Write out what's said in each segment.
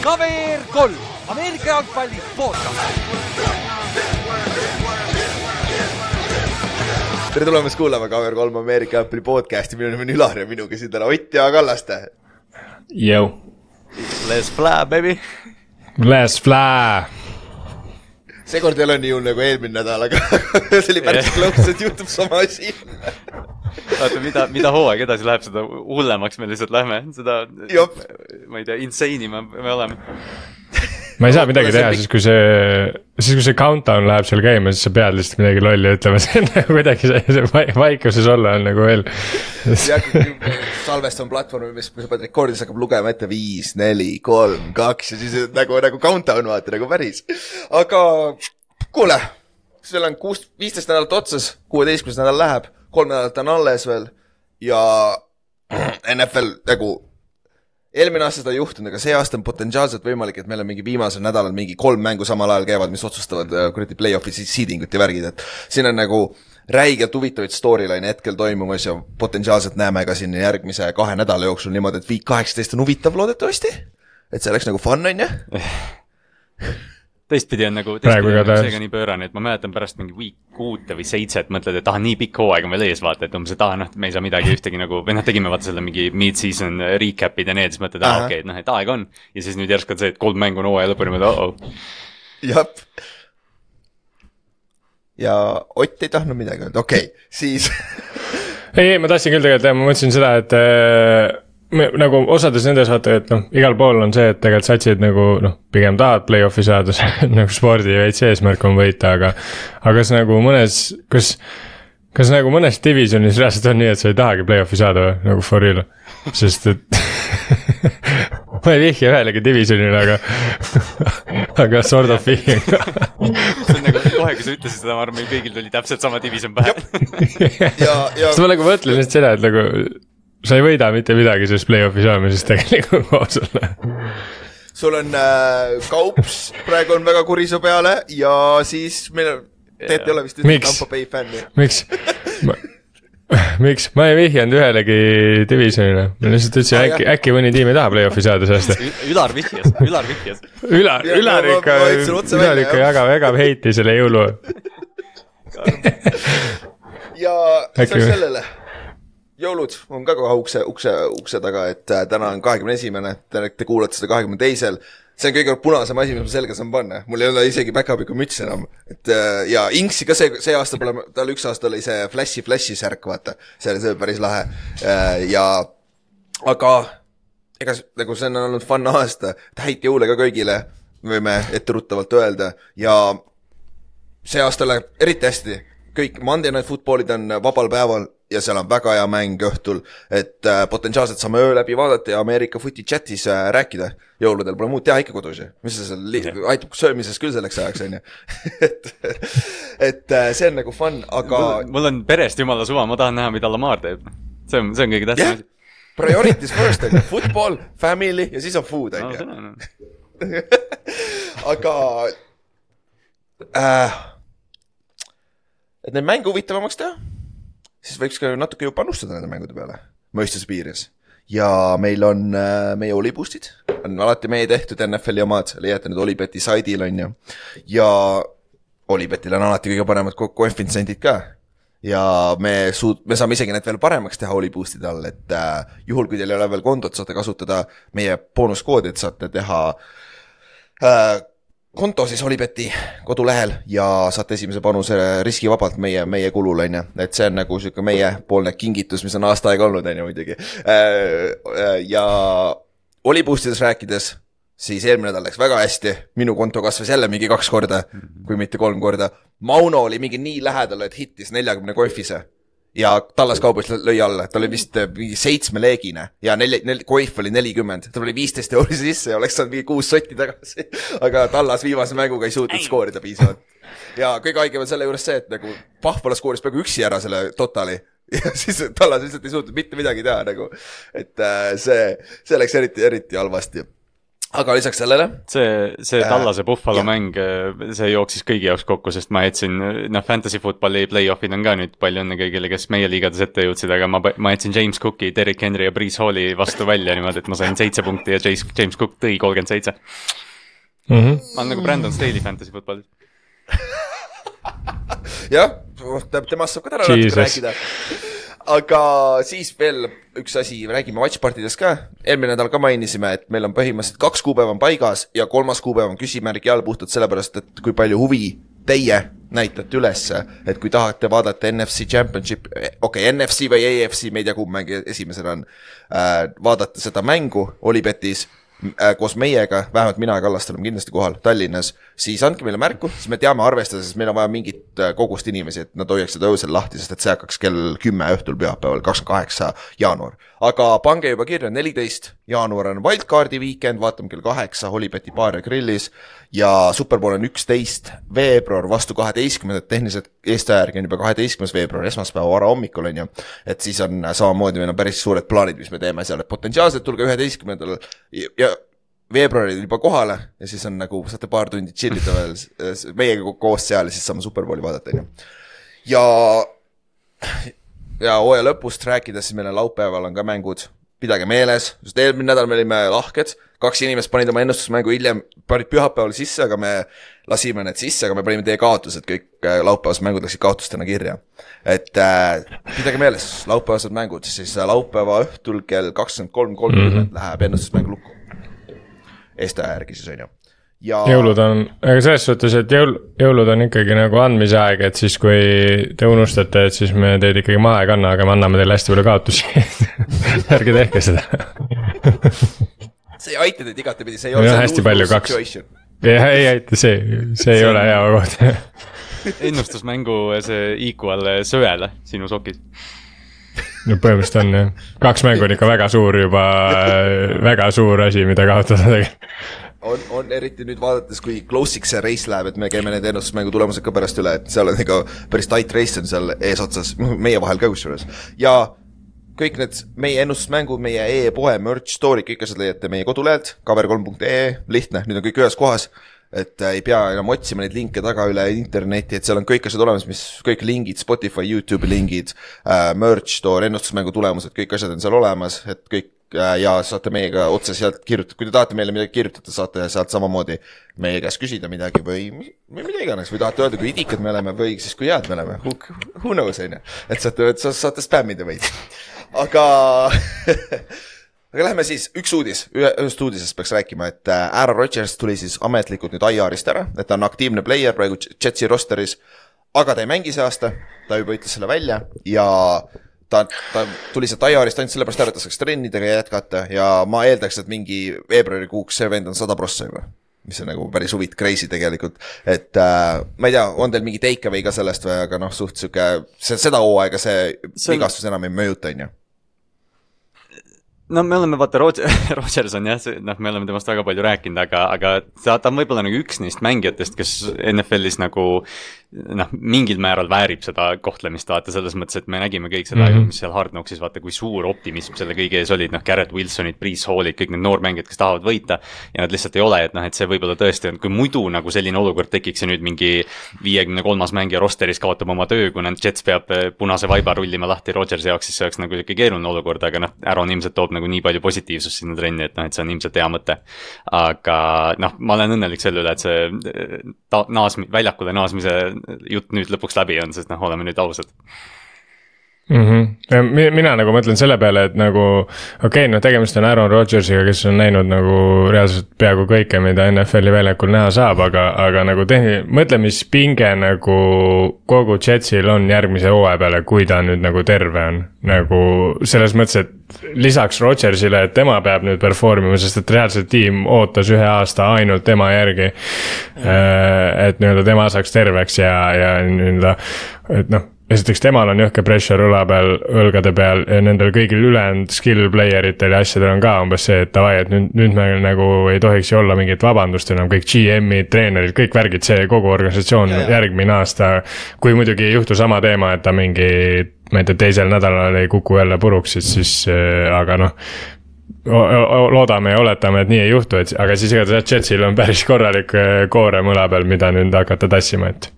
KVR kolm, Ameerika jalgpalli podcast. tere tulemast kuulama KVR3 Ameerika jalgpalli podcasti, minu nimi on Ülar ja minuga siin täna Ott ja Kallaste. Jõu. Let's fly baby. Let's fly. seekord ei ole nii hull nagu eelmine nädal, aga see oli päris close, et juhtub sama asi. oota, mida, mida hooaeg edasi läheb, seda hullemaks me lihtsalt lähme, seda, ma ei tea, insane'i me, me oleme. ma ei saa midagi teha, siis kui see, siis kui see countdown läheb seal käima, siis sa pead lihtsalt midagi lolli ütlema, see on nagu kuidagi see, see vaikuses olla on nagu veel. salvestame platvormi, mis, mis sa paned rekordi, siis hakkab lugema ette viis, neli, kolm, kaks ja siis nagu, nagu countdown vaata nagu päris. aga kuule, seal on kuus, viisteist nädalat otsas, kuueteistkümnes nädal läheb, kolm nädalat on alles veel ja NFL nagu eelmine aasta seda ei juhtunud, aga see aasta on potentsiaalselt võimalik, et meil on mingi viimasel nädalal mingi kolm mängu samal ajal käivad, mis otsustavad äh, kuradi play-off'i seeding ut ja värgid, et siin on nagu räigelt huvitavaid storyline'e hetkel toimumas ja potentsiaalselt näeme ka siin järgmise kahe nädala jooksul niimoodi, et viik kaheksateist on huvitav loodetavasti. et see oleks nagu fun, on ju teistpidi on nagu, teistpidi on nagu seega nii pöörane, et ma mäletan pärast mingi week kuute või seitset mõtled, et ah, nii pikk hooaeg on veel ees, vaata, et umbes, et ah, noh, me ei saa midagi ühtegi nagu, või noh, tegime vaata selle mingi mid-season recap'id ja need, siis mõtled, ah, okei okay,, et noh, et aega on. ja siis nüüd järsku on see, et kolm mängu on hooaja lõpuni, mõtled, oh-oh. jah. ja Ott ei tahtnud midagi öelda, okei okay,, siis ei, ei, ma tahtsin küll tegelikult jah, ma mõtlesin seda, et äh nagu osades nendes vaata, et noh, igal pool on see, et tegelikult satsid nagu noh, pigem tahavad play-off'i saada, see on nagu spordi veits eesmärk on võita, aga. aga kas nagu mõnes, kas, kas nagu mõnes divisionis reaalselt on nii, et sa ei tahagi play-off'i saada või, nagu for real, sest et ma ei vihja ühelegi divisionile, aga aga sort of vihjan ka. see on nagu kohe, kui sa ütlesid seda, ma arvan, meil kõigil tuli täpselt sama division pähe. ja, ja. ma nagu mõtlen lihtsalt seda, et nagu sa ei võida mitte midagi sellest play-off'i saamisest tegelikult ausalt sul on äh, Kaups praegu on väga kuri su peale ja siis meil, Teet ei ole vist ühtegi Tampo Bay fänni. miks? Miks, ma ei vihjanud ühelegi divisionile, ma lihtsalt ütlesin ah, äkki, äkki mõni tiim ei taha play-off'i saada see aasta. Ülar vihjas, Ülar vihjas. Ülar, Ülar ikka, Ülar ikka jagab, jagab heiti selle jõulu ja lisaks sellele jõulud on ka kohe ukse, ukse, ukse taga, et äh, täna on kahekümne esimene, te, te kuulate seda kahekümne teisel. see on kõige punasem asi, mis ma selga saan panna, mul ei ole isegi päkapiku mütsi enam. et äh, ja Inksi ka see, see aasta pole, tal üks aasta oli see Flashi, Flashi särk, vaata. see oli, see oli päris lahe äh, ja, aga ega nagu see on olnud fun aasta, häid jõule ka kõigile, võime etteruttavalt öelda ja see aasta läheb eriti hästi kõik Monday Night Footballid on vabal päeval ja seal on väga hea mäng õhtul, et äh, potentsiaalselt saame öö läbi vaadata ja Ameerika Footy chatis äh, rääkida. jõuludel pole muud teha ikka kodus ju, mis sa seal li-, aitab söömises küll selleks ajaks, on ju. et, et äh, see on nagu fun, aga. mul on perest jumala suva, ma tahan näha, mida Lamar teeb. see on, see on kõige tähtsam asi yeah.. Priorities first on ju, football, family ja siis on food on ju. aga äh, et neid mänge huvitavamaks teha, siis võiks ka natuke ju panustada nende mängude peale, mõistuse piires. ja meil on äh, meie Oliboostid, on alati meie tehtud NFL-i omad, leiate need Olibeti saidil, on ju. ja Olibetil on alati kõige paremad koefitsiendid ka ja me suud-, me saame isegi need veel paremaks teha Oliboostide all, et äh, juhul, kui teil ei ole veel kontot, saate kasutada meie boonuskoodi, et saate teha äh, konto siis Olibeti kodulehel ja saate esimese panuse riskivabalt meie, meie kulul, on ju. et see on nagu sihuke meiepoolne kingitus, mis on aasta aega olnud, on ju muidugi. Äh, äh, ja Oliboostidest rääkides, siis eelmine nädal läks väga hästi, minu konto kasvas jälle mingi kaks korda, kui mitte kolm korda. Mauno oli mingi nii lähedal, et hittis neljakümne kohvise ja Tallas Cowboys lõi alla, ta oli vist äh, mingi seitsmeleegine ja neli, neli, Coif oli nelikümmend, tal oli viisteist euri sisse ja oleks saanud mingi kuus sotti tagasi. aga Tallas viimase mänguga ei suutnud skoorida piisavalt. ja kõige haigem on selle juures see, et nagu Pahvala skooris peaaegu üksi ära selle totali ja siis Tallas lihtsalt ei suutnud mitte midagi teha nagu. et äh, see, see läks eriti, eriti halvasti. Aga lisaks sellele. see, see Tallase Buffalo äh, mäng, see jooksis kõigi jaoks kokku, sest ma jätsin, noh, fantasy football'i play-off'id on ka nüüd palju õnne kõigile, kes meie liigades ette jõudsid, aga ma, ma jätsin James Cooki, Derek Henry ja Breeze Halli vastu välja niimoodi, et ma sain seitse punkti ja James, James Cook tõi kolmkümmend seitse. Mhm. ma olen nagu Brandon Staley fantasy football'is jah, temast saab ka täna natuke rääkida aga siis veel üks asi, räägime watchpartidest ka. eelmine nädal ka mainisime, et meil on põhimõtteliselt kaks kuupäeva on paigas ja kolmas kuupäev on küsimärgi all puhtalt sellepärast, et kui palju huvi teie näitate ülesse, et kui tahate vaadata NFC Championship, okei okay,, NFC või AFC, me ei tea, kumb mäng esimesena on äh,, vaadata seda mängu Olipetis koos meiega, vähemalt mina ja Kallaste oleme kindlasti kohal Tallinnas, siis andke meile märku, siis me teame arvestades, meil on vaja mingit äh, kogust inimesi, et nad hoiaksid öösel lahti, sest et see hakkaks kell kümme õhtul pühapäeval, kakskümmend kaheksa jaanuar. Aga pange juba kirja, neliteist jaanuar on wildcard'i weekend, vaatame kell kaheksa Holibeti baar ja grillis ja Superbowl on üksteist veebruar vastu kaheteistkümnendat, tehniliselt Eesti aja järgi on juba kaheteistkümnes veebruar, esmaspäeva varahommikul on ju. et siis on samamoodi, meil on päris suured plaanid, mis me teeme seal, et potentsiaalselt tulge üheteistkümnendal ja veebruaril juba kohale ja siis on nagu, saate paar tundi chill ida veel meiega koos seal ja siis saame Superbowli vaadata, on ju. ja, ja hooaja lõpust rääkides, siis meil on laupäeval on ka mängud, pidage meeles, sest eelmine nädal me olime lahked kaks inimest panid oma ennustusmängu hiljem, panid pühapäeval sisse, aga me lasime need sisse, aga me panime teie kaotused kõik äh, laupäevased mängud läksid kaotustena kirja. et äh, pidage meeles, laupäevased mängud, siis äh, laupäeva õhtul kell kakskümmend kolm kolmkümmend mhm. läheb ennustusmäng lukku. Eesti aja järgi siis on ju ja. jõulud on, aga selles suhtes, et jõul, jõulud on ikkagi nagu andmise aeg, et siis kui te unustate, et siis me teid ikkagi maha ei kanna, aga me anname teile hästi palju kaotusi ärge tehke seda see ei aita teid igatepidi, see ei ole. hästi palju kaks. jah, ei aita, see, see ei ole hea koht ennustusmängu see equal söele sinu sokis. no põhimõtteliselt on jah, kaks mängu on ikka väga suur juba, väga suur asi, mida kaotada tegelikult on, on eriti nüüd vaadates, kui close'iks see race läheb, et me käime need ennustusmängu tulemused ka pärast üle, et seal on ikka päris tight race on seal eesotsas, meie vahel ka kusjuures. ja kõik need meie ennustusmängud, meie e-poe merch store'id, kõik asjad leiate meie kodulehelt, cover3.ee, lihtne, nüüd on kõik ühes kohas. et äh, ei pea enam otsima neid linke taga üle interneti, et seal on kõik asjad olemas, mis kõik lingid, Spotify, Youtube'i lingid äh,, merch store, ennustusmängu tulemused, kõik asjad on seal olemas, et kõik ja saate meiega otse sealt kirjutada, kui te tahate meile midagi kirjutada, saate sealt samamoodi meie käest küsida midagi või, või mida iganes või tahate öelda, kui idikad me oleme või siis kui head me oleme, who, knows on ju, et saate, saate spämmida veits aga aga lähme siis, üks uudis, ühe, ühest uudisest peaks rääkima, et äh, Aaron Rodgers tuli siis ametlikult nüüd IR-ist ära, et ta on aktiivne player praegu Jetsi rosteris. aga ta ei mängi see aasta, ta juba ütles selle välja ja ta, ta tuli sealt IR-ist ainult sellepärast ära, et ta saaks trennidega jätkata ja ma eeldaks, et mingi veebruarikuuks see vend on sada prossa juba. mis on nagu päris huvitav, crazy tegelikult, et äh, ma ei tea, on teil mingi take away ka sellest või, aga noh, suht sihuke, see, seda hooaega see, see vigastus enam ei mõjuta, on ju. No me oleme vaata Roger, Rogers on jah, noh, me oleme temast väga palju rääkinud, aga, aga ta, ta on võib-olla nagu üks neist mängijatest, kes NFL-is nagu noh, mingil määral väärib seda kohtlemist, vaata selles mõttes, et me nägime kõik seda mm, -hmm. mis seal Hard Knocksis, vaata kui suur optimism selle kõige ees olid, noh, Garrett Wilsonid, Priis Hallid, kõik need noormängijad, kes tahavad võita. ja nad lihtsalt ei ole, et noh, et see võib-olla tõesti on, kui muidu nagu selline olukord tekiks ja nüüd mingi viiekümne kolmas mängija rosteris kaotab oma töö, kuna Jets peab eh, punase vaiba rullima lahti Rodgersi jaoks, siis see oleks nagu sihuke keeruline olukord, aga noh, Aaron ilmselt toob nagu nii palju positiivsust sinna trenni, et noh, et see on ilmselt hea mõte. aga noh, ma olen õnnelik selle üle, et see eh, ta-, naas-, väljakule naasmise jutt nüüd lõpuks läbi on, sest noh, oleme nüüd ausad mm. -hmm. mina nagu mõtlen selle peale, et nagu okei okay,, noh, tegemist on Aaron Rodgersiga, kes on näinud nagu reaalselt peaaegu kõike, mida NFL-i väljakul näha saab, aga, aga nagu tehni-, mõtlemispinge nagu kogu Jetsil on järgmise hooaja peale, kui ta nüüd nagu terve on. nagu selles mõttes, et lisaks Rodgersile, et tema peab nüüd perform ima, sest et reaalselt tiim ootas ühe aasta ainult tema järgi. Äh, et nii-öelda tema saaks terveks ja, ja nii-öelda, et noh esiteks temal on jõhke pressure õla peal, õlgade peal ja nendel kõigil ülejäänud skill player itel ja asjadel on ka umbes see, et davai, et nüüd, nüüd meil nagu ei tohiks ju olla mingit vabandust enam, kõik GM-id, treenerid, kõik värgid, see kogu organisatsioon ja, ja. järgmine aasta. kui muidugi ei juhtu sama teema, et ta mingi, ma ei tea, teisel nädalal ei kuku jälle puruks, siis, siis äh, aga noh loodame ja oletame, et nii ei juhtu, et aga siis igatahes Jetsil on päris korralik koorem õla peal, mida nüüd hakata tassima, et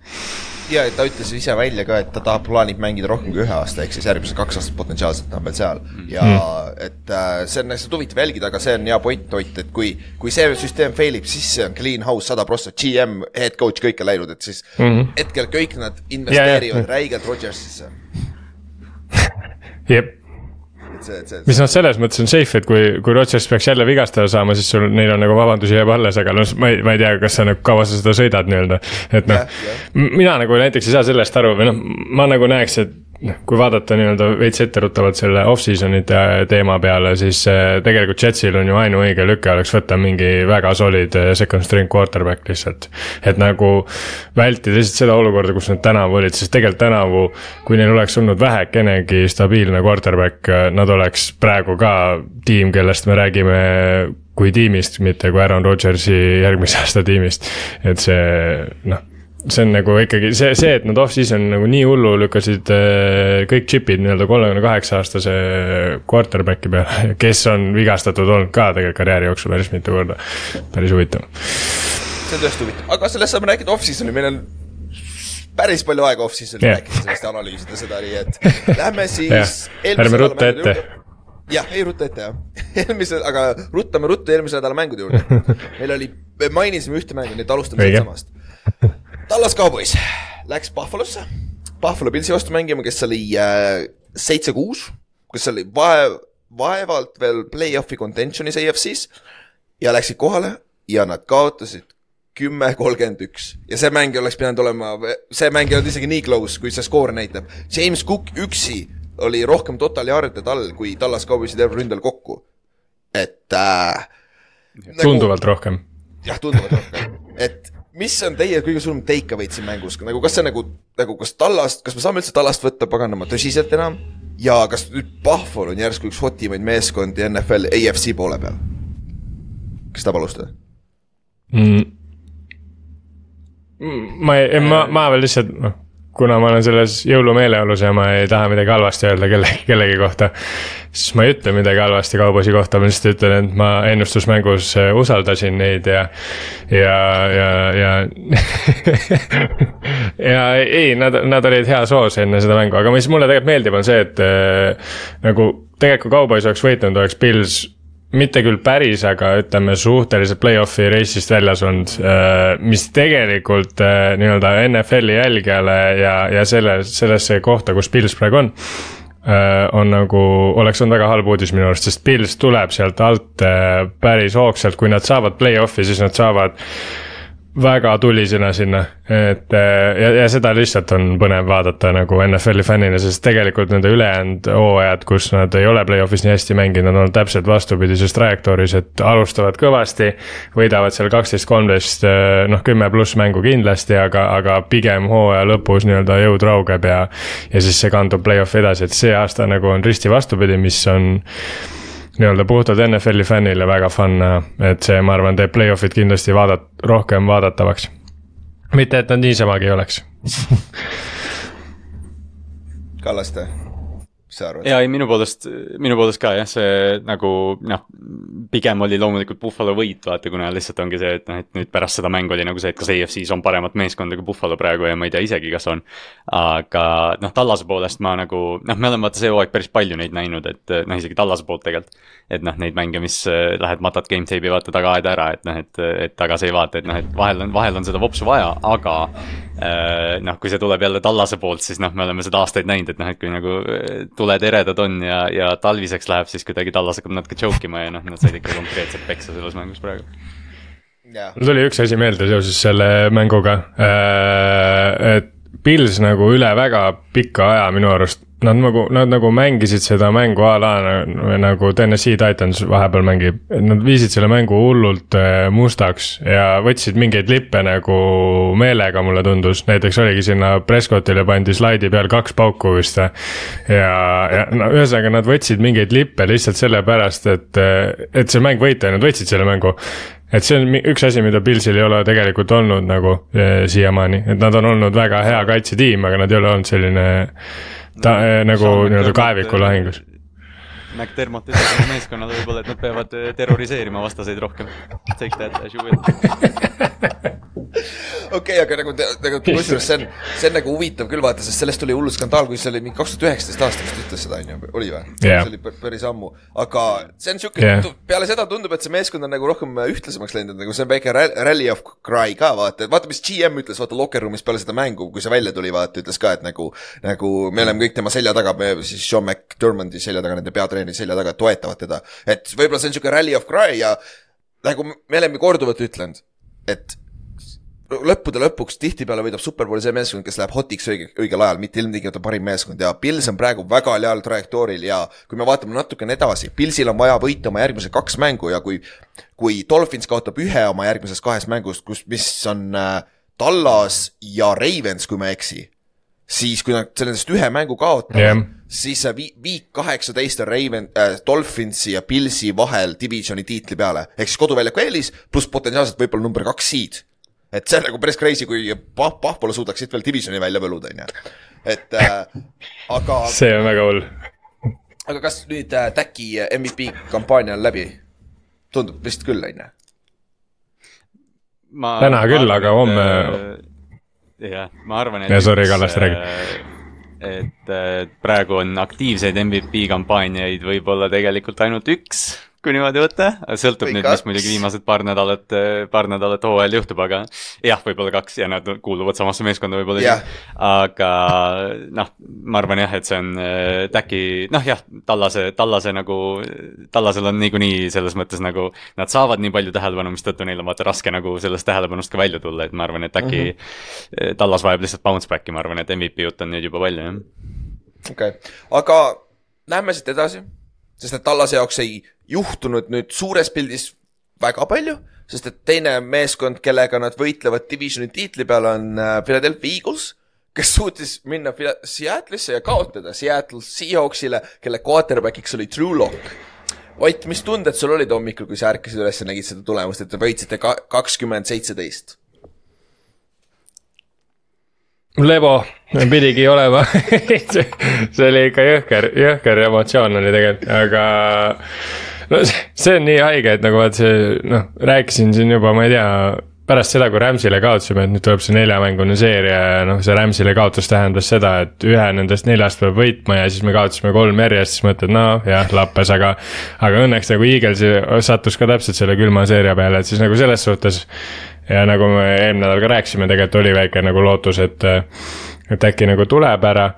ja ta ütles ise välja ka, et ta tahab, plaanib mängida rohkem kui ühe aasta, ehk siis järgmised kaks aastat potentsiaalselt on veel seal. ja mm. et äh, see on lihtsalt huvitav jälgida, aga see on hea point, Ott, et kui, kui see süsteem fail ib, siis see on clean house sada prossa, GM, head coach, kõik on läinud, et siis mm -hmm. hetkel kõik nad investeerivad ja, ja. räigelt Rodgersisse jep mis noh, selles mõttes on safe, et kui, kui Rodgers peaks jälle vigastada saama, siis sul, neil on nagu vabandusi jääb alles, aga noh, ma ei, ma ei tea, kas sa nagu, kaua sa seda sõidad nii-öelda. et noh, mina nagu näiteks ei saa sellest aru või noh, ma nagu näeks, et noh, kui vaadata nii-öelda veits etteruttavalt selle off-season'ite teema peale, siis äh, tegelikult Jetsil on ju ainuõige lüke oleks võtta mingi väga solid äh, second string quarterback lihtsalt. et nagu vältida lihtsalt seda olukorda, kus nad tänavu olid, sest tegelikult tänavu, kui neil oleks olnud vähekenegi stabiilne quarterback, äh, nad oleks praegu ka tiim, kellest me räägime kui tiimist, mitte kui Aaron Rodgersi järgmise aasta tiimist. et see noh see on nagu ikkagi see, see, et nad off-season nagu nii hullu lükkasid äh, kõik chip'id nii-öelda kolmekümne kaheksa aastase quarterback'i peale, kes on vigastatud olnud ka tegelikult karjääri jooksul päris mitu korda. päris huvitav. see on tõesti huvitav, aga sellest saame rääkida off-season'i, meil on päris palju aega off-season'i yeah. rääkida sellest ja analüüsida seda, nii et lähme siis ärme rutta ette jah, ei rutta ette jah. eelmise, aga ruttame ruttu eelmise nädala mängude juurde. meil oli, me mainisime ühte mängu, nii et alustame sealt samast Tallas Cowboys läks Buffalosse, Buffalo Pillsi vastu mängima, kes oli äh, seitse-kuus, kes oli vaev, vaevalt veel play-off'i contention'is AFC-s ja läksid kohale ja nad kaotasid kümme, kolmkümmend üks ja see mäng oleks pidanud olema, see mäng ei olnud isegi nii close, kui see skoor näitab. James Cook üksi oli rohkem total yard'e tal kui Tallas Cowboysi terve ründel kokku. et äh,. tunduvalt nagu, rohkem. jah, tunduvalt rohkem, et mis on teie kõige suurem take away'd siin mängus, nagu kas see nagu, nagu kas Tallast, kas me saame üldse Tallast võtta paganama tõsiselt enam? ja kas nüüd Pahvol on järsku üks hotimaid meeskondi NFL AFC poole peal? kes tahab alustada mm.? ma ei, ma, ma veel lihtsalt noh kuna ma olen selles jõulumeeleolus ja ma ei taha midagi halvasti öelda kellegi, kellegi kohta. siis ma ei ütle midagi halvasti kaubosi kohta, ma lihtsalt ütlen, et ma ennustusmängus äh, usaldasin neid ja, ja, ja, ja ja ei, nad, nad olid heas hoos enne seda mängu, aga mis mulle tegelikult meeldib, on see, et äh, nagu tegelikult kui kaubois oleks võitnud, oleks Pils mitte küll päris, aga ütleme suhteliselt play-off'i reisist väljas olnud, äh, mis tegelikult äh, nii-öelda NFL-i jälgijale ja, ja selle, sellesse kohta, kus Pils praegu on. Äh, on nagu, oleks olnud väga halb uudis minu arust, sest Pils tuleb sealt alt päris hoogsalt, kui nad saavad play-off'i, siis nad saavad väga tulisena sinna, et äh, ja, ja seda lihtsalt on põnev vaadata nagu NFL-i fännina, sest tegelikult nende ülejäänud hooajad, kus nad ei ole play-off'is nii hästi mänginud, nad on täpselt vastupidises trajektooris, et alustavad kõvasti. võidavad seal kaksteist, kolmteist, äh, noh kümme pluss mängu kindlasti, aga, aga pigem hooaja lõpus nii-öelda jõud raugeb ja. ja siis see kandub play-off'i edasi, et see aasta nagu on risti vastupidi, mis on nii-öelda puhtalt NFL-i fännile väga fun näha, et see, ma arvan, teeb play-off'id kindlasti vaadat-, rohkem vaadatavaks. mitte, et nad niisamagi oleks Kallaste mis sa arvad? ja ei, minu poolest, minu poolest ka jah, see nagu noh, pigem oli loomulikult Buffalo võit, vaata, kuna lihtsalt ongi see, et noh, et nüüd pärast seda mängu oli nagu see, et kas AFC-s on paremat meeskonda kui Buffalo praegu ja ma ei tea isegi, kas on. aga noh, Tallase poolest ma nagu noh, me oleme vaata see hooaeg päris palju neid näinud, et noh, isegi Tallase poolt tegelikult. et noh, neid mänge, mis äh, lähed matad game tape'i vaata taga aeda ära, et noh, et, et tagasi ei vaata, et noh, et vahel on, vahel on seda vopsu vaja, aga äh, noh, kui see tuleb jälle Tallase poolt, siis noh, me oleme seda aastaid näinud, et noh, et kui nagu äh, tuled eredad on ja, ja talviseks läheb, siis kuidagi tallas hakkab natuke choke ima ja noh, nad said ikka konkreetselt peksa selles mängus praegu. mul tuli üks asi meelde seoses selle mänguga, äh, et Pils nagu üle väga pika aja minu arust nad nagu, nad nagu mängisid seda mängu a la nagu Tennessee Titans vahepeal mängib. Nad viisid selle mängu hullult äh, mustaks ja võtsid mingeid lippe nagu meelega, mulle tundus. näiteks oligi sinna Prescottile pandi slaidi peal kaks pauku vist. ja, ja no ühesõnaga nad võtsid mingeid lippe lihtsalt sellepärast, et, äh, et see mäng võita ja nad võitsid selle mängu et see on üks asi, mida Pilsil ei ole tegelikult olnud nagu siiamaani, et nad on olnud väga hea kaitsetiim, aga nad ei ole olnud selline ta no, nagu nii-öelda kaeviku lahingus. McDermott ütles meeskonnale võib-olla, et nad peavad äh, terroriseerima vastaseid rohkem. Take that as you will okei aga nagu, nagu kusjuures see on, see on nagu huvitav küll vaata, sest sellest tuli hull skandaal, kui see oli mingi kaks tuhat üheksateist aastal vist ütles seda, onju, oli või yeah.? see oli päris ammu, aga see on siuke yeah., peale seda tundub, et see meeskond on nagu rohkem ühtlasemaks läinud, nagu see on väike rally of cry ka vaata, vaata, mis GM ütles, vaata locker room'is peale seda mängu, kui see välja tuli, vaata, ütles ka, et nagu, nagu me oleme kõik tema selja taga, me siis Sean McDermondi selja taga, nende peatreeneri selja taga, toetavad teda. et võib-olla see on siuke rally of cry ja nagu me oleme korduvalt ütlenud, et lõppude lõpuks tihtipeale võidab superbowli see meeskond, kes läheb hotiks õige, õigel ajal, mitte ilmtingimata parim meeskond. Ja Pils on praegu väga heal trajektooril ja kui me vaatame natukene edasi, Pilsil on vaja võita oma järgmised kaks mängu ja kui, kui Dolphins kaotab ühe oma järgmises kahes mängus, kus, mis on äh, Tallas ja Ravens, kui ma ei eksi, siis kui nad sellest ühe mängu kaotavad yeah., siis see vi-, viik kaheksateist on Raven äh,, Dolphinsi ja Pilsi vahel divisioni tiitli peale, ehk siis koduväljaku eelis pluss potentsiaalselt võib-olla number kaks seed et see on nagu päris crazy, kui Pah-, Pahpola suudaks siit veel divisioni välja võluda, on ju. et äh, aga see on väga hull. aga kas nüüd äh, Täki MVP kampaania on läbi? tundub vist küll, on ju? täna küll, aga homme äh, jah, ma arvan, et ja sorry, räägi äh, et praegu on aktiivseid MVP kampaaniaid võib-olla tegelikult ainult üks kui niimoodi võtta, sõltub Kõik nüüd, mis muidugi viimased paar nädalat, paar nädalat hooajal juhtub, aga jah, võib-olla kaks ja nad kuuluvad samasse meeskonda võib-olla yeah.. aga noh, ma arvan jah, et see on äh, Täki, noh jah, Tallase, Tallase nagu, Tallasel on niikuinii selles mõttes nagu, nad saavad nii palju tähelepanu, mistõttu neil on vaata raske nagu sellest tähelepanust ka välja tulla, et ma arvan, et äkki mm -hmm. Tallas vajab lihtsalt bounce back'i, ma arvan, et MVP jutt on nüüd juba palju, jah. okei okay., aga lähme siit edasi sest et Tallase jaoks ei juhtunud nüüd suures pildis väga palju, sest et teine meeskond, kellega nad võitlevad divisioni tiitli peale, on äh, Philadelphia Eagles, kes suutis minna Seattle'isse ja kaotada Seattle Seahawksile, kelle quarterback'iks oli Drew Lock. Ott, mis tunded sul olid hommikul, kui sa ärkasid üles ja nägid seda tulemust, et te võitsite kakskümmend seitseteist? Lebo pidigi olema see oli ikka jõhker, jõhker emotsioon oli tegelikult, aga no see on nii haige, et nagu vaat see noh, rääkisin siin juba, ma ei tea, pärast seda, kui Rams'ile kaotasime, et nüüd tuleb see neljamängune seeria ja noh, see Rams'ile kaotus tähendas seda, et ühe nendest neljast peab võitma ja siis me kaotasime kolm järjest, siis mõtled, no jah, lappes, aga. aga õnneks nagu Eaglesi sattus ka täpselt selle külma seeria peale, et siis nagu selles suhtes ja nagu me eelmine nädal ka rääkisime, tegelikult oli väike nagu lootus, et, et äkki nagu tuleb ära.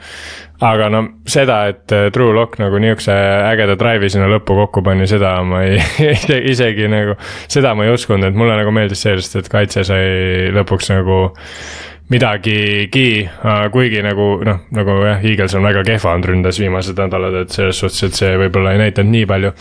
aga no seda, et True Lock nagu niisuguse ägeda drive'i sinna lõppu kokku pani, seda ma ei isegi nagu, seda ma ei uskunud, et mulle nagu meeldis lihtsalt, et kaitse sai lõpuks nagu midagigi, kuigi nagu noh, nagu jah, Eagles on väga kehva olnud ründes viimased nädalad, et selles suhtes, et see võib-olla ei näidanud nii palju.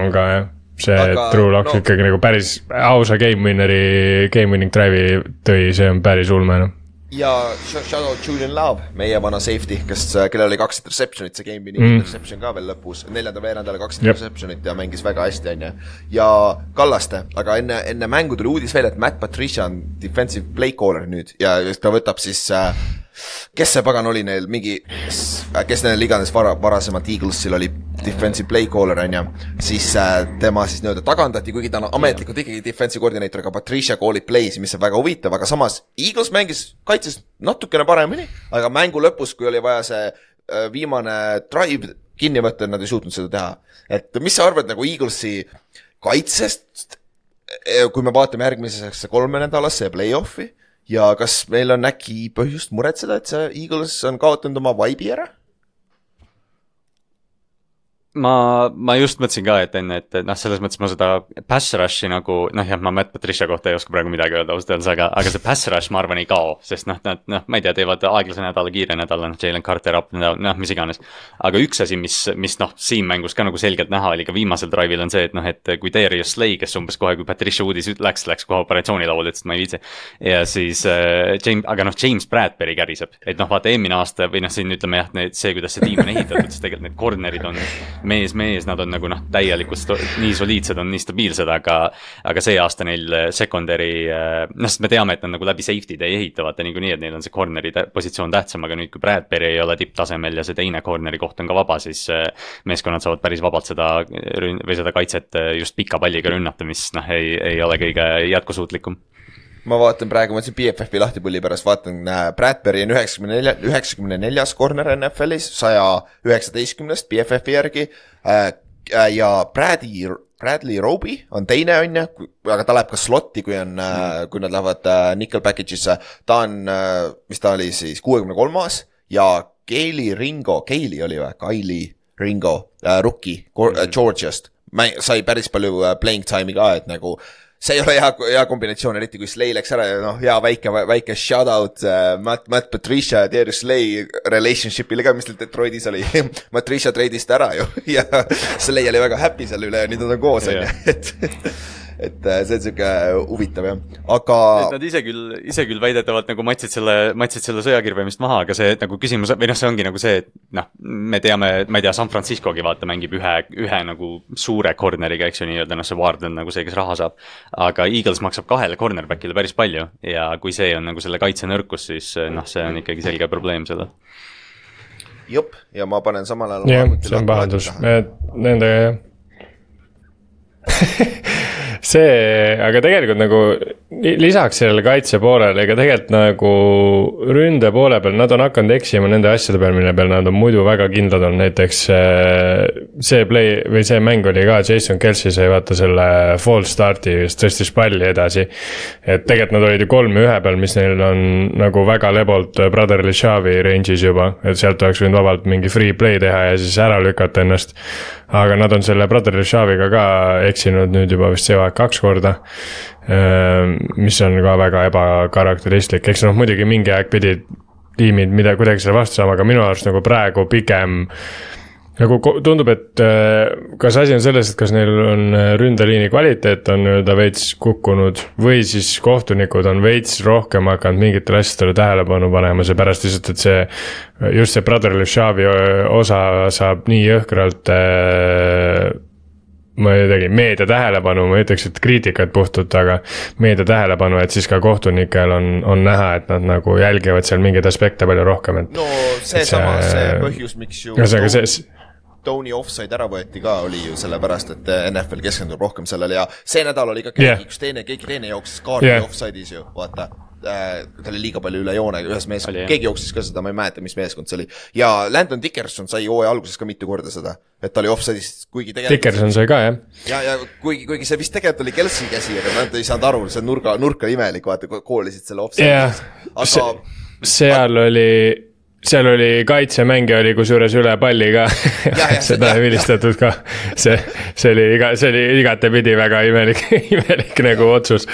aga jah see aga, True Lock no, ikkagi nagu päris ausa game winner'i, game winning drive'i tõi, see on päris ulme noh ja Shadow Julian Love, meie vana safety, kes, kellel oli kaks interception'it, see game winning mm. interception ka veel lõpus, neljandal veerandal kaks interception'it ja mängis väga hästi, on ju. ja Kallaste, aga enne, enne mängu tuli uudis veel, et Matt Patricia on defensive play caller nüüd ja ta võtab siis äh, kes see pagan oli neil, mingi, kes neil iganes vara, varasemalt Eaglesil oli defensive play caller on ju, siis äh, tema siis nii-öelda tagandati, kuigi ta on ametlikult ikkagi defensive koordineeter, aga Patricia call'ib play'si, mis on väga huvitav, aga samas Eagles mängis kaitses natukene paremini, aga mängu lõpus, kui oli vaja see äh, viimane drive kinni võtta, nad ei suutnud seda teha. et mis sa arvad nagu Eaglesi kaitsest, äh, kui me vaatame järgmisesse kolmenädalasse play-off'i ja kas meil on äkki põhjust muretseda, et see Eagles on kaotanud oma vibe'i ära? Ma, ma just mõtlesin ka, et enne, et noh, selles mõttes ma seda pass rush'i nagu noh, jah, ma Matt Patricia kohta ei oska praegu midagi öelda ausalt öeldes, aga, aga see pass rush, ma arvan, ei kao, sest noh, nad noh, ma ei tea, teevad aeglase nädala, kiire nädala, noh, Jalen Carter up, noh, mis iganes. aga üks asi, mis, mis noh, siin mängus ka nagu selgelt näha oli ka viimasel drive'il on see, et noh, et kui Darius Slay, kes umbes kohe, kui Patricia uudis läks, läks kohe operatsioonilauale, ütles, et ma ei viitsi. ja siis äh, James, aga noh, James Bradbury käriseb, et noh, vaata eelmine aasta või noh, siin ütleme jah, see, kuidas see tiim on ehitatud, siis tegelikult need corner'id on mees, mees, nad on nagu noh, täielikult nii soliidsed, on nii stabiilsed, aga. aga see aasta neil secondary, noh, sest me teame, et nad nagu läbi safety'de ei ehita vaata niikuinii, et neil on see corner'i positsioon tähtsam, aga nüüd, kui Bradbury ei ole tipptasemel ja see teine corner'i koht on ka vaba, siis. meeskonnad saavad päris vabalt seda või seda kaitset just pika palliga rünnata, mis noh, ei, ei ole kõige jätkusuutlikum ma vaatan praegu, ma ütlesin BFF-i lahti pulli pärast, vaatan äh,, Bradbury on üheksakümne nelja, üheksakümne neljas corner NFL-is, saja üheksateistkümnest BFF-i järgi äh, äh,. ja Brady, Bradley Roby on teine, on ju, aga ta läheb ka slot'i, kui on äh, mm., kui nad lähevad äh, nickel package'isse. ta on äh,, mis ta oli siis, kuuekümne kolmas ja Keili Ringo, Keili oli või, Kaili Ringo äh,, rookie mm -hmm. Georgiast. sai päris palju äh, playing time'i ka, et nagu äh, see ei ole hea, hea kombinatsioon, eriti kui Slay läks ära ja noh, hea väike, väike shout out uh, Matt, Matt Patricia ja Darius Slay relationship'ile ka, mis tal Detroitis oli. Patricia treidis ta ära ju ja Slay oli väga happy selle üle ja nüüd nad on koos, on ju, et et äh, see on sihuke huvitav jah, aga. nad ise küll, ise küll väidetavalt nagu matsid selle, matsid selle sõjakirve vist maha, aga see nagu küsimus või noh, see ongi nagu see, et noh, me teame, ma ei tea, San Franciscogi vaata mängib ühe, ühe nagu suure corner'iga, eks ju, nii-öelda noh, see Ward on nagu see, kes raha saab. aga Eagles maksab kahele cornerback'ile päris palju ja kui see on nagu selle kaitse nõrkus, siis noh, see on ikkagi selge probleem seda jep, ja ma panen samal ajal. jah, see on pahandus, et nende see, aga tegelikult nagu lisaks sellele kaitse poolele, ega tegelikult nagu ründe poole peal, nad on hakanud eksima nende asjade peal, mille peal nad on muidu väga kindlad olnud, näiteks. Äh, see play või see mäng oli ka, Jason Kelci sai vaata selle false start'i, just tõstis palli edasi. et tegelikult nad olid ju kolm ühe peal, mis neil on nagu väga lebolt Brotherly Shavi range'is juba, et sealt oleks võinud vabalt mingi free play teha ja siis ära lükata ennast aga nad on selle Brother Shaviga ka eksinud nüüd juba vist see aeg kaks korda. Ehm, mis on ka väga ebakarakteristlik, eks noh, muidugi mingi aeg pidid tiimid mida kuidagi selle vastu saama, aga minu arust nagu praegu pigem nagu tundub, et äh, kas asi on selles, et kas neil on äh, ründeliini kvaliteet on nii-öelda veits kukkunud või siis kohtunikud on veits rohkem hakanud mingitele asjadele tähelepanu panema, seepärast lihtsalt, et see. just see Brotherly Shavi osa saab nii jõhkralt äh, ma ei teagi, meedia tähelepanu, ma ei ütleks, et kriitikat puhtalt, aga meedia tähelepanu, et siis ka kohtunikel on, on näha, et nad nagu jälgivad seal mingeid aspekte palju rohkem, et. no seesama, see, see põhjus, miks ju. ühesõnaga, see Tony offside ära võeti ka, oli ju sellepärast, et NFL keskendub rohkem sellele ja see nädal oli ka keegi yeah., üks teine, keegi teine jooksis kaardi yeah. offside'is ju, vaata äh,. tal oli liiga palju üle joone ühes meeskonnas, keegi jooksis ka seda, ma ei mäleta, mis meeskond see oli. ja Landon Dickerson sai hooaja alguses ka mitu korda seda, et ta oli offside'is, kuigi tegelikult. Dickerson sai ka, jah. ja, ja kuigi, kuigi see vist tegelikult oli Kelsey käsi, aga nad ei saanud aru, see nurga, nurk oli imelik, vaata, koolisid selle offside'i yeah.. aga. seal oli seal oli kaitsemängija oli kusjuures üle palli ka seda ei vilistatud ka. see, see oli iga, see oli igatepidi väga imelik imelik nagu otsus.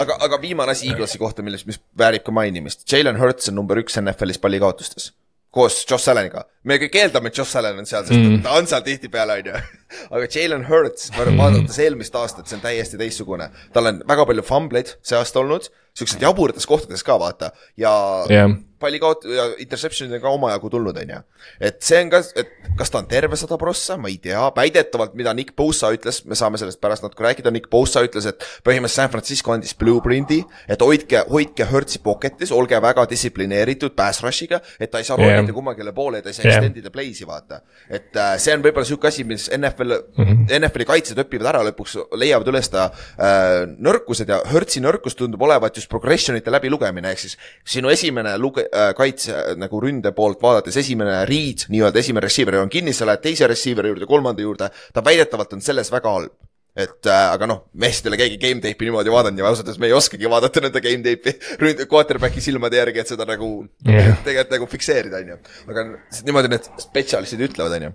aga, aga viimane asi Eaglesi kohta, millest, mis väärib ka mainimist, Jalen Hurts on number üks NFL-is pallikaotustes koos Josh Alleniga. me kõik eeldame, et Josh Allan on seal, sest mm. ta on seal tihtipeale, on ju. aga Jalen Hurts, vaadates eelmist aastat, see on täiesti teistsugune. tal on väga palju fumbleid see aasta olnud, siukseid jaburates kohtades ka vaata ja yeah palli kaot- ja interception'id on ka omajagu tulnud, on ju. et see on ka, et kas ta on terve sada prossa, ma ei tea, väidetavalt, mida Nick Bosa ütles, me saame sellest pärast natuke rääkida, Nick Bosa ütles, et põhimõtteliselt San Francisco andis blueprint'i, et hoidke, hoidke Hertzi pocket'is, olge väga distsiplineeritud pass rush'iga, et ta ei saa yeah. rollida kummagile poole, et ta ei saa yeah. extend ida play'si, vaata. et äh, see on võib-olla sihuke asi, mis NFL mm, -hmm. NFL-i kaitsjad õpivad ära lõpuks, leiavad üles ta äh, nõrkused ja Hertzi nõrkus tundub olevat just progression ite läbilugemine, ehk siis sinu esimene luge-, kaitse äh, nagu ründe poolt vaadates esimene read, nii-öelda esimene receiver on kinni, sa lähed teise receiver'i juurde, kolmanda juurde, ta väidetavalt on selles väga halb et äh, aga noh, meest ei ole keegi game tape'i niimoodi vaadanud ja ausalt öeldes me ei oskagi vaadata nende game tape'i ründ-, quarterback'i silmade järgi, et seda nagu yeah. tegelikult nagu fikseerida, on ju. aga niimoodi need spetsialistid ütlevad, on ju.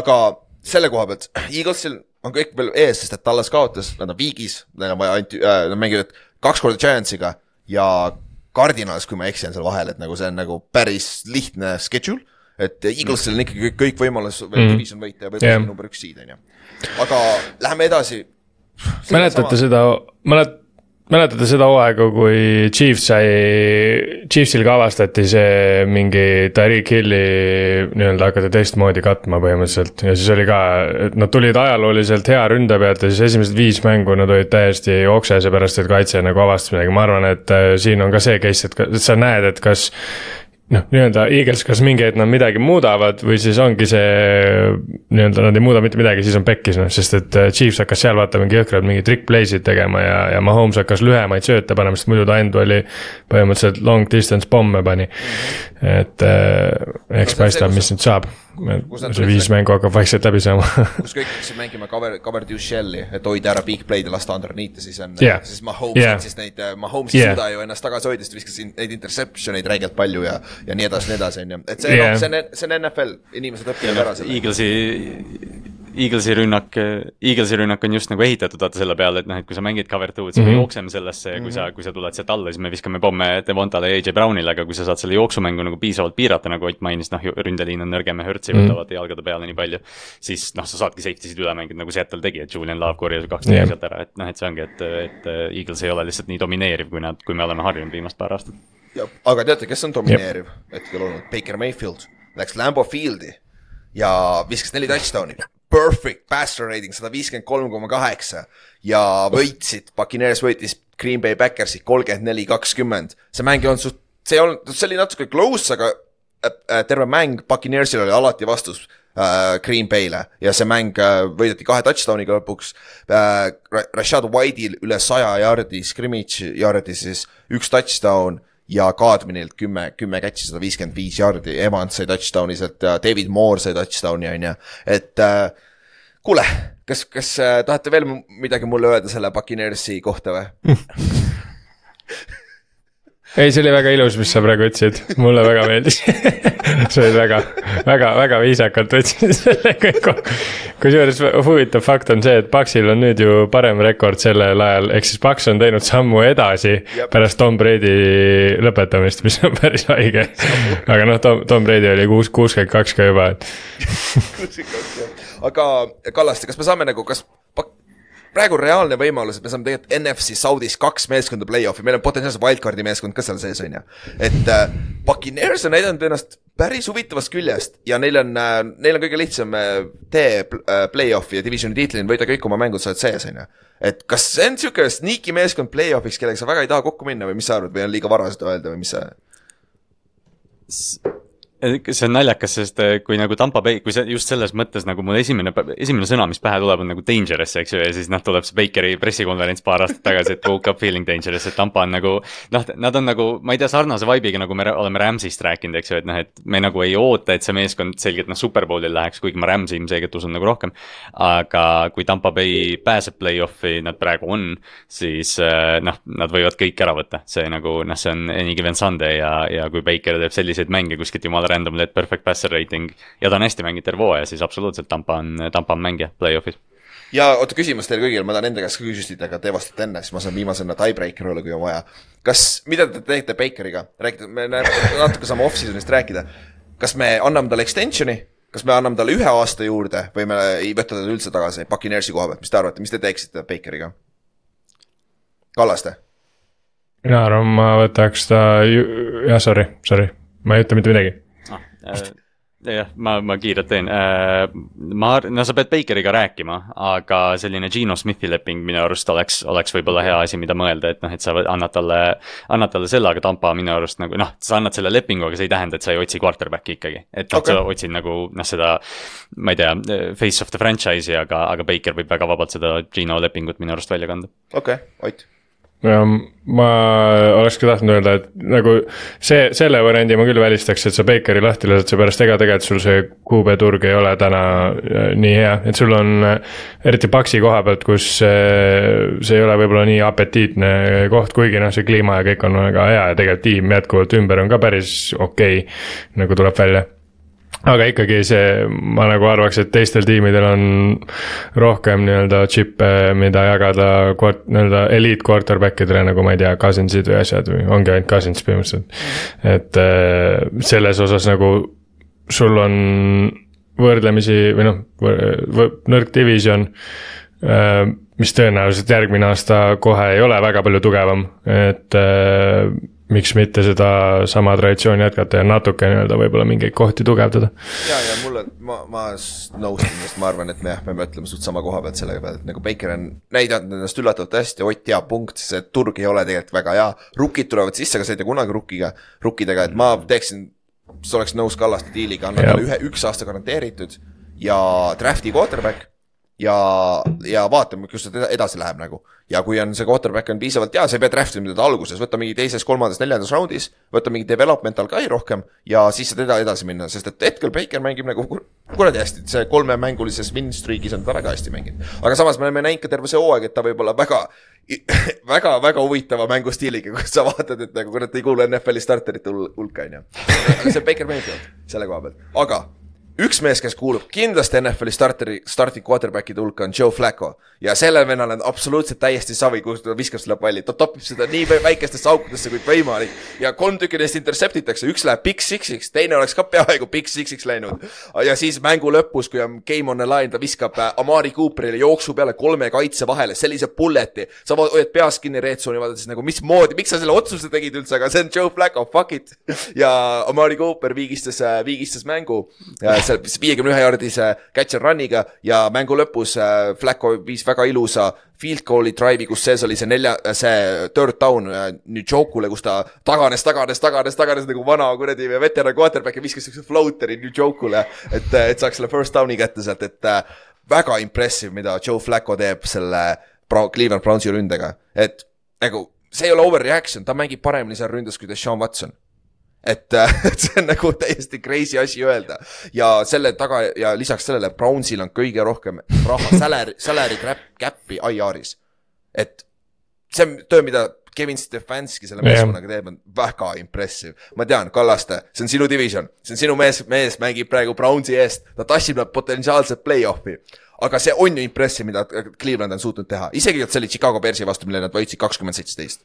aga selle koha pealt, Eaglesil on kõik veel ees, sest et Tallas kaotas, nad on viigis, neil on vaja ainult äh,, nad mängivad kaks korda Giantsiga ja Cardinals, kui ma eksin seal vahel, et nagu see on nagu päris lihtne schedule. et Eaglesil on ikkagi kõik, võimalus mm -hmm. division võita ja võib-olla yeah. number üks seed on ju. aga läheme edasi. mäletate sama... seda, mälet-, mäletate seda hooaega, kui Chiefs sai, Chiefsil ka avastati see mingi Tariq Hilli nii-öelda hakati teistmoodi katma põhimõtteliselt. Ja siis oli ka, et nad tulid ajalooliselt hea ründe pealt ja siis esimesed viis mängu nad olid täiesti okse, seepärast et kaitse nagu avastas midagi, ma arvan, et äh, siin on ka see case, et sa näed, et kas noh, nii-öelda Eagles, kas mingi hetk nad midagi muudavad või siis ongi see nii-öelda nad ei muuda mitte midagi, siis on pekkis noh, sest et äh, Chiefs hakkas seal vaata mingi jõhkralt mingi trick play'sid tegema ja, ja Mahomes hakkas lühemaid sööte panema, sest muidu ta enda oli põhimõtteliselt long distance pomme pani. et äh, eks paistab, mis nüüd saab see viis mängu hakkab vaikselt läbi saama kus kõik hakkasid mängima cover, cover to shell'i, et hoida ära big play'd ja lasta underneath'i, siis on yeah., siis Mahomes Yeah. võttis neid, Mahomes ei Yeah. suuda ju ennast tagasi hoida, sest viskas in- neid interception eid räigelt palju ja, ja nii edasi, nii edasi, on ju. et see Yeah. noh, see on, see on NFL, inimesed õpivad ära selle. Eaglesi, Eaglesi rünnak, Eaglesi rünnak on just nagu ehitatud vaata selle peale, et noh, et kui sa mängid cover two'd, siis me Mhm. jookseme sellesse ja kui sa, kui sa tuled sealt alla, siis me viskame pomme Devontale ja AJ Brownile, aga kui sa saad selle jooksumängu nagu piisavalt piirata, nagu Ott mainis, noh, ründeliin on nõrgem ja Hertz ei Mhm. võta vaata jalgade peale nii palju. siis noh, sa saadki safety sid üle mängida, nagu Seattle tegi, et Julian Love korjas kaks Jah. yeah. sealt ära, et noh, et see ongi, et, et Eagles ei ole lihtsalt nii domineeriv, kui nad, kui me oleme harjunud viimast paar aastat. aga teate, kes on domineeriv hetkel olnud? Baker Mayfield läks Lambo Fieldi ja viskas neli touchdown'i. Perfect passer rating sada viiskümmend kolm koma kaheksa ja võitsid, Puccaneers võitis Green Bay Backersi kolmkümmend neli, kakskümmend. see mäng ei olnud suht, see ei olnud, see oli natuke close, aga äh, äh, terve mäng Puccaneersil oli alati vastus äh, Green Bay'le ja see mäng võideti kahe touchdown'iga lõpuks. Rashad White'il üle saja jaardi scrimmage jaardi siis üks touchdown ja Kadminilt kümme, kümme catch'i, sada viiskümmend viis jaardi, Evans sai touchdown'i sealt ja David Moore sai touchdown'i on ju, et äh, kuule, kas, kas äh, tahate veel midagi mulle öelda selle Puccaneersi kohta või? ei, see oli väga ilus, mis sa praegu ütlesid, mulle väga meeldis sa olid väga, väga, väga viisakalt võtsid selle kõik kokku. kusjuures huvitav fakt on see, et Paxil on nüüd ju parem rekord sellel ajal, ehk siis Pax on teinud sammu edasi Jep. pärast Tom Brady lõpetamist, mis on päris haige. aga noh, Tom, Tom Brady oli kuus, kuuskümmend kaks ka juba, et aga Kallaste, kas me saame nagu, kas praegu reaalne võimalus, et me saame tegelikult NFC Saudis kaks meeskonda play-off'i, meil on potentsiaalselt wildcard'i meeskond ka seal sees, on ju. et äh, Puccaneers on näidanud ennast päris huvitavast küljest ja neil on äh,, neil on kõige lihtsam äh, tee äh, play-off'i ja divisioni tiitlini võita kõik oma mängud sa oled sees, on ju. et kas see on niisugune sneaky meeskond play-off'iks, kellega sa väga ei taha kokku minna või mis sa arvad või on liiga vara seda öelda või mis sa? See on naljakas, sest eh, kui nagu Tampa Bay, kui see just selles mõttes nagu mul esimene, esimene sõna, mis pähe tuleb, on nagu dangerous, eks ju, ja siis noh, tuleb see Bakeri pressikonverents paar aastat tagasi, et woke up feeling dangerous, et Tampa on nagu noh, nad on nagu, ma ei tea, sarnase vibe'iga, nagu me oleme Rams'ist rääkinud, eks ju, et noh, et me nagu ei oota, et see meeskond selgelt noh, superbowlil läheks, kuigi ma Rams'i ilmselgelt usun nagu rohkem. aga kui Tampa Bay pääseb play-off'i, nad praegu on, siis eh, noh, nad võivad kõik ära võtta, see nagu noh, see on any given Sunday ja, ja kui Baker teeb selliseid mänge kuskilt jumala random let perfect passer rating ja ta on hästi mänginud terve hooaja, siis absoluutselt Tampa on, Tampa on mängija play-off'is. ja oota, küsimus teile kõigile, ma tahan enda käest ka küsida, aga te vastate enne, siis ma saan viimasena tiebreaker olla, kui on vaja. kas, mida te teete Bakeriga, räägite, me natuke saame off-season'ist rääkida. kas me anname talle extension'i, kas me anname talle ühe aasta juurde või me ei võta teda üldse tagasi Puccaneersi koha pealt, mis te arvate, mis te teeksite Bakeriga? Kallaste, mina arvan, ma võtaks ta, jah, sorry, sorry, ma ei ütle mitte midagi. ah,. jah, ma, ma kiirelt teen. ma, no sa pead Bakeriga rääkima, aga selline Gino Smithi leping minu arust oleks, oleks võib-olla hea asi, mida mõelda, et noh, et sa annad talle, annad talle selle, aga Tampa minu arust nagu noh, sa annad selle lepingu, aga see ei tähenda, et sa ei otsi quarterback'i ikkagi. et noh okay., sa otsid nagu noh, seda ma ei tea, face of the franchise'i, aga, aga Baker võib väga vabalt seda Gino lepingut minu arust välja kanda. okei okay,, Ott. Ma oleks ka tahtnud öelda, et nagu see, selle variandi ma küll välistaks, et sa Bakeri lahti lased, seepärast ega tegelikult sul see QB-turg ei ole täna äh, nii hea, et sul on äh, eriti Paxi koha pealt, kus äh, see ei ole võib-olla nii apetiitne koht, kuigi noh, see kliima ja kõik on väga hea ja tegelikult tiim jätkuvalt ümber on ka päris okei okay,, nagu tuleb välja aga ikkagi see, ma nagu arvaks, et teistel tiimidel on rohkem nii-öelda džippe, mida jagada quart-, nii-öelda eliit quarterback idele nagu ma ei tea, Cousinsid või asjad või ongi ainult Cousins põhimõtteliselt. et äh, selles osas nagu sul on võrdlemisi või noh, nõrk division. mis tõenäoliselt järgmine aasta kohe ei ole väga palju tugevam, et äh, miks mitte sedasama traditsiooni jätkata ja natuke nii-öelda võib-olla mingeid kohti tugevdada. ja, ja mulle, ma, ma nõustun, sest ma arvan, et me jah, peame ütlema suht sama koha pealt selle peale, et nagu Baker on näidanud ennast üllatavalt hästi, Ott teab punkt, see turg ei ole tegelikult väga hea. Rukid tulevad sisse, aga sa ei tea kunagi rukiga, rukkidega, et ma teeksin, sa oleks nõus Kallaste diiliga, anda talle ühe, üks aasta garanteeritud ja draft'i quarterback ja, ja vaatame, kus ta edasi läheb nagu. ja kui on see quarterback on piisavalt hea, sa ei pea draft ima teda alguses, võta mingi teises, kolmandas, neljandas raundis, võta mingi developmental guy rohkem ja siis saad eda-, edasi minna, sest et hetkel Baker mängib nagu kuradi hästi, see kolmemängulises win streak'is on ta väga hästi mänginud. aga samas me oleme näinud ka terve see hooaeg, et ta võib olla väga väga, väga huvitava mängustiiliga, kus sa vaatad, et nagu kurat ei kuulu NFL-i starterite hulka, on ju. see on Baker Mayfield selle koha pealt, aga üks mees, kes kuulub kindlasti NFL-i starteri, starting quarterback'ide hulka on Joe Flacco ja sellel vennal on absoluutselt täiesti savi, kuhu ta viskab selle palli, ta topib seda nii väikestesse aukudesse kui võimalik. ja kolm tükki neist intercept itakse, üks läheb big six'iks, teine oleks ka peaaegu big six'iks läinud. ja siis mängu lõpus, kui on game on the line, ta viskab äh, Amari Cooperile jooksu peale kolme kaitse vahele sellise bullet'i. sa hoiad peast kinni red zone'i vaadates nagu mismoodi, miks sa selle otsuse tegid üldse, aga see on Joe Flacco, fuck it. ja Amari Cooper viigistas, äh, viigistas mängu seal viiekümne ühe jaardise catch and run'iga ja mängu lõpus äh, Flacco viis väga ilusa field goal'i drive'i, kus sees oli see nelja, see third down äh, nüüd Jokule, kus ta taganes, taganes, taganes, taganes nagu vana kuradi veteran quarterback ja viskas siukse floater'i nüüd Jokule, et, äh, et saaks selle first down'i kätte sealt, et väga impressive, mida Joe Flacco teeb selle Cleveland Brownsi ründega, et nagu see ei ole overreaction, ta mängib paremini seal ründes kui Deshaun Watson et, et see on nagu täiesti crazy asi öelda. Ja selle taga ja lisaks sellele Brownsil on kõige rohkem raha salary, salary cap, cap'i IR-is. et see on töö, mida Kevin Stefanski selle meeskonnaga teeb, on väga impressive. ma tean, Kallaste, see on sinu division, see on sinu mees, mees mängib praegu Brownsi eest, ta tassib nad potentsiaalselt play-off'i. Aga see on ju impressive, mida Cleveland on suutnud teha, isegi see oli Chicago Bearsi vastu, mille nad võitsid kakskümmend seitseteist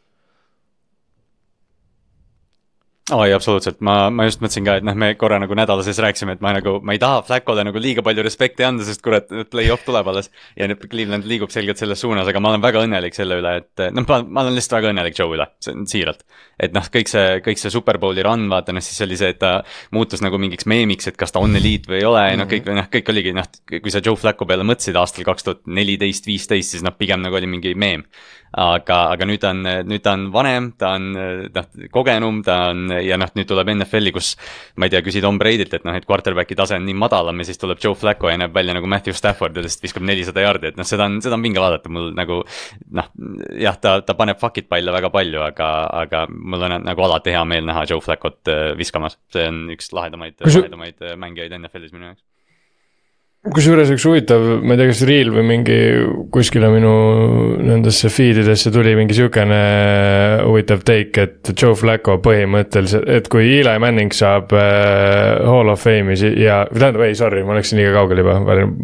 oi, absoluutselt, ma, ma just mõtlesin ka, et noh, me korra nagu nädala sees rääkisime, et ma nagu, ma ei taha Flaccole nagu liiga palju respekti anda, sest kurat, play-off tuleb alles. ja nüüd Cleveland liigub selgelt selles suunas, aga ma olen väga õnnelik selle üle, et noh, ma, ma olen lihtsalt väga õnnelik Joe üle, siiralt. et noh, kõik see, kõik see Superbowli run, vaata noh, siis oli see, et ta muutus nagu mingiks meemiks, et kas ta on eliit või ei ole ja noh, kõik, noh, kõik oligi noh, kui sa Joe Flacco peale mõtlesid aastal kaks tuhat neliteist, viisteist, siis noh, pigem nagu oli mingi meem aga, aga nüüd ta on, nüüd ta on vanem, ta on noh, kogenum, ta on ja noh, nüüd tuleb NFL-i, kus ma ei tea, küsi Tom Brady't, et noh, et quarterback'i tase on nii madalam ja siis tuleb Joe Flacco ja näeb välja nagu Matthew Stafford ja lihtsalt viskab nelisada jaardi, et noh, seda on, seda on vinge vaadata, mul nagu noh, jah, ta, ta paneb fuck'id palle väga palju, aga, aga mul on nagu alati hea meel näha Joe Flacco't äh, viskamas, see on üks lahedamaid, lahedamaid äh, mängijaid NFL-is minu jaoks kusjuures üks huvitav, ma ei tea, kas Reel või mingi kuskile minu nendesse feed idesse tuli mingi sihukene huvitav take, et Joe Flacco põhimõtteliselt, et kui Eli Manning saab äh, Hall of Fame'i ja, tähendab ei, sorry, ma läksin liiga kaugele juba,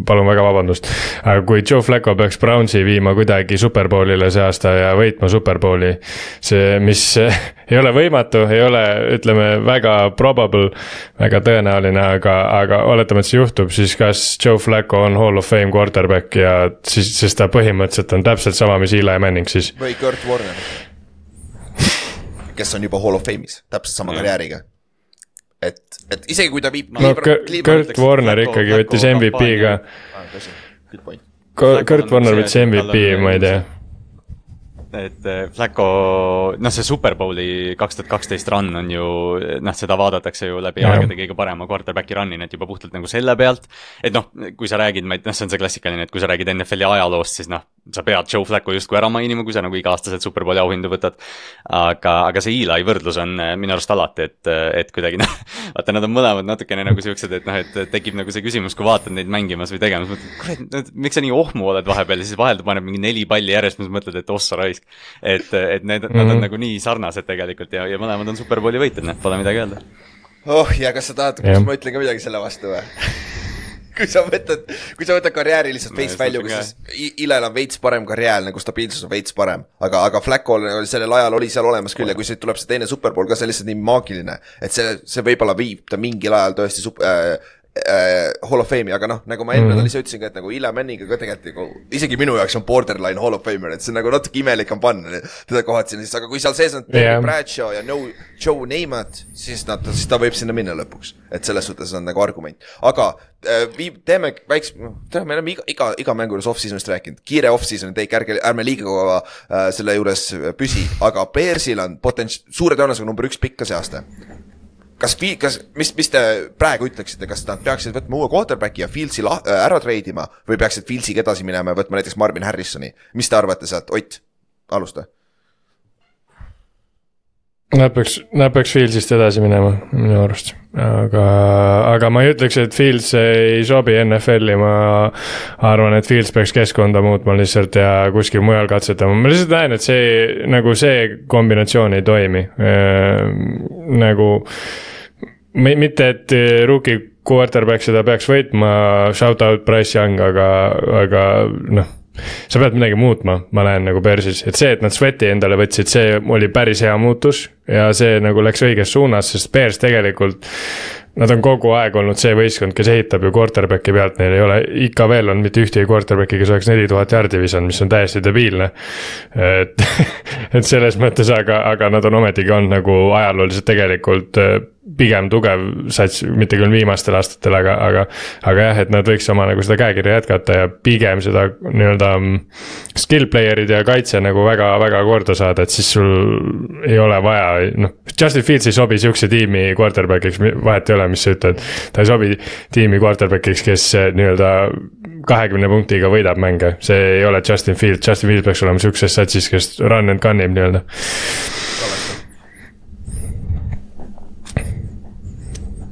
palun väga vabandust. aga kui Joe Flacco peaks Brownsi viima kuidagi Superbowlile see aasta ja võitma Superbowli, see, mis ei ole võimatu, ei ole, ütleme, väga probable, väga tõenäoline, aga, aga oletame, et see juhtub, siis kas Joe Flacco on hall of fame quarterback ja siis, sest ta põhimõtteliselt on täpselt sama, mis Eli Manning siis. või Kurt Warner. kes on juba hall of fame'is, täpselt sama karjääriga. et, et isegi kui ta viib. no Kurt Warner ikkagi võttis MVP-ga. Ah, Kurt Warner võttis MVP, ma ei tea et eh, Flacco, noh, see Superbowli kaks tuhat kaksteist run on ju, noh, seda vaadatakse ju läbi aegade kõige parema quarterback'i run'ina, et juba puhtalt nagu selle pealt. et noh, kui sa räägid, ma ei, noh, see on see klassikaline, et kui sa räägid NFL-i ajaloost, siis noh, sa pead Joe Flacco justkui ära mainima, kui sa nagu iga-aastaselt Superbowli auhindu võtad. aga, aga see Eli võrdlus on eh, minu arust alati, et, et kuidagi noh, vaata, nad on mõlemad natukene nagu siuksed, et noh, et tekib nagu see küsimus, kui vaatad neid mängimas või tegemas, mõtled, kurat, miks sa nii ohmu oled vahepeal ja siis vahel ta paneb mingi neli palli järjest, siis mõtled, et ossa raisk. et, et need mm, -hmm. nad on mhm. nagu nii sarnased tegelikult ja, ja mõlemad on Superbowli võitjad, noh, pole midagi öelda. oh ja kas sa tahad, kas ma ütlen ka midagi selle vastu või kui sa võtad, kui sa võtad karjääri lihtsalt face value'ga, siis Ilel on veits parem karjäär, nagu stabiilsus on veits parem. aga, aga Flaccol sellel ajal oli seal olemas küll ja kui siit tuleb see teine superpool ka, see on lihtsalt nii maagiline, et see, see võib-olla viib ta mingil ajal tõesti sup- äh,, äh, Hall of Fame'i, aga noh, nagu ma eelmine nädal ise ütlesin ka, et nagu Eli Manninga ka tegelikult nagu isegi minu jaoks on borderline Hall of Famer, et see on nagu natuke imelik on panna teda kohati sinna sisse, aga kui seal sees on Jah. Bradshaw ja no Joe Namath, siis nad, siis ta võib sinna minna lõpuks. et selles suhtes on nagu argument, aga äh, vii-, teeme väikse, tead, me oleme iga, iga, iga mängu juures off-season'ist rääkinud, kiire off-season'i teik, ärge, ärme liiga kaua äh, selle juures püsi, aga Bearsil on potents-, suure tõenäosusega number üks pikk ka see aasta kas, kas, mis, mis te praegu ütleksite, kas nad peaksid võtma uue quarterback'i ja Fieldsi lah-, ära treidima või peaksid Fieldsiga edasi minema ja võtma näiteks Marvin Harrisoni, mis te arvate sealt, Ott, alusta. Nad peaks, nad peaks Fieldsist edasi minema minu arust, aga, aga ma ei ütleks, et Fields ei sobi NFL-i, ma arvan, et Fields peaks keskkonda muutma lihtsalt ja kuskil mujal katsetama, ma lihtsalt näen, et see nagu see kombinatsioon ei toimi. Nagu mi- mitte, et rookie quarterback seda peaks võitma, shout out Price Young, aga, aga noh. Sa pead midagi muutma, ma näen nagu Bearsis, et see, et nad Sweati endale võtsid, see oli päris hea muutus ja see nagu läks õiges suunas, sest Bears tegelikult. Nad on kogu aeg olnud see võistkond, kes ehitab ju quarterback'i pealt, neil ei ole ikka veel on mitte ühtegi quarterback'i, kes oleks neli tuhat jaardi visanud, mis on täiesti debiilne. et, et selles mõttes, aga, aga nad on ometigi olnud nagu ajalooliselt tegelikult äh, pigem tugev sats, mitte küll viimastel aastatel, aga, aga, aga jah, et nad võiks oma nagu seda käekirja jätkata ja pigem seda nii-öelda mm, skill player'id ja kaitse nagu väga-väga korda saada, et siis sul ei ole vaja, noh, Justin Fields ei sobi sihukese tiimi quarterback'iks, vahet ei ole, mis sa ütled. ta ei sobi tiimi quarterback'iks, kes eh, nii-öelda kahekümne punktiga võidab mänge, see ei ole Justin Fields, Justin Fields peaks olema sihukeses satsis, kes run and gun ib nii-öelda. Äh,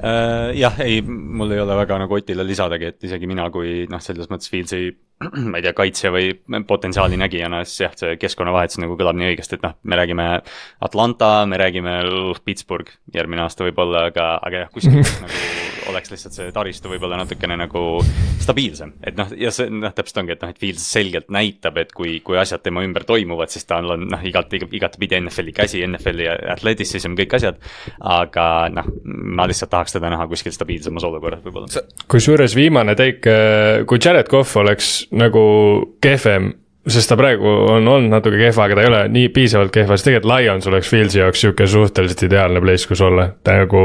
jah, ei, mul ei ole väga nagu Otile lisadagi, et isegi mina kui noh, selles mõttes Fieldsi, ma ei tea, kaitsja või potentsiaali nägijana, siis jah, see keskkonnavahetus nagu kõlab nii õigesti, et noh, me räägime Atlanta, me räägime Pittsburgh järgmine aasta võib-olla, aga, aga jah, kuskil nagu oleks lihtsalt see taristu võib-olla natukene nagu stabiilsem, et noh, ja see noh, täpselt ongi, et noh, et Fields selgelt näitab, et kui, kui asjad tema ümber toimuvad, siis ta on noh, igat, igatepidi NFL-i käsi, NFL-i athleticism, kõik asjad. aga noh, ma lihtsalt tahaks teda näha kuskil stabiilsemas olukorras võib-olla. kusjuures viimane teik, kui Jared Cough oleks nagu kehvem, sest ta praegu on olnud natuke kehva, aga ta ei ole nii piisavalt kehva, siis tegelikult Lions oleks Fieldsi jaoks sihuke suhteliselt ideaalne place, kus olla. ta nagu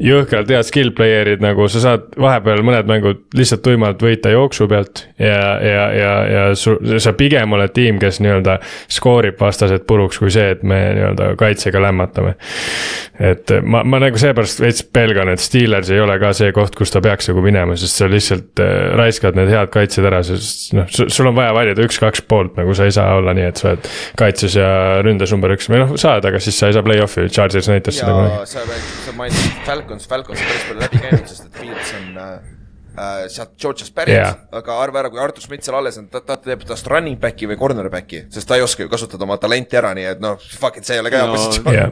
jõhkralt head skill player'id nagu sa saad vahepeal mõned mängud lihtsalt tuimalt võita jooksu pealt ja, ja, ja, ja su, sa pigem oled tiim, kes nii-öelda skoorib vastased puruks, kui see, et me nii-öelda kaitsega lämmatame. et ma, ma nagu seepärast veits pelgan, et Steelers ei ole ka see koht, kus ta peaks nagu minema, sest sa lihtsalt äh, raiskad need head kaitsjad ära, sest noh, sul on vaja valida üks-kaks poolt, nagu sa ei saa olla nii, et sa oled kaitses ja ründes number üks. Või noh, saad, aga siis sa ei saa play-off'i, Chargers näitas seda kunagi. ja sa mainisid Falcons, Falcons on päris palju läbi käinud, sest et Fields on äh, äh, sealt Georgiast pärit. Yeah., aga arva ära, kui Artur Schmidt seal alles on, ta, ta teeb tast running back'i või cornerback'i, sest ta ei oska ju kasutada oma talenti ära, nii et noh, fuck it, see ei ole ka hea No, positsioon. Jah,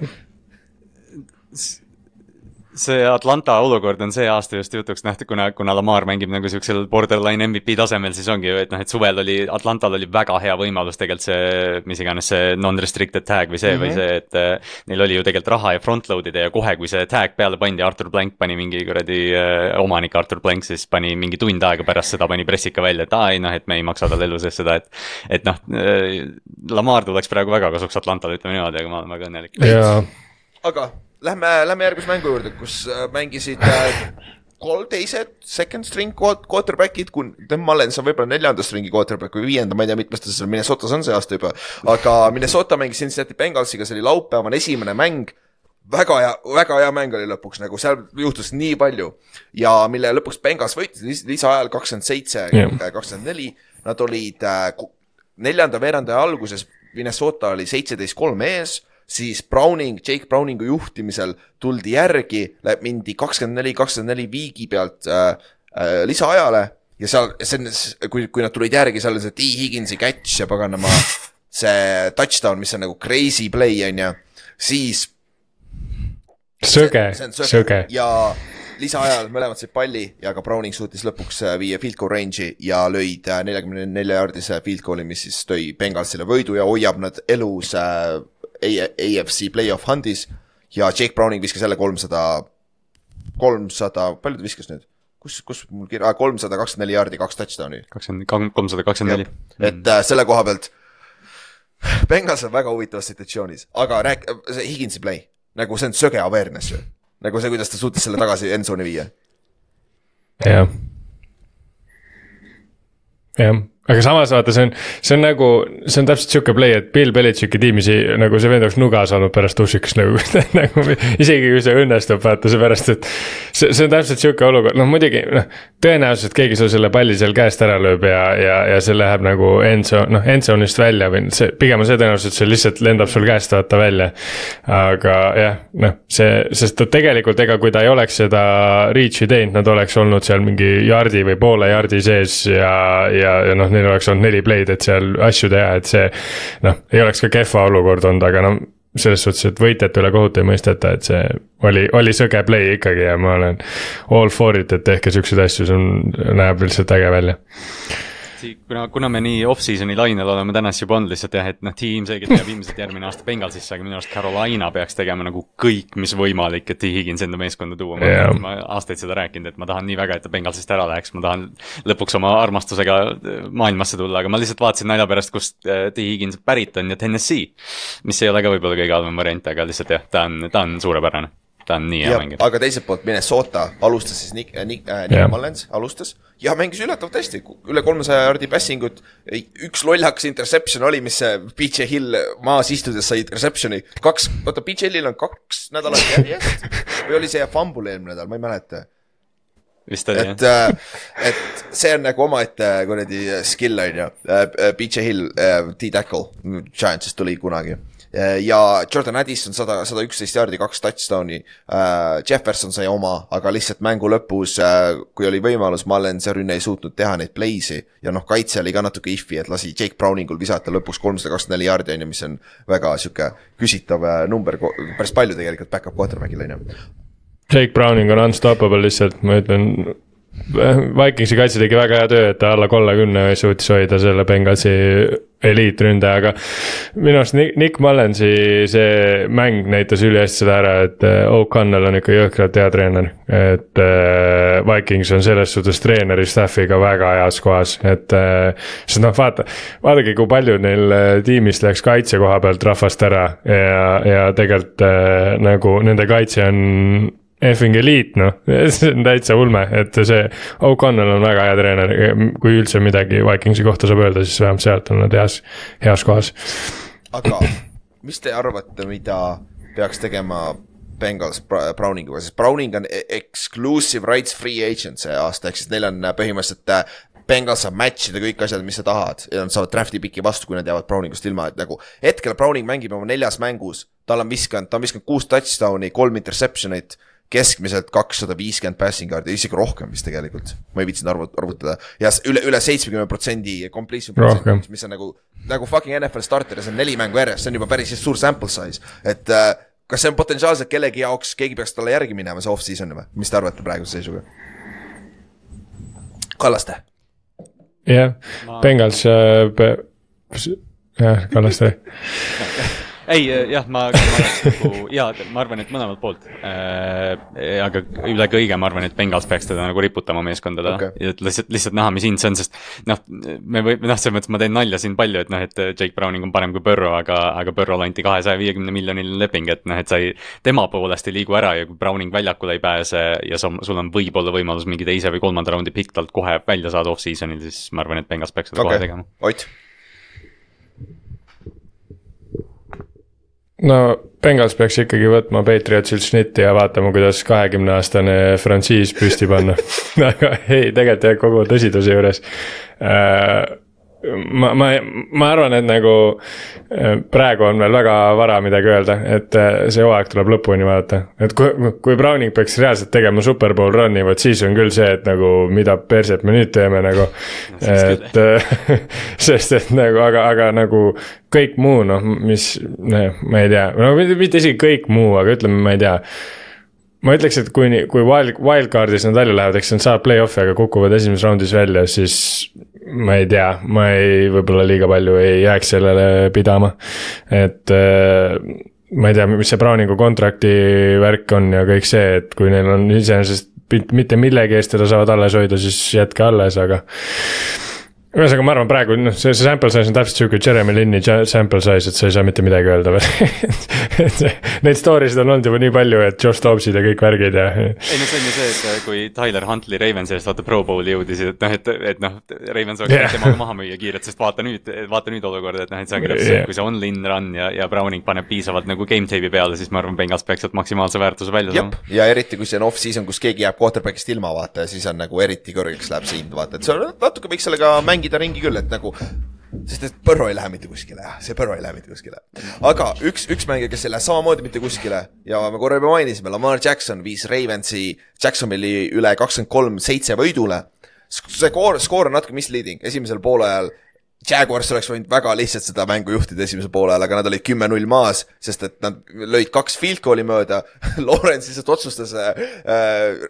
see Atlanta olukord on see aasta just jutuks nähtud, kuna, kuna Lamar mängib nagu siuksel borderline MVP tasemel, siis ongi ju, et noh, et suvel oli, Atlantal oli väga hea võimalus tegelikult see, mis iganes see non-restricted tag või see mm -hmm. või see, et äh, neil oli ju tegelikult raha ja front-load ida ja kohe, kui see tag peale pandi, Artur Blank pani mingi kuradi äh, omanik Artur Blank siis pani mingi tund aega pärast seda pani pressika välja, et aa ei noh, et me ei maksa talle elu sees seda, et et noh äh,, Lamar tuleks praegu väga kasuks Atlantale, ütleme niimoodi, aga ma olen väga õnnelik. ja aga lähme, lähme järgmise mängu juurde, kus äh, mängisid äh, kolm teised second string quarterback'id, kui Tim Mullens on võib-olla neljanda string'i quarterback või viienda, ma ei tea, mitmes ta seal Minnesotas on see aasta juba. aga Minnesota mängis Cincinnati Bengalsiga, see oli laupäevane esimene mäng väga hea, väga hea mäng oli lõpuks nagu seal juhtus nii palju ja mille lõpuks Bengals võitis lis- lisaajal kakskümmend seitse, kakskümmend neli. Nad olid äh, neljanda veerandaja alguses, Minnesota oli seitseteist kolm ees, siis Browning, Jake Browningu juhtimisel tuldi järgi, mindi kakskümmend neli, kakskümmend neli viigi pealt äh, äh, lisaajale ja seal, see on, kui, kui nad tulid järgi, seal oli see T Higginsi catch ja paganama see touchdown, mis on nagu crazy play on ju, siis sõge, sõge. ja lisaajal mõlemad said palli ja ka Browning suutis lõpuks äh, viia field goal range'i ja lõid äh, neljakümne nelja jaardise field goal'i, mis siis tõi Bengalsile võidu ja hoiab nad elus äh, AFC play-off handis ja Jake Browning viskas jälle kolmsada, kolmsada, palju ta viskas nüüd? kus, kus mul kirja, kolmsada kakskümmend neli jaardi, kaks touchdown'i. kakskümmend, kolmsada kakskümmend neli. et äh, selle koha pealt, Bengals on väga huvitavas situatsioonis, aga rääk-, see Higinsi play, nagu see on söge awareness ju. nagu see, kuidas ta suutis selle tagasi endzone'i viia. jah. jah, aga samas vaata, see on, see on nagu, see on täpselt sihuke play, et Bill Belichicki tiimis ei, nagu see vend oleks nugas olnud pärast ussikas nagu, nagu isegi kui see õnnestub, vaata seepärast, et see, see on täpselt sihuke olukord, noh muidugi noh, tõenäoliselt keegi sul selle palli seal käest ära lööb ja, ja, ja see läheb nagu endzone, noh endzone'ist välja või see, pigem on see tõenäoliselt, see lihtsalt lendab sul käest vaata välja. aga jah, noh, see, sest et tegelikult ega kui ta ei oleks seda reach'i teinud, nad oleks olnud seal mingi jardi või poole jardi sees ja, ja, ja noh, neil oleks olnud neli play'd, et seal asju teha, et see noh, ei oleks ka kehva olukord olnud, aga noh, selles suhtes, et võitjate üle kohut ei mõisteta, et see oli, oli sõge play ikkagi ja ma olen all for it, et tehke siukseid asju, see on, näeb lihtsalt äge välja. kuna, kuna me nii off-season'i lainel oleme täna siis juba olnud lihtsalt jah, et noh, tiim selgelt jääb ilmselt järgmine aasta Bengalsisse, aga minu arust Carolina peaks tegema nagu kõik, mis võimalik, et T Higgins enda meeskonda tuua. ma Jah. olen aastaid seda rääkinud, et ma tahan nii väga, et ta Bengalsist ära läheks, ma tahan lõpuks oma armastusega äh, maailmasse tulla, aga ma lihtsalt vaatasin nalja pärast, kust äh, T Higgins pärit on ja Tennessee. mis ei ole ka võib-olla kõige halvem variant, aga lihtsalt jah, ta on, ta on suurepärane. Ta on nii hea mängija. aga teiselt poolt Minnesota alustas siis Nick, Nick äh,, Nick Jah. Mullens alustas ja mängis üllatavalt hästi, üle kolmesaja jaardi passing ut. üks lollakas interception oli, mis see BJ Hill maas istudes sai interception'i, kaks, oota BJ Hillil on kaks nädalat järjest või oli see fumble eelmine nädal, ma ei mäleta vist oli jah et, et see on nagu omaette kuradi skill on ju, BJ Hill, T-Tackle, Giantsist tuli kunagi. Ja Jordan Addison sada, sada üksteist jaardi, kaks touchdown'i. Jefferson sai oma, aga lihtsalt mängu lõpus, kui oli võimalus, Mullens ja Rünne ei suutnud teha neid play'si ja noh, kaitse oli ka natuke if'i, et lasi Jake Browningul visata lõpuks kolmsada kakskümmend neli jaardi on ju, mis on väga sihuke küsitav number, päris palju tegelikult back-up quarterback'il on ju. Jake Browning on unstoppable lihtsalt, ma ütlen. Vikingsi kaitse tegi väga hea töö, et ta alla kolmekümne suutis hoida selle Bengalsi eliitründajaga. minu arust Nick, Nick Mullensi see mäng näitas ülihästi seda ära, et äh, O'Connell on ikka jõhkralt hea treener. et äh, Vikings on selles suhtes treeneri staff'iga väga heas kohas, et äh, sest noh, vaata, vaadake, kui palju neil tiimist läks kaitse koha pealt rahvast ära ja, ja tegelikult nagu nende kaitse on effing eliit noh, see on täitsa ulme, et see O'Connell on väga hea treener, kui üldse midagi Vikingsi kohta saab öelda, siis vähemalt sealt on nad heas, heas kohas. aga mis te arvate, mida peaks tegema Bengals Browninguga, sest Browning on e- exclusive rights free agent see aasta, ehk siis neil on põhimõtteliselt äh, Bengals saab match ida kõik asjad, mis sa tahad ja nad saavad draft'i piki vastu, kui nad jäävad Browningust ilma, et nagu hetkel Browning mängib oma neljas mängus, tal on viskanud, ta on viskanud kuus touchdown'i, kolm interception'it keskmiselt kakssada viiskümmend passing yard'i, isegi rohkem vist tegelikult, ma ei viitsinud arvut-, arvutada. Ja üle, üle seitsmekümne protsendi completion protsent, mis on nagu, nagu fucking NFL starter ja see on neli mängu järjest, see on juba päris suur sample size, et äh, kas see on potentsiaalselt kellegi jaoks, keegi peaks talle järgi minema, see off-season või, mis te arvate praeguse seisuga? Kallaste, jah, Bengals äh,, jah, Kallaste. ei jah, ma, ma nagu ja ma arvan, et mõlemalt poolt äh,. aga üle kõige ma arvan, et Bengals peaks teda nagu riputama meeskondadele Okei. okay.. ja lihtsalt, lihtsalt näha, mis hind see on, sest noh, me või noh, selles mõttes ma teen nalja siin palju, et noh, et Jake Browning on parem kui Burrow, aga, aga Burrow'le anti kahesaja viiekümne miljoniline leping, et noh, et sa ei, tema poolest ei liigu ära ja kui Browning väljakule ei pääse ja sa, sul on võib-olla võimalus mingi teise või kolmanda raundi pikk talt kohe välja saada off-season'il, siis ma arvan, et Bengals peaks seda okay. kohe tegema., Ott, no Bengals peaks ikkagi võtma Patriotsil šnitti ja vaatama, kuidas kahekümne aastane frantsiis püsti panna. aga ei, tegelikult jah, kogu tõsiduse juures äh,. ma, ma, ma arvan, et nagu äh, praegu on veel väga vara midagi öelda, et äh, see hooaeg tuleb lõpuni vaadata. et kui, kui Browning peaks reaalselt tegema superbowl run'i, vot siis on küll see, et nagu mida perset me nüüd teeme nagu. et äh, sest et nagu, aga, aga nagu kõik muu noh, mis, ma ei tea, no mitte isegi kõik muu, aga ütleme, ma ei tea ma ütleks, et kui, kui wild, wildcard'is nad välja lähevad, eks nad saavad play-off'i, aga kukuvad esimeses raundis välja, siis ma ei tea, ma ei, võib-olla liiga palju ei jääks sellele pidama. et äh, ma ei tea, mis see Browningu kontrakti värk on ja kõik see, et kui neil on iseenesest mitte millegi eest teda saavad alles hoida, siis jätke alles, aga ühesõnaga, ma arvan, praegu noh, see, see sample size on täpselt sihuke Jeremy Lin'i sample size, et sa ei saa mitte midagi öelda veel Neid story sid on olnud juba nii palju, et Josh Dobbsid ja kõik värgid ja. ei no see on ju see, et äh, kui Tyler Huntley Ravensi eest vaata Pro Bowli jõudis, et noh, et, et noh, Ravens oleks yeah. temaga maha müüa kiirelt, sest vaata nüüd, vaata nüüd olukorda, et noh, et see ongi täpselt yeah. see, kui see on-line run ja, ja Browning paneb piisavalt nagu game tape'i peale, siis ma arvan, Bengals peaks sealt maksimaalse väärtuse välja saama. ja eriti, kui see on off-season, kus keegi jääb quarterback'ist ilma, vaata, ja siis on nagu eriti kõrgeks läheb see hind, vaata, et see on natuke võiks sellega mängida ringi küll, et nagu sest et Põrro ei lähe mitte kuskile, see Põrro ei lähe mitte kuskile. aga üks, üks mängija, kes ei lähe samamoodi mitte kuskile ja me korra juba mainisime, Lamar Jackson viis Ravensi Jacksonville'i üle kakskümmend kolm seitse võidule. see skoor, skoor on natuke misleading, esimesel poolajal Jaguars oleks võinud väga lihtsalt seda mängu juhtida esimesel poolel, aga nad olid kümme-null maas, sest et nad lõid kaks field goal'i mööda Lawrence lihtsalt otsustas äh Äh,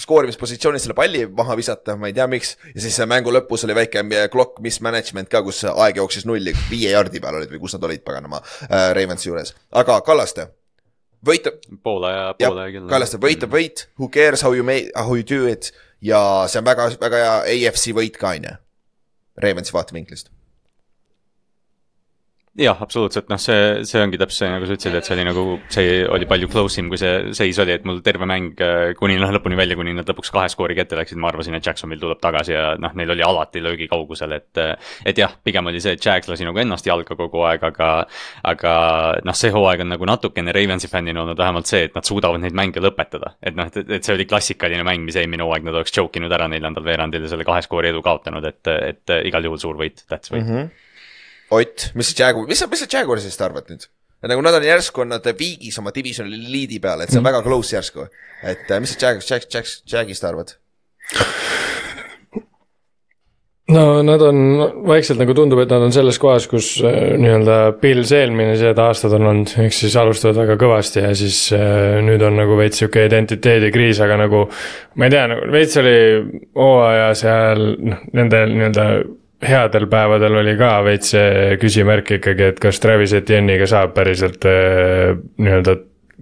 skoorimispositsioonis selle palli maha visata, ma ei tea, miks. ja siis mängu lõpus oli väike clock mismanagement ka, kus aeg jooksis nulli, viie jardi peal olid või kus nad olid, paganama äh,, Ravensi juures. aga Kallaste, võitab. poole ja poole küll. Kallaste võitab võit, who cares how you made, how you do it ja see on väga, väga hea AFC võit ka, on ju. Ravensi vaatevinklist jah, absoluutselt, noh, see, see ongi täpselt see, nagu sa ütlesid, et see oli nagu, see oli palju close im, kui see seis oli, et mul terve mäng äh, kuni noh, lõpuni välja, kuni nad lõpuks kahe skoori kätte läksid, ma arvasin, et Jacksonville tuleb tagasi ja noh, neil oli alati löögi kaugusel, et. et jah, pigem oli see, et Jags lasi nagu ennast jalga kogu aeg, aga, aga noh, see hooaeg on nagu natukene Ravensi fännina olnud vähemalt see, et nad suudavad neid mänge lõpetada. et noh, et, et see oli klassikaline mäng, mis eelmine hooaeg nad oleks choke inud ära neljandal veerandil ja selle kahe skoori edu kaotanud, et, et igal juhul suur võit, tähtis võit mm. -hmm Ott, mis sa Jaguar, mis sa, mis sa Jaguarsist arvad nüüd? nagu nad on järsku on nad viigis oma divisioni liidi peale, et see on mm. väga close järsku. et äh, mis sa Jag-, Jag-, Jag-, Jagist arvad? no nad on vaikselt nagu tundub, et nad on selles kohas, kus äh, nii-öelda Pils eelmised aastad on olnud, ehk siis alustavad väga kõvasti ja siis äh, nüüd on nagu veits sihuke identiteedikriis, aga nagu. ma ei tea, nagu veits oli hooaja seal noh, nendel nii-öelda headel päevadel oli ka veits see küsimärk ikkagi, et kas Travis Etienne'iga saab päriselt äh, nii-öelda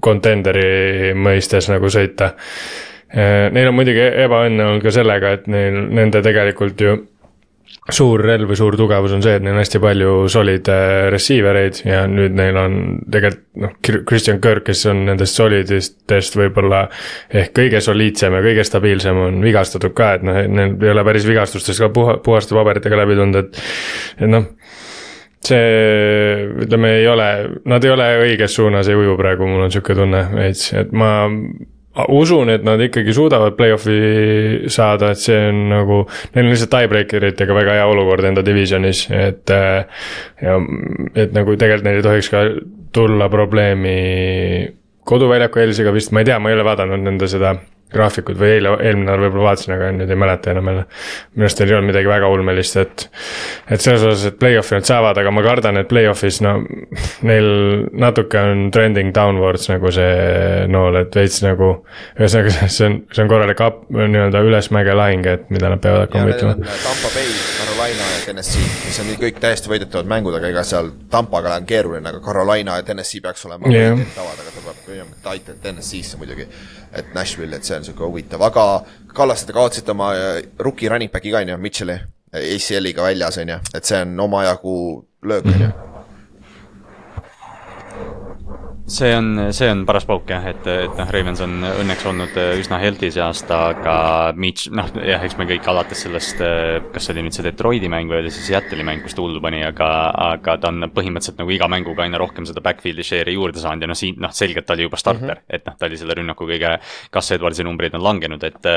contenderi mõistes nagu sõita. Äh, neil on muidugi ebaõnne olnud ka sellega, et neil, nende tegelikult ju suur relv või suur tugevus on see, et neil on hästi palju solid äh, receiver eid ja nüüd neil on tegelikult noh, Christian Kirk, kes on nendest solidistest võib-olla ehk kõige soliidsem ja kõige stabiilsem, on vigastatud ka, et noh, neil ei ole päris vigastustest ka puha, puhaste paberitega läbi tulnud, et, et noh see, ütleme, ei ole, nad ei ole õiges suunas, ei uju praegu, mul on sihuke tunne veits, et ma usun, et nad ikkagi suudavad play-off'i saada, et see on nagu, neil on lihtsalt tiebreaker itega väga hea olukord enda divisionis, et. ja, et nagu tegelikult neil ei tohiks ka tulla probleemi koduväljaku eelisega vist, ma ei tea, ma ei ole vaadanud nende seda graafikud või eile, eelmine nädal võib-olla vaatasin, aga nüüd ei mäleta enam jälle. minu arust neil ei olnud midagi väga ulmelist, et, et selles osas, et play-off'i nad saavad, aga ma kardan, et play-off'is no neil natuke on trending downwards nagu see nool, et veits nagu. ühesõnaga, see on, see on korralik up, nii-öelda ülesmäge lahing, et mida nad peavad hakkama võitlema. Tampa Bay, Carolina Tennessee, mis on kõik täiesti võidetavad mängud, aga ega seal Tampaga on keeruline, aga Carolina ja Tennessee peaks olema yeah. tavad, aga ta peab kõigepealt aitama Tennessee'sse muidugi et Nashville, et see on sihuke huvitav, aga Kallaste, te kaotasite oma äh, rookie running back'i ka on ju, Mitchell'i, ACL-iga väljas on ju, et see on omajagu löök on ju see on, see on paras pauk jah, et, et noh, Ravens on õnneks olnud äh, üsna healthy see aasta, aga Mitch, noh jah, eks me kõik alates sellest, äh, kas see oli nüüd see Detroiti mäng või oli see Seattle'i mäng, kus ta hullu pani, aga, aga ta on põhimõtteliselt nagu iga mänguga aina rohkem seda backfield'i share'i juurde saanud ja noh, siin noh, selgelt ta oli juba starter mm, -hmm. et noh, ta oli selle rünnaku kõige, Gus Edwardsi numbrid on langenud, et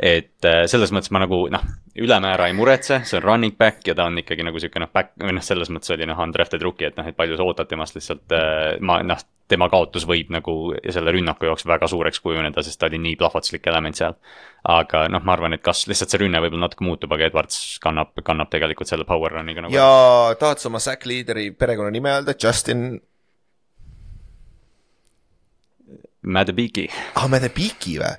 et selles mõttes ma nagu noh, ülemäära ei muretse, see on running back ja ta on ikkagi nagu sihuke noh, back või noh, selles mõttes oli noh, undrafted rookie, et noh, et palju sa ootad temast lihtsalt ma noh tema kaotus võib nagu selle rünnaku jaoks väga suureks kujuneda, sest ta oli nii plahvatuslik element seal. aga noh, ma arvan, et kas lihtsalt see rünne võib-olla natuke muutub, aga Edwards kannab, kannab tegelikult selle power run'iga nagu. ja tahad sa oma sack leader'i perekonnanime öelda, Justin? Madebiki. ah, Madebiki või?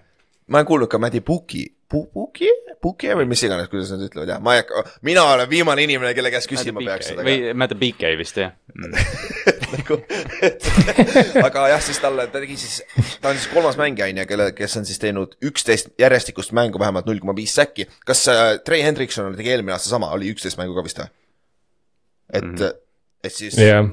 ma olen kuulnud ka Madebuki Puki, Puki või mis iganes, kuidas nad ütlevad, jah, ma ei hakka, mina olen viimane inimene, kelle käest küsima peaks seda. või Matt Beakey vist jah mm. nagu, et aga jah, siis talle, ta tegi siis, ta on siis kolmas mängija on ju, kelle, kes on siis teinud üksteist järjestikust mängu vähemalt null koma viis säkki. kas äh, Trey Hendrikson tegi eelmine aasta sama, oli üksteist mängu ka vist või? et mm, -hmm. et siis jah,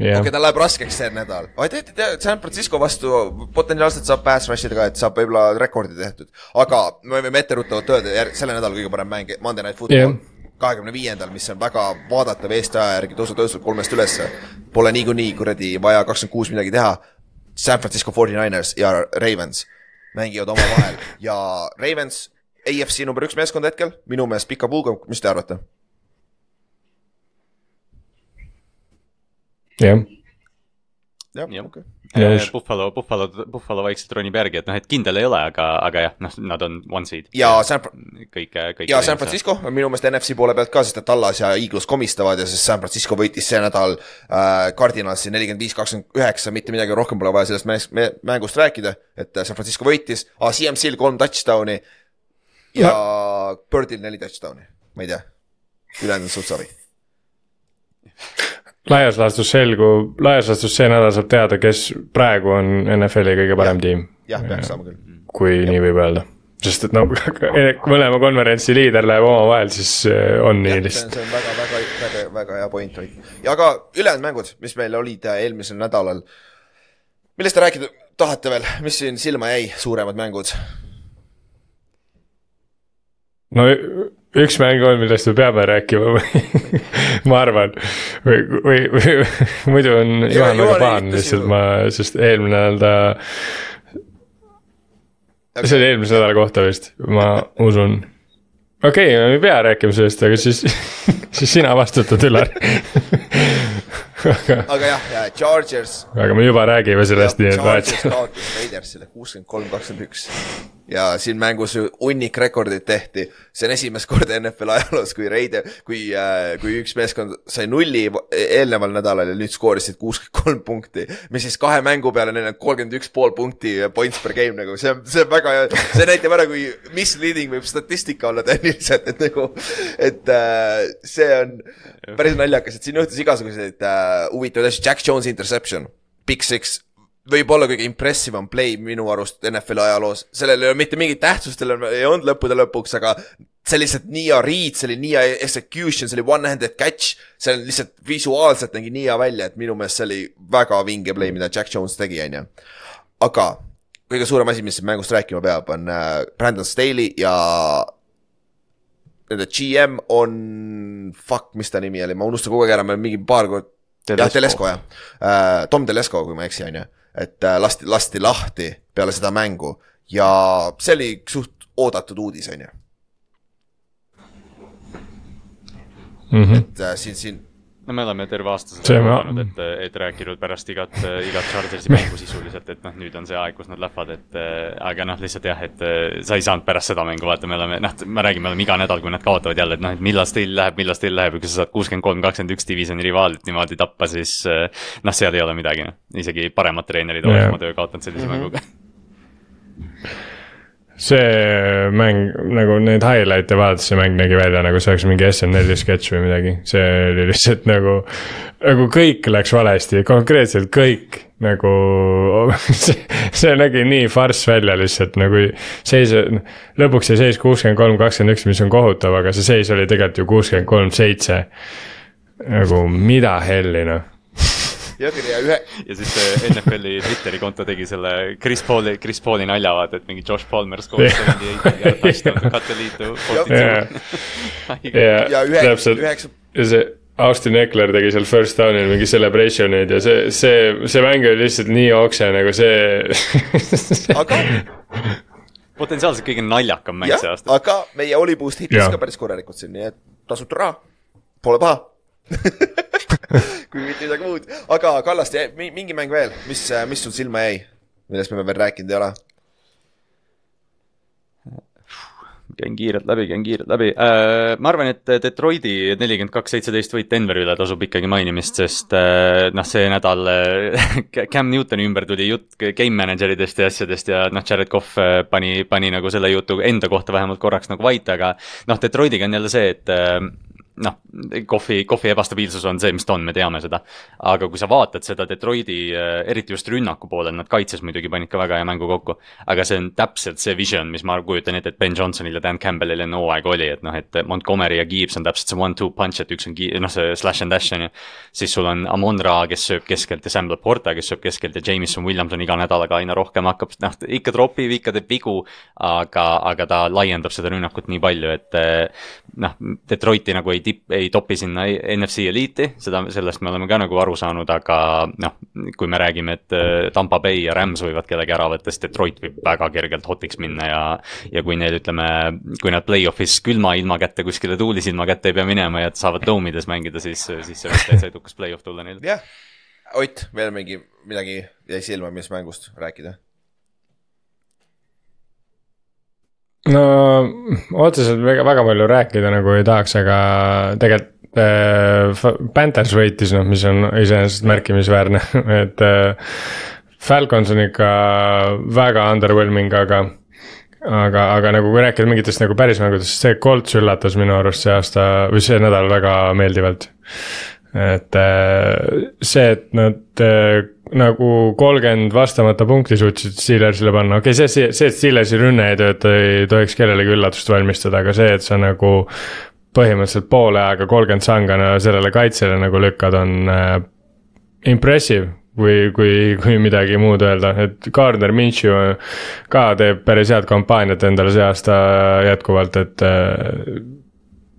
jah okei, tal läheb raskeks see nädal, aga te teate, San Francisco vastu potentsiaalselt saab pass rush ida ka, et saab võib-olla rekordi tehtud. aga me võime etteruttavalt öelda, selle nädala kõige parem mäng, Monday Night Football Jah. Kahekümne viiendal, mis on väga vaadatav Eesti aja järgi tõusu tõusnud kolmest ülesse. Pole niikuinii kuradi vaja kakskümmend kuus midagi teha. San Francisco 49ers ja Ravens mängivad omavahel ja Ravens, AFC number üks meeskond hetkel, minu meelest pika puuga, mis te arvate? jah, jah okei. Nõus. Buffalo, Buffalo, Buffalo vaikselt ronib järgi, et noh, et kindel ei ole, aga, aga jah, noh, nad on one seed. ja San, kõik, kõik. ja San. Francisco on minu meelest NFC poole pealt ka, sest et Tallas ja Eagles komistavad ja siis San Francisco võitis see nädal äh, Cardinalsi nelikümmend viis, kakskümmend üheksa, mitte midagi rohkem pole vaja sellest mängust, mä- mängust rääkida, et äh, San Francisco võitis ah,, CMC-l kolm touchdown'i ja Birdil neli touchdown'i, ma ei tea, ülejäänud on suht savi. laias laastus selgub, laias laastus see nädal saab teada, kes praegu on NFL-i kõige parem tiim, jah, peaks saama küll. kui nii võib öelda. sest et no mõlema konverentsi liider läheb omavahel, siis eh, on nii see lihtsalt. on, see on väga, väga, väga, väga hea point, Ott. ja aga ülejäänud mängud, mis meil olid äh, eelmisel nädalal, millest te rääkida tahate veel, mis siin silma jäi, suuremad mängud? no üks mäng on, millest me peame rääkima või ma arvan. või, või, või muidu on Juhan väga pahane lihtsalt ma, sest eelmine nädal ta, see oli eelmise nädala kohta vist, ma usun. okei okay,, me ei pea rääkima sellest, aga siis, siis sina vastutad, Ülar. aga, aga jah, Chargers aga me juba räägime sellest, nii et Chargers vahet. kaotas Raidersile kuuskümmend kolm, kakskümmend üks. Ja siin mängus hunnik rekordeid tehti, see on esimest korda NFL ajaloos, kui Raider, kui äh,, kui üks meeskond sai nulli eelneval nädalal ja nüüd skoorisid kuuskümmend kolm punkti, mis siis kahe mängu peale neil on kolmkümmend üks pool punkti points per game nagu, see on, see on väga hea, see näitab ära, kui misleading võib statistika olla tehniliselt, et nagu, et äh, see on päris naljakas, et siin juhtus igasuguseid äh, huvitavaid asju, Jack Jones'i interception, Big Six võib-olla kõige impressive on play minu arust NFL-i ajaloos, sellel ei ole mitte mingit tähtsust, sellel ei olnud lõppude lõpuks, aga see lihtsalt nii hea read, see oli nii hea execution, see oli one-handed catch, see on lihtsalt visuaalselt nägi nii hea välja, et minu meelest see oli väga vinge play, mida Jack Jones tegi, on ju. aga kõige suurem asi, mis mängust rääkima peab, on äh, Brandon Staley ja nende GM on, fuck, mis ta nimi oli, ma unustan kogu aeg ära, me mingi paar korda jah, Telesko jah. Uh,, Tom Telesko, kui ma ei eksi, on ju, et uh, lasti, lasti lahti peale seda mängu ja see oli suht oodatud uudis, on ju, Mhm. et uh, siin, siin no me oleme terve aasta seda ma- oodanud, et, et rääkinud pärast igat, igat Chargersi mängu sisuliselt, et noh, nüüd on see aeg, kus nad lähevad, et äh, aga noh, lihtsalt jah, et äh, sa ei saanud pärast seda mängu vaata, me oleme noh, me räägime, oleme iga nädal, kui nad kaotavad jälle, et noh, et millal Still läheb, millal Still läheb ja kui sa saad kuuskümmend kolm, kakskümmend üks divisjoni rivaalit niimoodi tappa, siis noh, seal ei ole midagi, noh, isegi paremad treenerid oleks oma töö kaotanud sellise mm -hmm. mänguga. See mäng nagu neid highlight'e vaadates see mäng nägi välja nagu see oleks mingi SNL-i sketš või midagi, see oli lihtsalt nagu. nagu kõik läks valesti, konkreetselt kõik nagu see, see nägi nii farss välja lihtsalt nagu seis, lõpuks see seis kuuskümmend kolm, kakskümmend üks, mis on kohutav, aga see seis oli tegelikult ju kuuskümmend kolm, seitse. nagu mida helli noh, ja ühe, ja siis see NFL-i Twitteri konto tegi selle Chris Pauli, Chris Pauli nalja vaata, et mingi Josh Palmer skooris seventy eight ja touchdown to cut the lead to forty Jaa. two. ja ja ühe, täpselt üheksa, ja see Austin Eckler tegi seal first down'il mingi celebration'id ja see, see, see mäng oli lihtsalt nii okse nagu see aga potentsiaalselt kõige naljakam mäng see aasta. aga meie Oli Boost hitis Jah. ka päris korralikult siin, nii et tasuta raha, pole paha kui mitte midagi muud, aga Kallaste, mingi mäng veel, mis, mis sul silma jäi, millest me veel rääkinud ei ole? käin kiirelt läbi, käin kiirelt läbi äh,. ma arvan, et Detroiti nelikümmend kaks, seitseteist võit Denveri üle tasub ikkagi mainimist, sest äh, noh, see nädal äh, Cam Newtoni ümber tuli jutt game manager idest ja asjadest ja noh, Jared Cough äh, pani, pani nagu selle jutu enda kohta vähemalt korraks nagu vait, aga noh, Detroitiga on jälle see, et äh, noh, kohvi, kohvi ebastabiilsus on see, mis ta on, me teame seda. aga kui sa vaatad seda Detroiti, äh, eriti just rünnaku poolel, nad kaitses muidugi panid ka väga hea mängu kokku. aga see on täpselt see vision, mis ma kujutan ette, et Ben Johnsonil ja Dan Campbellil enne hooaega oli, et noh, et Montgomery ja Gibbs on täpselt see one-two punch, et üks on noh, see slash and dash on ju. siis sul on Amon Ra, kes sööb keskelt ja Sam Laporta, kes sööb keskelt ja Jameson Williams on iga nädalaga aina rohkem hakkab, noh, ikka tropib, ikka teeb vigu. aga, aga ta laiendab seda rünnakut nii palju, et noh, Detroiti nagu ei tipp, ei topi sinna NFC eliiti, seda, sellest me oleme ka nagu aru saanud, aga noh, kui me räägime, et äh, Tampa Bay ja Rams võivad kellegi ära võtta, siis Detroit võib väga kergelt hotiks minna ja ja kui neil, ütleme, kui nad play-off'is külma ilma kätte kuskile tuulisilma kätte ei pea minema ja saavad doomides mängida, siis, siis see võib täitsa edukas play-off tulla neil. jah, Ott, veel mingi, midagi jäi silma, mis mängust rääkida? No otseselt väga, väga palju rääkida nagu ei tahaks, aga tegelikult äh, Panthers võitis, noh, mis on iseenesest märkimisväärne et äh, Falcons on ikka väga underwhelming, aga aga, aga nagu kui rääkida mingitest nagu päris mängudest, see Colts üllatas minu arust see aasta või see nädal väga meeldivalt. et äh, see, et nad äh, nagu kolmkümmend vastamata punkti suutsid Steelersile panna, okei okay,, see, see, et Steelersi rünne ei tööta, ei tohiks kellelegi üllatust valmistada, aga see, et sa nagu põhimõtteliselt poole ajaga kolmkümmend sangana sellele kaitsele nagu lükkad, on äh, impressive. Või kui, kui midagi muud öelda, et Gardner Minshew ka teeb päris head kampaaniat endale see aasta jätkuvalt, et äh,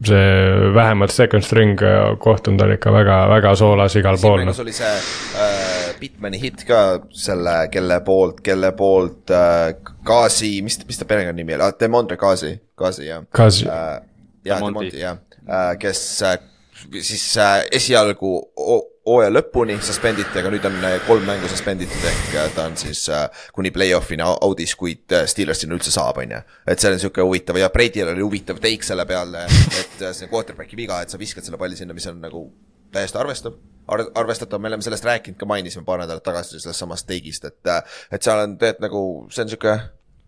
see vähemalt second string kohtunud on ikka väga, väga soolas igal pool. oli see äh, Bitmani hitt ka selle, kelle poolt, kelle poolt äh, Gazi, mis, mis ta perekonnanimi oli ah,, Demondre Gazi, Gazi jah. Gazi äh,. jah, Demonti jah äh,, kes äh, siis äh, esialgu hooaja lõpuni suspenditi, aga nüüd on äh, kolm mängu suspenditud, ehk äh, ta on siis äh, kuni play-off'ini audis, kuid Steelers sinna üldse saab, on ju. et see on sihuke huvitav ja Brady'l oli huvitav take selle peale, et see quarterback'i viga, et sa viskad selle palli sinna, mis on nagu täiesti arvestav ar, arvestatav, me oleme sellest rääkinud ka, mainisime paar nädalat tagasi sellest samast take'ist, et, et seal on tegelikult nagu, see on sihuke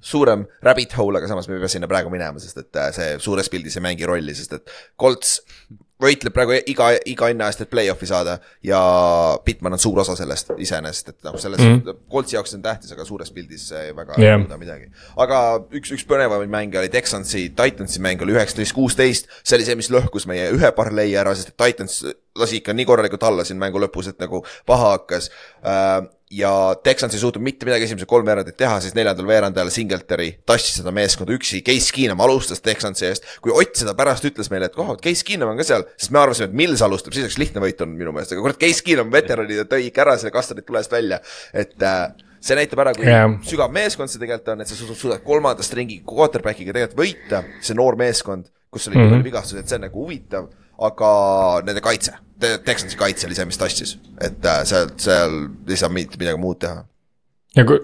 suurem rabbit hole, aga samas me ei pea sinna praegu minema, sest et see suures pildis ei mängi rolli, sest et Colts võitleb praegu iga, iga hinna eest, et play-off'i saada ja Bitman on suur osa sellest iseenesest, et noh, selles mm -hmm. Coltsi jaoks on tähtis, aga suures pildis väga yeah. ei muuda midagi. aga üks, üks põnevamaid mänge oli Texansi, Titansi mäng oli üheksateist, kuusteist, see oli see, mis lõhkus meie ühe parlei ära, sest Titans lasi ikka nii korralikult alla siin mängu lõpus, et nagu paha hakkas äh, ja Texans ei suutnud mitte midagi esimesed kolm veerandit teha, siis neljandal veerandajal Singletary tassis seda meeskonda üksi, Case Keenum alustas Texansi eest. kui Ott seda pärast ütles meile, et oh, Case Keenum on ka seal, siis me arvasime, et Mills alustab, siis oleks lihtne võit olnud minu meelest, aga kurat, Case Keenum veteranid tõi ikka ära selle kastanid tulest välja, et äh, see näitab ära, kui yeah. sügav meeskond see tegelikult on, et sa suudad kolmandast ringi quarterback'iga tegelikult võita, see noor meeskond, kus oli mm -hmm. et see on nagu huvitav, aga nende kaitse Texansi kaitse oli see, mis tassis, et äh, seal, seal ei saa mitte midagi muud teha. ja kui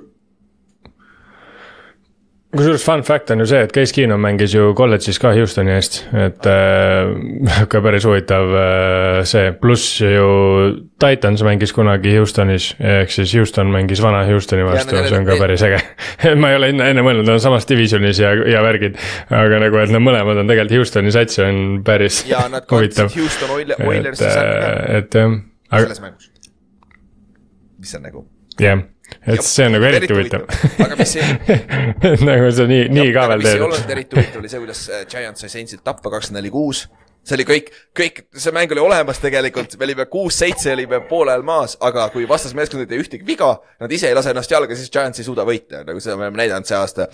kusjuures fun fact on ju see, et Case Keenum mängis ju kolledžis ka Houstoni eest, et äh, ka päris huvitav äh, see, pluss ju Titans mängis kunagi Houstonis, ehk siis Houston mängis vana Houstoni vastu, see on ka päris äge ma ei ole enne, enne mõelnud, nad on samas divisionis ja, ja värgid, aga nagu, et nad mõlemad on tegelikult Houstoni sats, on päris ja kaotasid Houston Oilersi äh, et jah. selles mängus, mis on nagu. jah yeah et ja, see on nagu eriti huvitav. aga mis ei nagu see nii, nii ka veel teed. mis ei olnud eriti huvitav, oli see, kuidas äh, Giants sai Saintsit tappa kakskümmend neli kuus. see oli kõik, kõik, see mäng oli olemas tegelikult, me olime kuus-seitse, olime poole ajal maas, aga kui vastasmeeskond ei tee ühtegi viga, nad ise ei lase ennast jalga, siis Giants ei suuda võita, nagu seda me oleme näidanud see aasta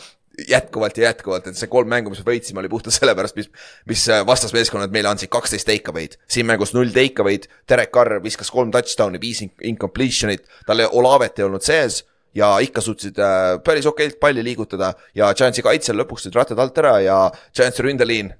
jätkuvalt ja jätkuvalt, et see kolm mängu, mis me võitsime, oli puhtalt sellepärast, mis, mis äh, vastasmeeskonnad meile andsid kaksteist take away'd. siin mängus null take away'd, Derek Carr viskas kolm touchdown'i, viis incompletion'it, tal Olavet ei olnud sees ja ikka suutsid äh, päris okeilt palli liigutada ja Giantsi kaitsel lõpuks tulid rattad alt ära ja Giantsi ründeliin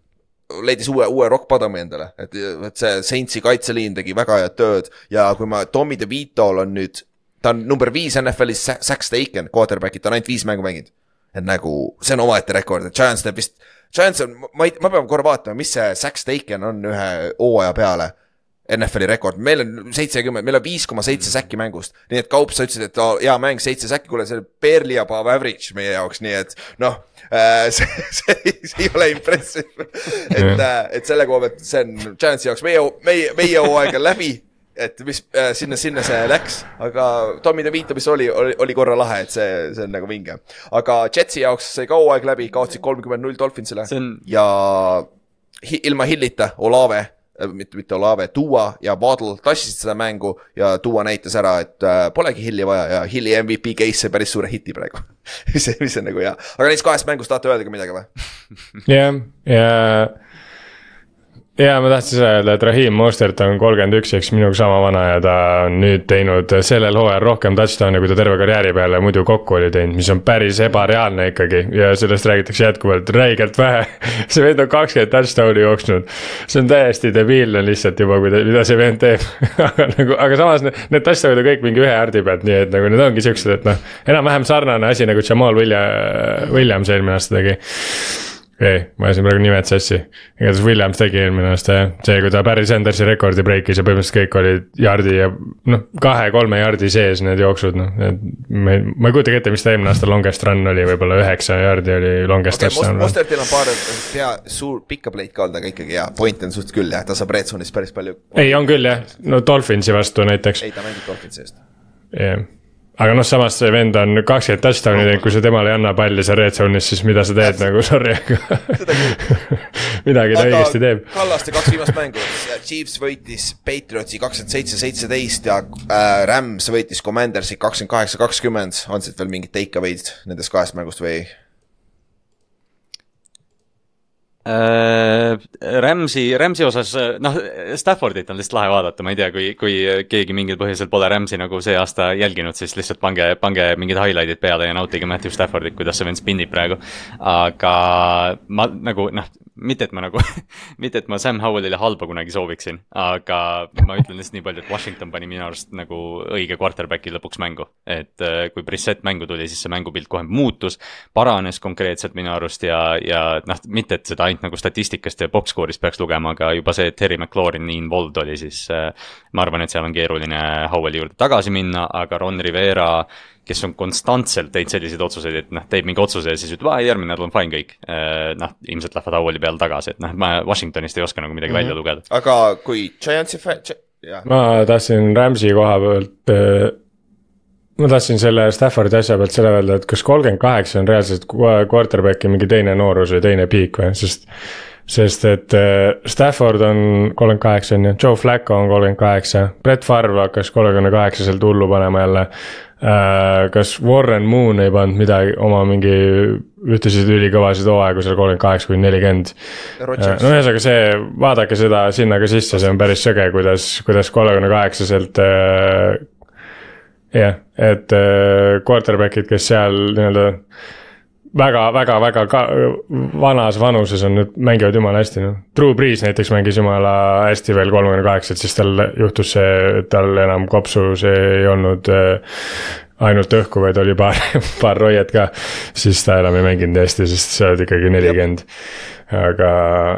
leidis uue, uue rock bottom'i endale, et, et see Saintsi kaitseliin tegi väga head tööd ja kui ma, Tommy DeVito'l on nüüd, ta on number viis NFL-is, Zack Staken, quarterback'id, ta on ainult viis mängu mänginud et nagu see on omaette rekord, et Giants teeb vist, Giants on, ma ei, ma pean korra vaatama, mis see Zack Staken on ühe hooaja peale. NFL-i rekord, meil on seitsekümmend, meil on viis koma seitse säkki mängust. nii et Kaup, sa ütlesid, et oh, hea mäng, seitse säkki, kuule, see on barely above average meie jaoks, nii et noh äh. see, see, see ei ole impressive, et, et selle koha pealt see on Giantsi jaoks meie, meie, meie hooaeg on läbi et mis äh, sinna, sinna see läks, aga Tommy DeVito, mis oli, oli, oli korra lahe, et see, see on nagu vinge. aga Jetsi jaoks sai ka hooaeg läbi, kaotasid kolmkümmend null Dolphinsile on- ja hi, ilma Hillita Olave, mitte, mitte Olave, Duo ja Waddle tassisid seda mängu ja Duo näitas ära, et äh, polegi Hilli vaja ja Hilli MVP case sai päris suure hiti praegu see, mis on nagu hea, aga neist kahest mängust tahate öelda ka midagi või? jah, ja. Ja ma tahtsin seda öelda, et Raheem Mostert on kolmkümmend üks, eks minuga sama vana ja ta on nüüd teinud sellel hooajal rohkem touchdown'e, kui ta terve karjääri peale muidu kokku oli teinud, mis on päris ebareaalne ikkagi. Ja sellest räägitakse jätkuvalt räigelt vähe. see vend on kakskümmend touchdown'i jooksnud, see on täiesti debiilne lihtsalt juba, mida see vend teeb. Aga nagu, aga samas need, need touchdown'id on kõik mingi ühe jardi pealt, nii et nagu need ongi siuksed, et noh, enam-vähem sarnane asi nagu Jamal William, Williams eelmine aasta tegi ei, ma ajasin praegu nimed sassi. igatahes Williams tegi eelmine aasta jah, see, kui ta Barry Sandersi rekordi breikis ja põhimõtteliselt kõik olid jardi ja noh, kahe-kolme jardi sees need jooksud, noh, et me, ma ei kujutagi ette, mis ta eelmine aasta longest run oli, võib-olla üheksa jardi oli longest okei okay,, touchdown. Mostertil on paar hea, suur pikka pleit ka olnud, aga ikkagi hea, point on suht küll jah, ta saab red zone'is päris palju. ei, on küll jah, no Dolphinsi vastu näiteks, ei, ta mängib Dolphinsi eest. jah. Aga noh, samas see vend on kakskümmend touchdown'i teinud, kui sa temale ei anna palli seal red zone'is, siis mida sa teed nagu, sorry, aga midagi ta õigesti teeb. Kallaste kaks viimast mängu, Chiefs võitis Patriotsi kakskümmend seitse, seitseteist ja äh, Rams võitis Commandersi kakskümmend kaheksa, kakskümmend. on siit veel mingid take away'd nendest kahest mängust või? Äh, Rams'i, Rams'i osas, noh, Staffordit on lihtsalt lahe vaadata, ma ei tea, kui, kui keegi mingil põhjusel pole Rams'i nagu see aasta jälginud, siis lihtsalt pange, pange mingid highlight'id peale ja nautige Matthew Staffordit, kuidas see vend spinnib praegu. aga ma nagu noh, mitte et ma nagu, mitte et ma Sam Howellile halba kunagi sooviksin, aga ma ütlen lihtsalt nii palju, et Washington pani minu arust nagu õige quarterback'i lõpuks mängu. et äh, kui Brissett mängu tuli, siis see mängupilt kohe muutus, paranes konkreetselt minu arust ja, ja noh, mitte et seda ainult nagu statistikast ja box score'ist peaks lugema, aga juba see, et Terry McLaurin nii involved oli, siis äh, ma arvan, et seal on keeruline Howelli juurde tagasi minna, aga Ron Rivera kes on konstantselt teinud selliseid otsuseid, et noh, teeb mingi otsuse ja siis ütleb, aa järgmine nädal on fine kõik. noh, ilmselt lähevad Howelli peale tagasi, et noh, ma Washingtonist ei oska nagu midagi mm -hmm. välja lugeda. aga kui Giantsi fänn, jah, ma tahtsin Rams'i koha pealt. ma tahtsin selle Staffordi asja pealt selle öelda, et kas kolmkümmend kaheksa on reaalselt quarterback'i mingi teine noorus või teine piik või, sest. sest et äh, Stafford on kolmkümmend kaheksa on ju, Joe Flacco on kolmkümmend kaheksa, Brett Favre hakkas kolmekümne kaheksaselt hullu panema jälle. Kas Warren Moon ei pannud midagi oma mingi ühtesid ülikõvasid hooaegu seal kolmkümmend kaheksa kuni nelikümmend. Rodgers no ühesõnaga see, vaadake seda sinna ka sisse, see on päris sõge, kuidas, kuidas kolmekümne kaheksaselt äh,. jah, et äh, quarterback'id, kes seal nii-öelda väga-väga-väga ka vanas vanuses on nüüd, mängivad jumala hästi noh. Drew Brees näiteks mängis jumala hästi veel kolmekümne kaheksat, siis tal juhtus see, tal enam kopsu, see ei olnud äh, ainult õhku, vaid oli paar, paar roiet ka. siis ta enam ei mänginud hästi, sest sa oled ikkagi nelikümmend. aga,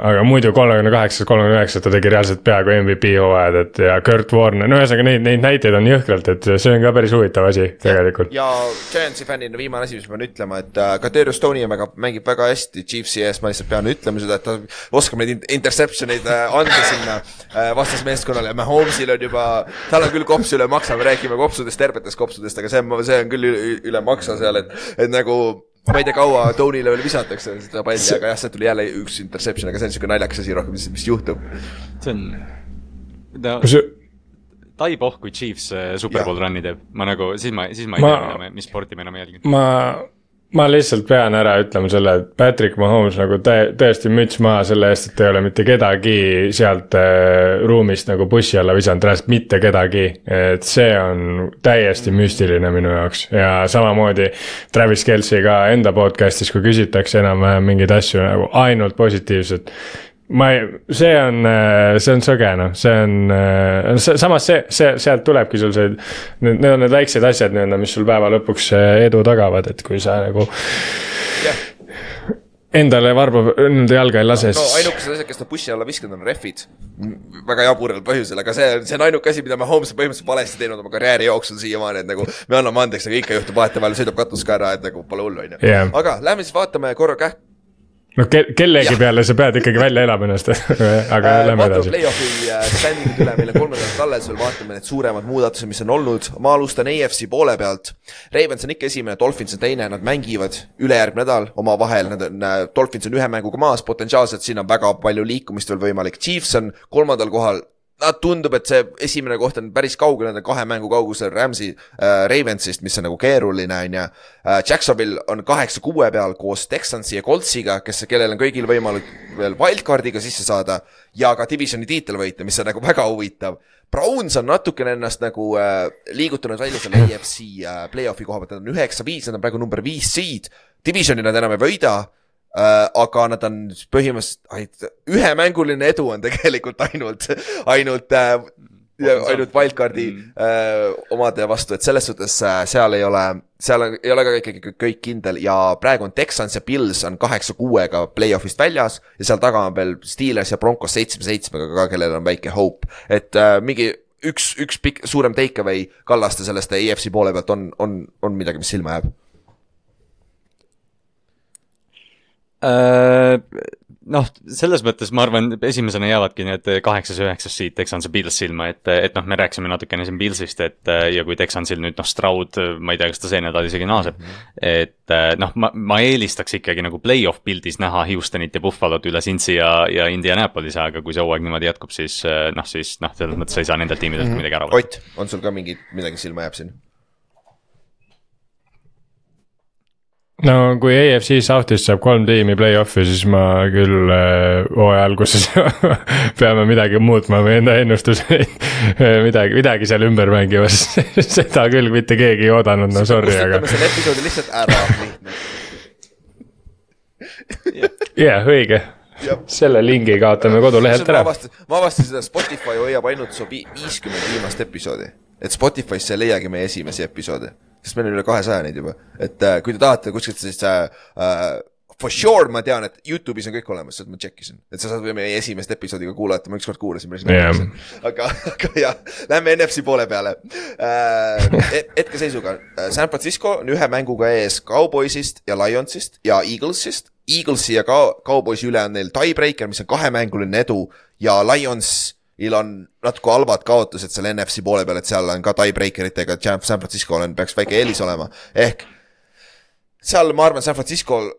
aga muidu kolmekümne kaheksas, kolmekümne üheksas ta tegi reaalselt peaaegu MVP hooajad, et ja Kurt Warner, no ühesõnaga neid, neid näiteid on jõhkralt, et see on ka päris huvitav asi tegelikult. ja Giantsi fännina viimane asi, mis ma pean ütlema, et äh, Kadrius Tony on väga, mängib väga hästi Chiefsi ees, ma lihtsalt pean ütlema seda, et ta oskab neid in- interception eid äh, anda sinna äh, vastasmeeskonnale ja Mahomes'il on juba, tal on küll kops üle maksa, me räägime kopsudest, tervetest kopsudest, aga see on, see on küll üle, üle maksa seal, et, et nagu ma ei tea, kaua Tony'le veel visatakse seda palli, aga jah, sealt tuli jälle üks interception, aga see on siuke naljakas asi rohkem, mis, mis juhtub. see on, no kus, tai pohh, kui Chiefs äh, Super Bowl run'i teeb, ma nagu, siis ma, siis ma ei Ma- tea, mis sporti me enam jälgime. ma, ma lihtsalt pean ära ütlema selle, et Patrick Mahomes nagu tä-, tõesti müts maha selle eest, et ei ole mitte kedagi sealt äh, ruumist nagu bussi alla visanud, reaalselt mitte kedagi. et see on täiesti müstiline minu jaoks ja samamoodi Travis Kelci ka enda podcast'is, kui küsitakse enam-vähem mingeid asju nagu ainult positiivset ma ei, see on, see on sõge noh, see on, samas see, see, sealt tulebki sul see, need, need on need väiksed asjad nii-öelda, mis sul päeva lõpuks eh, edu tagavad, et kui sa nagu. endale varbab, nii-öelda jalga ei lase no ainukesed asjad, kes ta bussi alla viskanud on refid. väga jabural põhjusel, aga see, see on ainuke asi, mida me Holmes on põhimõtteliselt valesti teinud oma karjääri jooksul siiamaani, et nagu me anname andeks, aga ikka juhtub vahetevahel sõidab katus ka ära, et nagu pole hullu, on ju. aga lähme siis vaatame korra käh-, no ke kellegi ja. peale sa pead ikkagi välja elama ennast aga äh, lähme edasi. Play-off'i äh, standing'id üle, meil on kolm nädalat alles veel, vaatame need suuremad muudatused, mis on olnud. ma alustan AFC poole pealt. Ravens on ikka esimene, Dolphins on teine, nad mängivad ülejärgmine nädal omavahel, nad on äh,, Dolphins on ühe mänguga maas, potentsiaalselt siin on väga palju liikumist veel võimalik. Chiefs on kolmandal kohal, Nad tundub, et see esimene koht on päris kaugel, nad on kahe mängu kaugusel Rams'i äh,, Ravensist, mis on nagu keeruline, on ju äh,. Jacksonville on kaheksa kuue peal koos Texansi ja Coltsiga, kes, kellel on kõigil võimalik veel wildcard'iga sisse saada ja ka divisioni tiitel võita, mis on nagu väga huvitav. Browns on natukene ennast nagu äh, liigutanud välja selle AFC äh, play-off'i koha pealt, nad on üheksa-viis, nad on praegu number viis seed. Divisioni nad enam ei võida äh,. aga nad on põhimõtteliselt, ühemänguline edu on tegelikult ainult, ainult äh, ainult wildcard'i mm. äh, omade vastu, et selles suhtes äh, seal ei ole, seal on, ei ole ka ikkagi kõik kindel ja praegu on Texans ja Pils on kaheksa-kuuega play-off'ist väljas ja seal taga on veel Steelers ja Broncos seitsme-seitsmega ka, kellel on väike hope, et äh, mingi üks, üks pikk, suurem take away Kallaste sellest EFC poole pealt on, on, on midagi, mis silma jääb Äh, noh, selles mõttes ma arvan, esimesena jäävadki need kaheksas-üheksas siit Texansi Pils silma, et, et noh, me rääkisime natukene siin Pilsist, et ja kui Texansil nüüd noh, Stroud, ma ei tea, kas ta see nädal isegi naaseb et noh, ma, ma eelistaks ikkagi nagu play-off pildis näha Houstonit ja Buffalo't üle Cincy ja, ja Indianapolise, aga kui see hooaeg niimoodi jätkub, siis noh, siis noh, selles mõttes ei saa nendelt tiimidelt mm -hmm. midagi ära võtta. Ott, on sul ka mingi, midagi silma jääb siin? No kui AFC South'ist saab kolm tiimi play-off'i, siis ma küll äh, hooaja alguses peame midagi muutma või enda ennustuseid midagi, midagi seal ümber mängima, sest seda küll mitte keegi ei oodanud, no sorry, aga. selle episoodi lihtsalt ära, jah, õige. Selle lingi kaotame kodulehelt ära. ma avastasin seda, Spotify hoiab ainult su viiskümmend viimast episoodi, et Spotify'sse ei leiagi meie esimesi episoode sest meil on üle kahesaja neid juba, et äh, kui te tahate kuskilt siis äh, äh, for sure ma tean, et Youtube'is on kõik olemas, seda ma check isin, et sa saad meie esimest episoodi ka kuulata, ma ükskord kuulasin päris yeah. aga, aga jah, lähme NFC poole peale äh,. hetkeseisuga äh, San Francisco on ühe mänguga ees Cowboysist ja Lionsist ja Eaglesist. Eaglesi ja Cowboysi üle on neil tiebreaker, mis on kahemänguline edu ja Lions il on natuke halvad kaotused seal NFC poole peal, et seal on ka tiebreaker itega, San Francisco'l on, peaks väike eelis olema, ehk seal ma arvan, San Francisco'l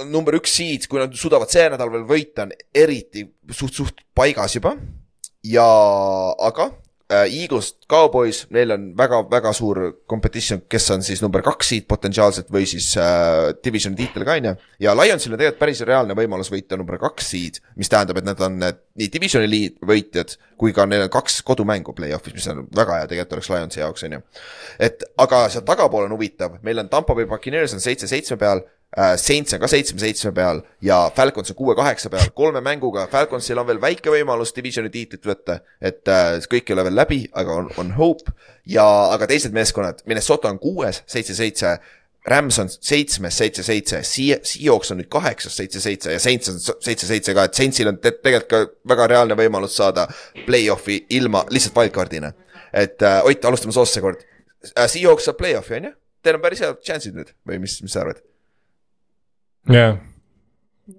on number üks seed, kui nad suudavad see nädal veel võita, on eriti suht, suht paigas juba. ja, aga Eagles, Cowboys, neil on väga-väga suur competition, kes on siis number kaks seed potentsiaalselt või siis äh, divisioni tiitel ka, on ju. ja Lionsil on tegelikult päris reaalne võimalus võita number kaks seed, mis tähendab, et nad on need, nii divisioni liid võitjad kui ka neil on kaks kodumängu play-off'is, mis on väga hea tegelikult oleks Lionsi jaoks, on ju. et aga seal tagapool on huvitav, meil on Tampa Bay Buccaneers on seitse-seitsme peal äh,. Saints on ka seitsme-seitsme peal ja Falcons on kuue-kaheksa peal, kolme mänguga, Falconsil on veel väike võimalus divisioni tiitlit võtta. et äh, kõik ei ole veel läbi, aga on, on hope ja, aga teised meeskonnad, Minnesota on kuues, seitse-seitse. Rams on seitsmes, seitse-seitse, Seahawks on nüüd kaheksas, seitse-seitse ja Saints on seitse-seitse ka, et Saintsil on te tegelikult ka väga reaalne võimalus saada play-off'i ilma, lihtsalt wildcard'ina. et äh, Ott, alustame soost seekord äh,. Seahawks saab play-off'i, on ju? Teil on päris head chance'id nüüd või mis, mis sa arvad? Jah,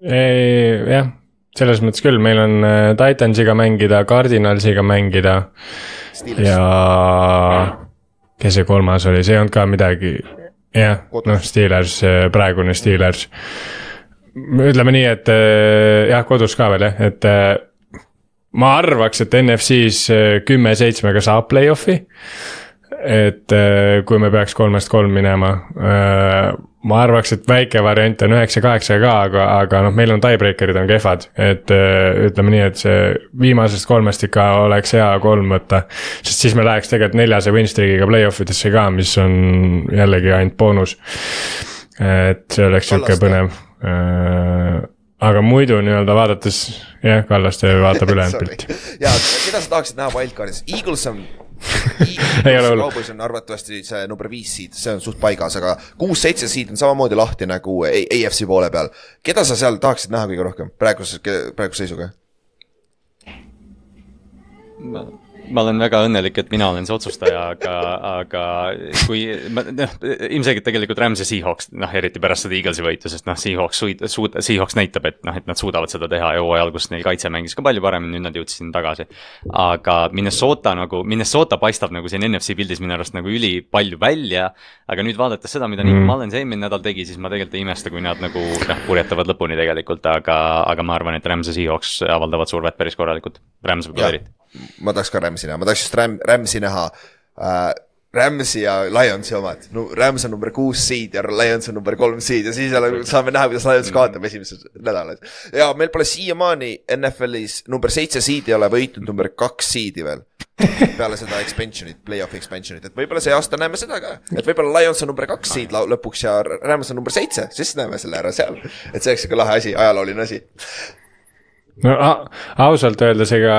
jah, selles mõttes küll, meil on äh, Titansiga mängida, Cardinalsiga mängida. ja kes see kolmas oli, see ei olnud ka midagi, jah, noh, Steelers, äh, praegune Steelers. ütleme nii, et äh, jah, kodus ka veel jah, et ma arvaks, et NFC-s kümme seitsmega saab play-off'i. Et kui me peaks kolmest kolm minema ma arvaks, et väike variant on üheksa-kaheksa ka, aga, aga noh, meil on tiebreaker'id on kehvad, et äh, ütleme nii, et see viimasest kolmest ikka oleks hea kolm võtta. sest siis me läheks tegelikult neljase win streak'iga play-off idesse ka, mis on jällegi ainult boonus. et see oleks sihuke põnev äh, aga muidu nii-öelda vaadates, jah, Kallaste vaatab ülejäänud pilti. ja, keda sa tahaksid näha wildcard'is, Eagles on ei ole hullu. Cowboys on arvatavasti see number viis seed, see on suht paigas, aga kuus-seitse seed on samamoodi lahti nagu AFC poole peal. keda sa seal tahaksid näha kõige rohkem praeguse, praeguse seisuga? Ma, olen väga õnnelik, et mina olen see otsustaja, aga, aga kui noh, ilmselgelt tegelikult Rams ja Seahawks, noh eriti pärast seda Eaglesi võitu, sest noh, Seahawks suud-, suud-, Seahawks näitab, et noh, et nad suudavad seda teha ja hooaja alguses neil kaitse mängis ka palju paremini, nüüd nad jõudsid sinna tagasi. aga Minnesota nagu, Minnesota paistab nagu siin NFC pildis minu arust nagu ülipalju välja. aga nüüd vaadates seda, mida mm. Nick Mullens eelmine nädal tegi, siis ma tegelikult ei imesta, kui nad nagu noh, purjetavad lõpuni tegelikult, aga, aga ma arvan, et Rams ja Seahawks avaldavad survet päris korralikult. Rams võib-olla eriti. Ma tahaks ka Ramsi näha, ma tahaks just Ram-, Ramsi näha äh,. Ramsi ja Lionsi omad, no Rams on number kuus seed ja Lions on number kolm seed ja siis saame näha, kuidas Lions kaotab esimeses nädalas. ja meil pole siiamaani NFL-is number seitse seed ei ole võitnud number kaks seed'i veel. peale seda expansion'it, play-off expansion'it, et võib-olla see aasta näeme seda ka, et võib-olla Lions on number kaks seed lõpuks ja Rams on number seitse, siis näeme selle ära seal. et see oleks siuke lahe asi, ajalooline asi. No ausalt öeldes, ega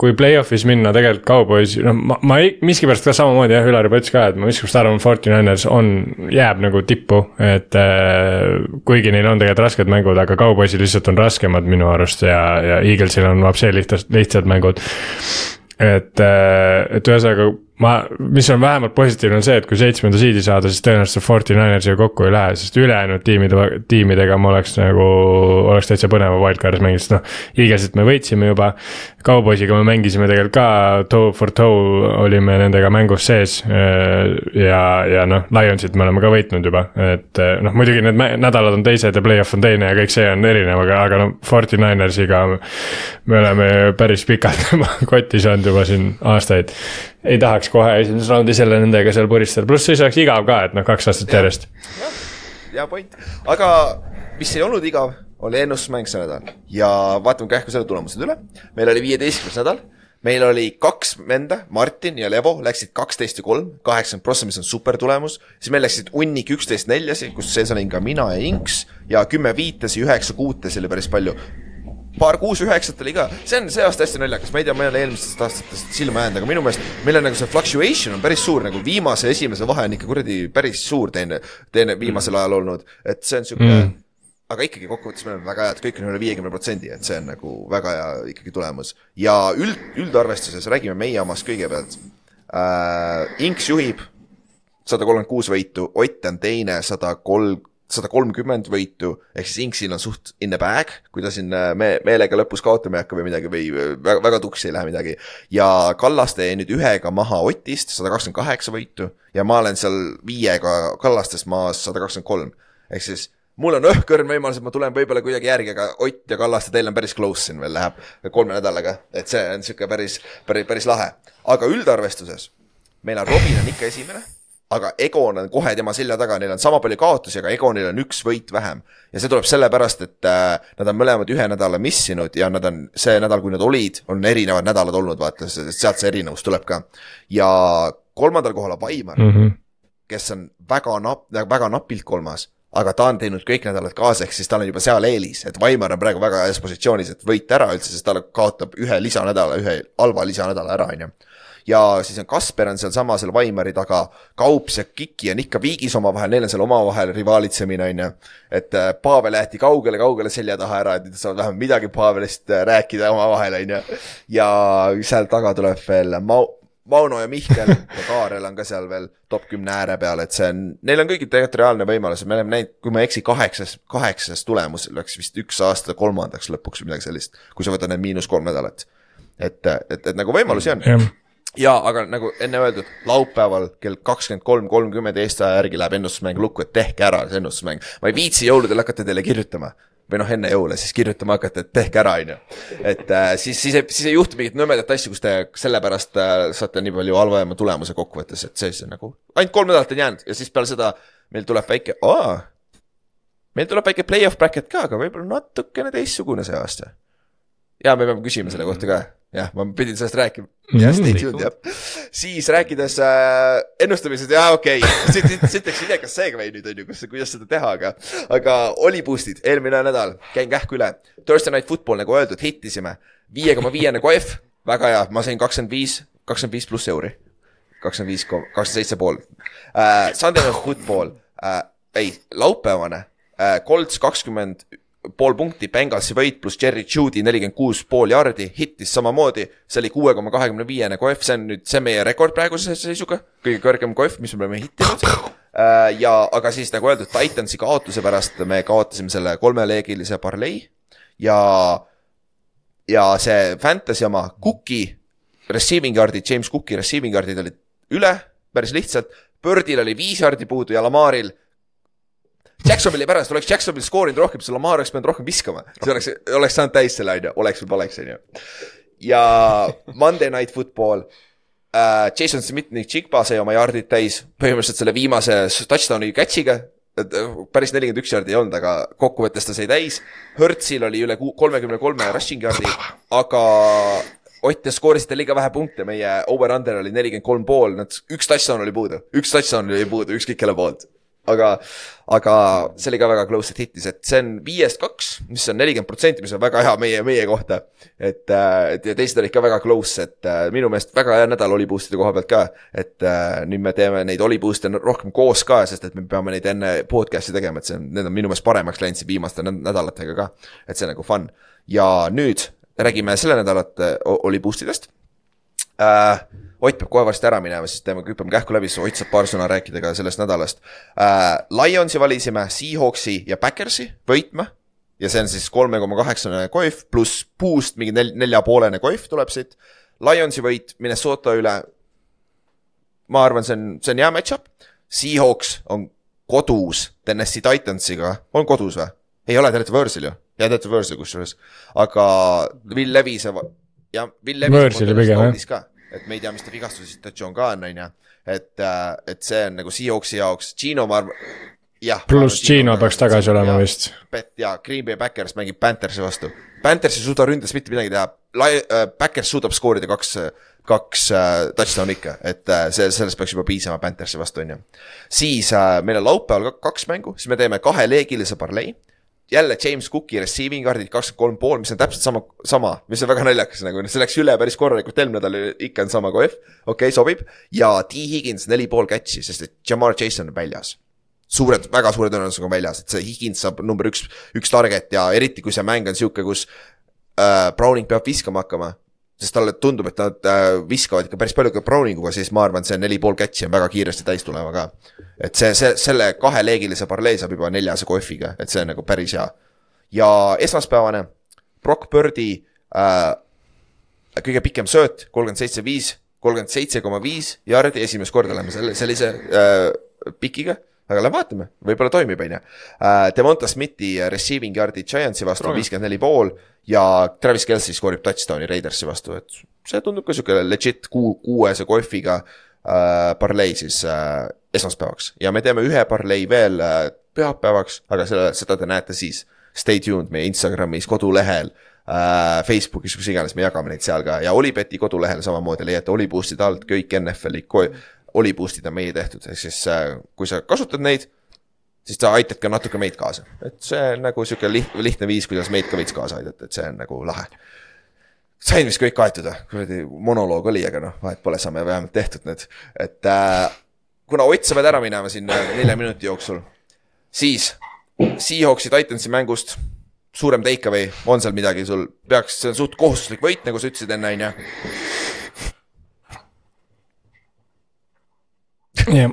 kui play-off'is minna tegelikult Cowboys, no ma, ma miskipärast ka samamoodi jah, Ülar juba ütles ka, et ma miskipärast arvan, Forty Niners on, jääb nagu tippu, et äh, kuigi neil on tegelikult rasked mängud, aga Cowboysil lihtsalt on raskemad minu arust ja, ja Eaglesil on vapsi lihtsalt, lihtsad mängud. et, et ühesõnaga ma, mis on vähemalt positiivne, on see, et kui seitsmenda seed'i saada, siis tõenäoliselt Forty Ninersiga kokku ei lähe, sest ülejäänud tiimide, tiimidega ma oleks nagu, oleks täitsa põneva wildcard'is mänginud, sest noh. Eaglesit me võitsime juba, Cowboysiga me mängisime tegelikult ka toe for toe olime nendega mängus sees. ja, ja noh, Lionsit me oleme ka võitnud juba, et noh, muidugi need nädalad on teised ja play-off on teine ja kõik see on erinev, aga, aga noh, Forty Ninersiga me oleme päris pikalt kotis olnud juba siin aastaid ei tahaks kohe esimeses raundis jälle nendega seal puristada, pluss siis oleks igav ka, et noh, kaks aastat järjest. hea point, aga mis ei olnud igav, oli ennustusmäng see nädal ja vaatame kähku selle tulemused üle. meil oli viieteistkümnes nädal, meil oli kaks venda, Martin ja Levo läksid kaksteist ja kolm, kaheksakümmend prossa, mis on super tulemus. siis meil läksid hunnik üksteist neljasi, kus sees olin ka mina ja Inks. Ja kümme viitesi, üheksa kuutesi oli päris palju paar kuus üheksat oli ka, see on see aasta hästi naljakas, ma ei tea, ma ei ole eelmistest aastatest silma jäänud, aga minu meelest meil on nagu see fluctuation on päris suur nagu viimase esimese vahe on ikka kuradi päris suur teine, teine viimasel ajal olnud, et see on siuke mm.. aga ikkagi kokkuvõttes meil on väga hea, et kõik on üle viiekümne protsendi, et see on nagu väga hea ikkagi tulemus ja üld, üldarvestuses räägime meie omast kõigepealt äh,. Inks juhib sada kolmkümmend kuus võitu, Ott on teine, sada kolm, sada kolmkümmend võitu, ehk siis Inksil on suht in the bag, kui ta siin äh, me meelega lõpus kaotama ei hakka või midagi või väga, väga tuksi ei lähe midagi. ja Kallaste jäi nüüd ühega maha Otist, sada kakskümmend kaheksa võitu ja ma olen seal viiega Kallastest maas sada kakskümmend kolm. ehk siis mul on õhkõrn võimalus, et ma tulen võib-olla kuidagi järgi, aga Ott ja Kallaste, teil on päris close siin veel läheb kolme nädalaga, et see on sihuke päris, päris, päris lahe. aga üldarvestuses meil on Robin on ikka esimene aga Egon on kohe tema selja taga, neil on sama palju kaotusi, aga Egonil on üks võit vähem. ja see tuleb sellepärast, et äh, nad on mõlemad ühe nädala missinud ja nad on see nädal, kui nad olid, on erinevad nädalad olnud, vaata, sealt see erinevus tuleb ka. ja kolmandal kohal on Vaimar mm. -hmm. kes on väga nap-, väga napilt kolmas aga ta on teinud kõik nädalad kaasa, ehk siis tal on juba seal eelis, et Vaimar on praegu väga heas positsioonis, et võita ära üldse, sest ta kaotab ühe lisanädala, ühe halva lisanädala ära, on ju ja siis on Kasper on sealsama seal Vaimari taga, Kaups ja Kiki on ikka viigis omavahel, neil on seal omavahel rivaalitsemine, on ju. et äh, Pavel jäeti kaugele-kaugele selja taha ära, et nad saavad vähemalt midagi Pavelist äh, rääkida omavahel, on ju. ja seal taga tuleb veel Mau-, Mauno ja Mihkel ja Kaarel on ka seal veel top kümne ääre peal, et see on, neil on kõigil tegelikult reaalne võimalus, me oleme näinud, kui ma ei eksi, kaheksas, kaheksas tulemus läks vist üks aasta kolmandaks lõpuks või midagi sellist, kui sa võtad need miinus kolm nädalat. et, et, et nagu võimalusi on ja aga nagu enne öeldud, laupäeval kell kakskümmend kolm, kolmkümmend Eesti aja järgi läheb ennustusmäng lukku, et tehke ära see ennustusmäng. ma ei viitsi jõuludel hakata teile kirjutama või noh, enne jõule siis kirjutama hakata, et tehke ära, on ju. et äh, siis, siis ei, siis ei juhtu mingit nõmedat asja, kus te sellepärast äh, saate nii palju halvema tulemuse kokkuvõttes, et see siis nagu, ainult kolm nädalat on jäänud ja siis peale seda meil tuleb väike, meil tuleb väike play-off bracket ka, aga võib-olla natukene teistsugune see aasta. ja me peame küsima selle kohta ka, jah, ma pidin sellest rääkima. jah, stay tuned jah. siis rääkides äh, ennustamisest, jaa okei okay., siit, siit, siit läks idekas seegvei nüüd on ju, kus, kuidas seda teha, aga, aga oli boost'id eelmine nädal, käin kähku üle. Thursday Night Football nagu öeldud, hittisime, viie koma viiene kohv, väga hea, ma sain kakskümmend viis, kakskümmend viis pluss euri. kakskümmend viis, kakskümmend seitse pool uh,. Sunday Night Football uh,, ei, laupäevane uh,, Colts kakskümmend pool punkti, Bengalsi võit pluss Jerry Judy nelikümmend kuus pool jardi, hittis samamoodi. see oli kuue koma kahekümne viiene kohv, see on nüüd, see on meie rekord praeguse seisuga, kõige kõrgem kohv, mis me oleme hittinud uh,. ja, aga siis nagu öeldud, Titansi kaotuse pärast me kaotasime selle kolmeleegilise parlei ja, ja see fantasy oma Cooki receiving yard'id, James Cooki receiving yard'id olid üle päris lihtsalt. Birdil oli viis jardi puudu ja Lamaril Jacksonvili pärast oleks Jacksonvil skoorinud rohkem, siis Lamar oleks pidanud rohkem viskama, see oleks, oleks saanud täis selle onju, oleks või poleks onju. ja Monday Night Football äh,, Jason Smith ning Chigba sai oma jardid täis, põhimõtteliselt selle viimase touchdown'i catch'iga. päris nelikümmend üks jardi ei olnud, aga kokkuvõttes ta sai täis. Hertzil oli üle kolmekümne kolme rushing yard'i, aga Ott te skoorisite liiga vähe punkte, meie over-under oli nelikümmend kolm pool, nad, üks touchdown oli puudu, üks touchdown oli puudu ükskõik kelle poolt aga, aga see oli ka väga close, et hittis, et see on viiest kaks, mis on nelikümmend protsenti, mis on väga hea meie, meie kohta. et, et ja teised olid ka väga close, et äh, minu meelest väga hea nädal oli boost'ide koha pealt ka. et äh, nüüd me teeme neid oli boost'e rohkem koos ka, sest et me peame neid enne podcast'i tegema, et see on, need on minu meelest paremaks läinud siin viimaste näd- nädalatega ka. et see on nagu fun ja nüüd räägime selle nädalate oli boost idest äh,. Ott peab kohe varsti ära minema, siis teeme, hüppame kähku läbi, siis Ott saab paar sõna rääkida ka sellest nädalast äh,. Lionsi valisime, Seahawksi ja Backersi võitma ja see on siis kolme koma kaheksane kohv pluss puust mingi nel-, neljapoolene kohv tuleb siit. Lionsi võit Minnesota üle. ma arvan, see on, see on hea match-up. Seahawks on kodus Tennessee Titansiga, on kodus või? ei ole, te olete võõrsil ju, ja te olete võõrsil kusjuures, aga Will Levise, jah, Will Levis Võõrsil pigem, jah. Et me ei tea, mis ta vigastuse situatsioon ka on, on ju. et, et see on nagu Seahawksi jaoks, Gino ma arvan, jah. pluss Gino peaks tagasi olema. vist. Bet ja Green Bay Backers mängib Panthersi vastu. Panthers ei suuda ründes mitte midagi teha, Backers suudab skoorida kaks, kaks äh, touchdown'i ikka, et äh, see, sellest peaks juba piisama Panthersi vastu, on ju. siis äh, meil on laupäeval ka kaks mängu, siis me teeme kaheleegilise parlei jälle James Cooki receiving card'id kakskümmend kolm pool, mis on täpselt sama, sama, mis on väga naljakas nagu, see läks üle päris korralikult, eelmine nädal ikka on sama kohv, okei okay,, sobib. ja T Higgins neli pool catch'i, sest et Jamar Chase on väljas. suured, väga suure tõenäosusega on väljas, et see Higgins saab number üks, üks target ja eriti kui see mäng on sihuke, kus äh, Browning peab viskama hakkama. Sest talle tundub, et nad äh, viskavad ikka päris palju ka Browninguga, siis ma arvan, et see neli pool catch'i on väga kiiresti täis tulema ka. et see, see, selle kaheleegilise parlei saab juba neljase kohviga, et see on nagu päris hea. ja esmaspäevane, Brock Birdi äh, kõige pikem sööt, kolmkümmend seitse, viis, kolmkümmend seitse koma viis jardi, esimest korda läheme selle, sellise äh, pikiga, aga lähme vaatame, võib-olla toimib, on ju. Devonta Smithi receiving yard'i Giantsi vastu on viiskümmend neli pool ja Travis Kelci skoorib touchdown'i Raidersi vastu, et see tundub ka sihuke legit kuu, kuuese kohviga äh, parlei siis äh, esmaspäevaks ja me teeme ühe parlei veel äh, pühapäevaks, aga selle, seda te näete siis. Stay tuned meie Instagramis, kodulehel äh,, Facebookis, kus iganes, me jagame neid seal ka ja Olipeti kodulehel samamoodi leiate Oliboostide alt kõik NFL-i ko- Oliboostid on meie tehtud, ehk siis äh, kui sa kasutad neid, siis sa aitad ka natuke meid kaasa, et see on nagu sihuke liht-, lihtne viis, kuidas meid ka veits kaasa aidata, et see on nagu lahe. sain vist kõik kaetud kuradi monoloog oli, aga noh, vahet pole, saame vähemalt tehtud need, et äh, kuna Ott, sa pead ära minema siin äh, nelja minuti jooksul, siis Seahawksi Titansi mängust suurem takeaway, on seal midagi sul, peaks, see on suht kohustuslik võit, nagu sa ütlesid enne, on ju. jah,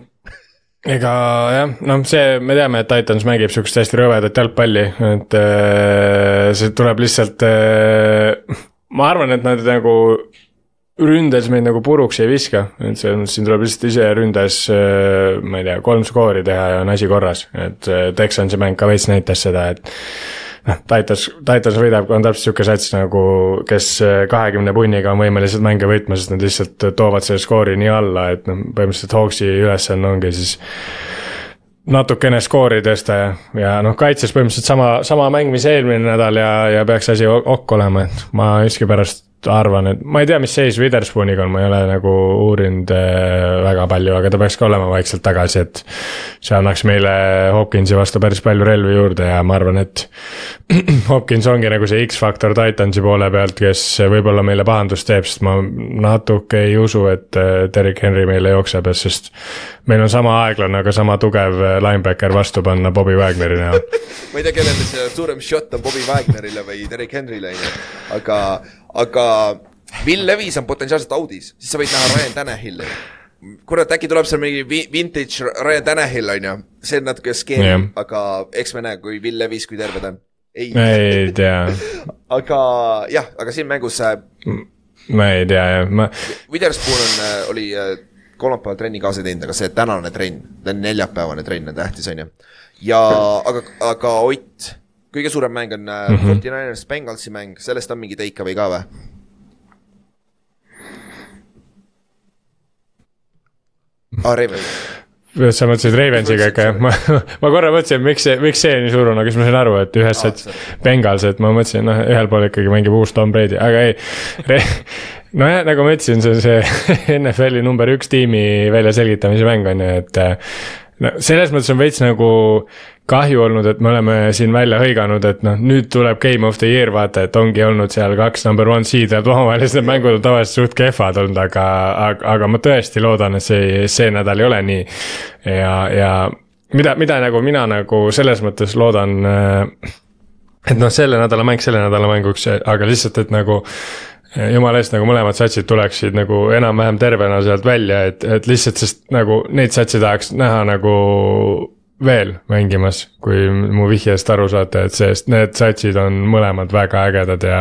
ega jah, noh, see, me teame, et Titans mängib sihukest hästi rõvedat jalgpalli, et äh, see tuleb lihtsalt äh,. ma arvan, et nad nagu ründes meid nagu puruks ei viska, et see on, siin tuleb lihtsalt ise ründes äh,, ma ei tea, kolm skoori teha ja on asi korras, et äh, Texansi mäng ka veits näitas seda, et noh, Titans, Titans võidab, on täpselt sihuke sats nagu, kes kahekümne punniga on võimelised mänge võitma, sest nad lihtsalt toovad selle skoori nii alla, et noh, põhimõtteliselt Hawksi ülesanne ongi siis natukene skoori tõsta ja, ja noh, kaitses põhimõtteliselt sama, sama mäng, mis eelmine nädal ja, ja peaks asi ok olema, et ma miskipärast arvan, et ma ei tea, mis seis Witherspooniga on, ma ei ole nagu uurinud äh, väga palju, aga ta peaks ka olema vaikselt tagasi, et. see annaks meile Hopkinsi vastu päris palju relvi juurde ja ma arvan, et Hopkins ongi nagu see X-faktor Titansi poole pealt, kes võib-olla meile pahandust teeb, sest ma natuke ei usu, et äh, Derek Henry meile jookseb, sest. meil on sama aeglane, aga sama tugev äh, linebacker vastu panna Bobby Wagneri näol ma ei tea, kellele see suurem shot on Bobby Wagnerile või Derek Henryle aga aga Will Levis on potentsiaalselt audis, siis sa võid näha Ryan Tannehilli. kurat, äkki tuleb seal mingi vintage Ryan Tannehill on ju, see on natuke scary yeah., aga eks me näe, kui Will Levis, kui terve ta on. ei, ei tea aga jah, aga siin mängus äh, ma ei tea jah, ma. Witherspoon on, äh, oli äh, kolmapäeval trenni kaasa teinud, aga see tänane trenn, neljapäevane trenn on tähtis, on ju. ja aga, aga Ott kõige suurem mäng on mm -hmm. Forty Niners Bengalsi mäng, sellest on mingi takeaway ka või? aa, Ravens sa mõtlesid Ravensiga ikka jah, ma, ma korra mõtlesin, et miks see, miks see nii suur on, aga siis ma sain aru, et ühes ah, sats Bengals, et ma mõtlesin, noh, ühel pool ikkagi mängib uus Tom Brady, aga ei Re. nojah, nagu ma ütlesin, see on see NFL-i number üks tiimi väljaselgitamise mäng on ju, et. no selles mõttes on veits nagu kahju olnud, et me oleme siin välja hõiganud, et noh, nüüd tuleb Game of the Year, vaata, et ongi olnud seal kaks number one seed'e omavahelised need mängud on tavaliselt suht kehvad olnud, aga, aga, aga ma tõesti loodan, et see, see nädal ei ole nii. ja, ja mida, mida nagu mina nagu selles mõttes loodan, äh, et noh, selle nädala mäng selle nädala mänguks, aga lihtsalt, et nagu jumala eest nagu mõlemad satsid tuleksid nagu enam-vähem tervena sealt välja, et, et lihtsalt, sest nagu neid satsi tahaks näha nagu veel mängimas, kui mu vihjest aru saate, et sest need satsid on mõlemad väga ägedad ja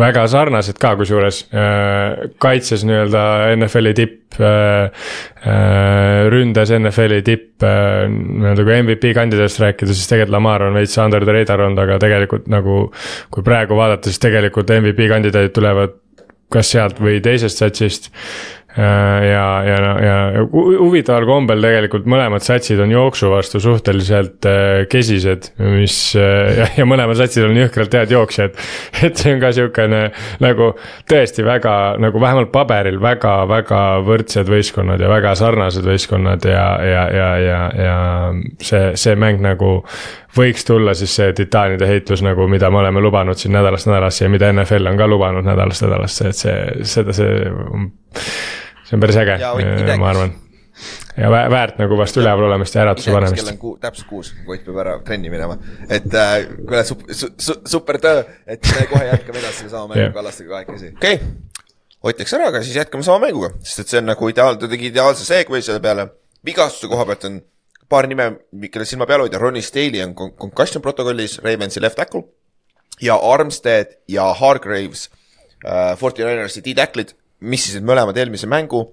väga sarnased ka, kusjuures äh, kaitses nii-öelda NFL-i tipp, äh, äh, ründes NFL-i tipp, nii-öelda kui MVP kandidaatidest rääkida, siis tegelikult Lamar on veits under the radar olnud, aga tegelikult nagu kui praegu vaadata, siis tegelikult MVP kandidaadid tulevad kas sealt või teisest satsist ja, ja, ja huvitaval kombel tegelikult mõlemad satsid on jooksu vastu suhteliselt äh, kesised, mis äh, ja, ja mõlemad satsid on jõhkralt head jooksjad. et see on ka sihukene nagu tõesti väga nagu vähemalt paberil väga-väga võrdsed võistkonnad ja väga sarnased võistkonnad ja, ja, ja, ja, ja see, see mäng nagu võiks tulla siis see titaanide heitlus nagu, mida me oleme lubanud siin nädalast nädalasse ja mida NFL on ka lubanud nädalast nädalasse, et see, seda, see see on päris äge, ma arvan. ja väärt nagu vast üleval olemist ja äratuse panemist. kell on kuu, täpselt kuus, Ott peab ära trenni minema. et äh, kuule su, su, su, super töö, et me kohe jätkame edasi sama mängu Kallastega kahekesi, okei okay.. Ott läks ära, aga siis jätkame sama mänguga, sest et see on nagu ideaal, ta tegi ideaalse segway selle peale. vigastuse koha pealt on paar nime, kelle silma peal hoida, Ronnie Staley on concussion protokollis, Ravensi left tackle. ja Armstead ja Hargraves äh,, Forty Ninersi D-tackle'id missisid mõlemad eelmise mängu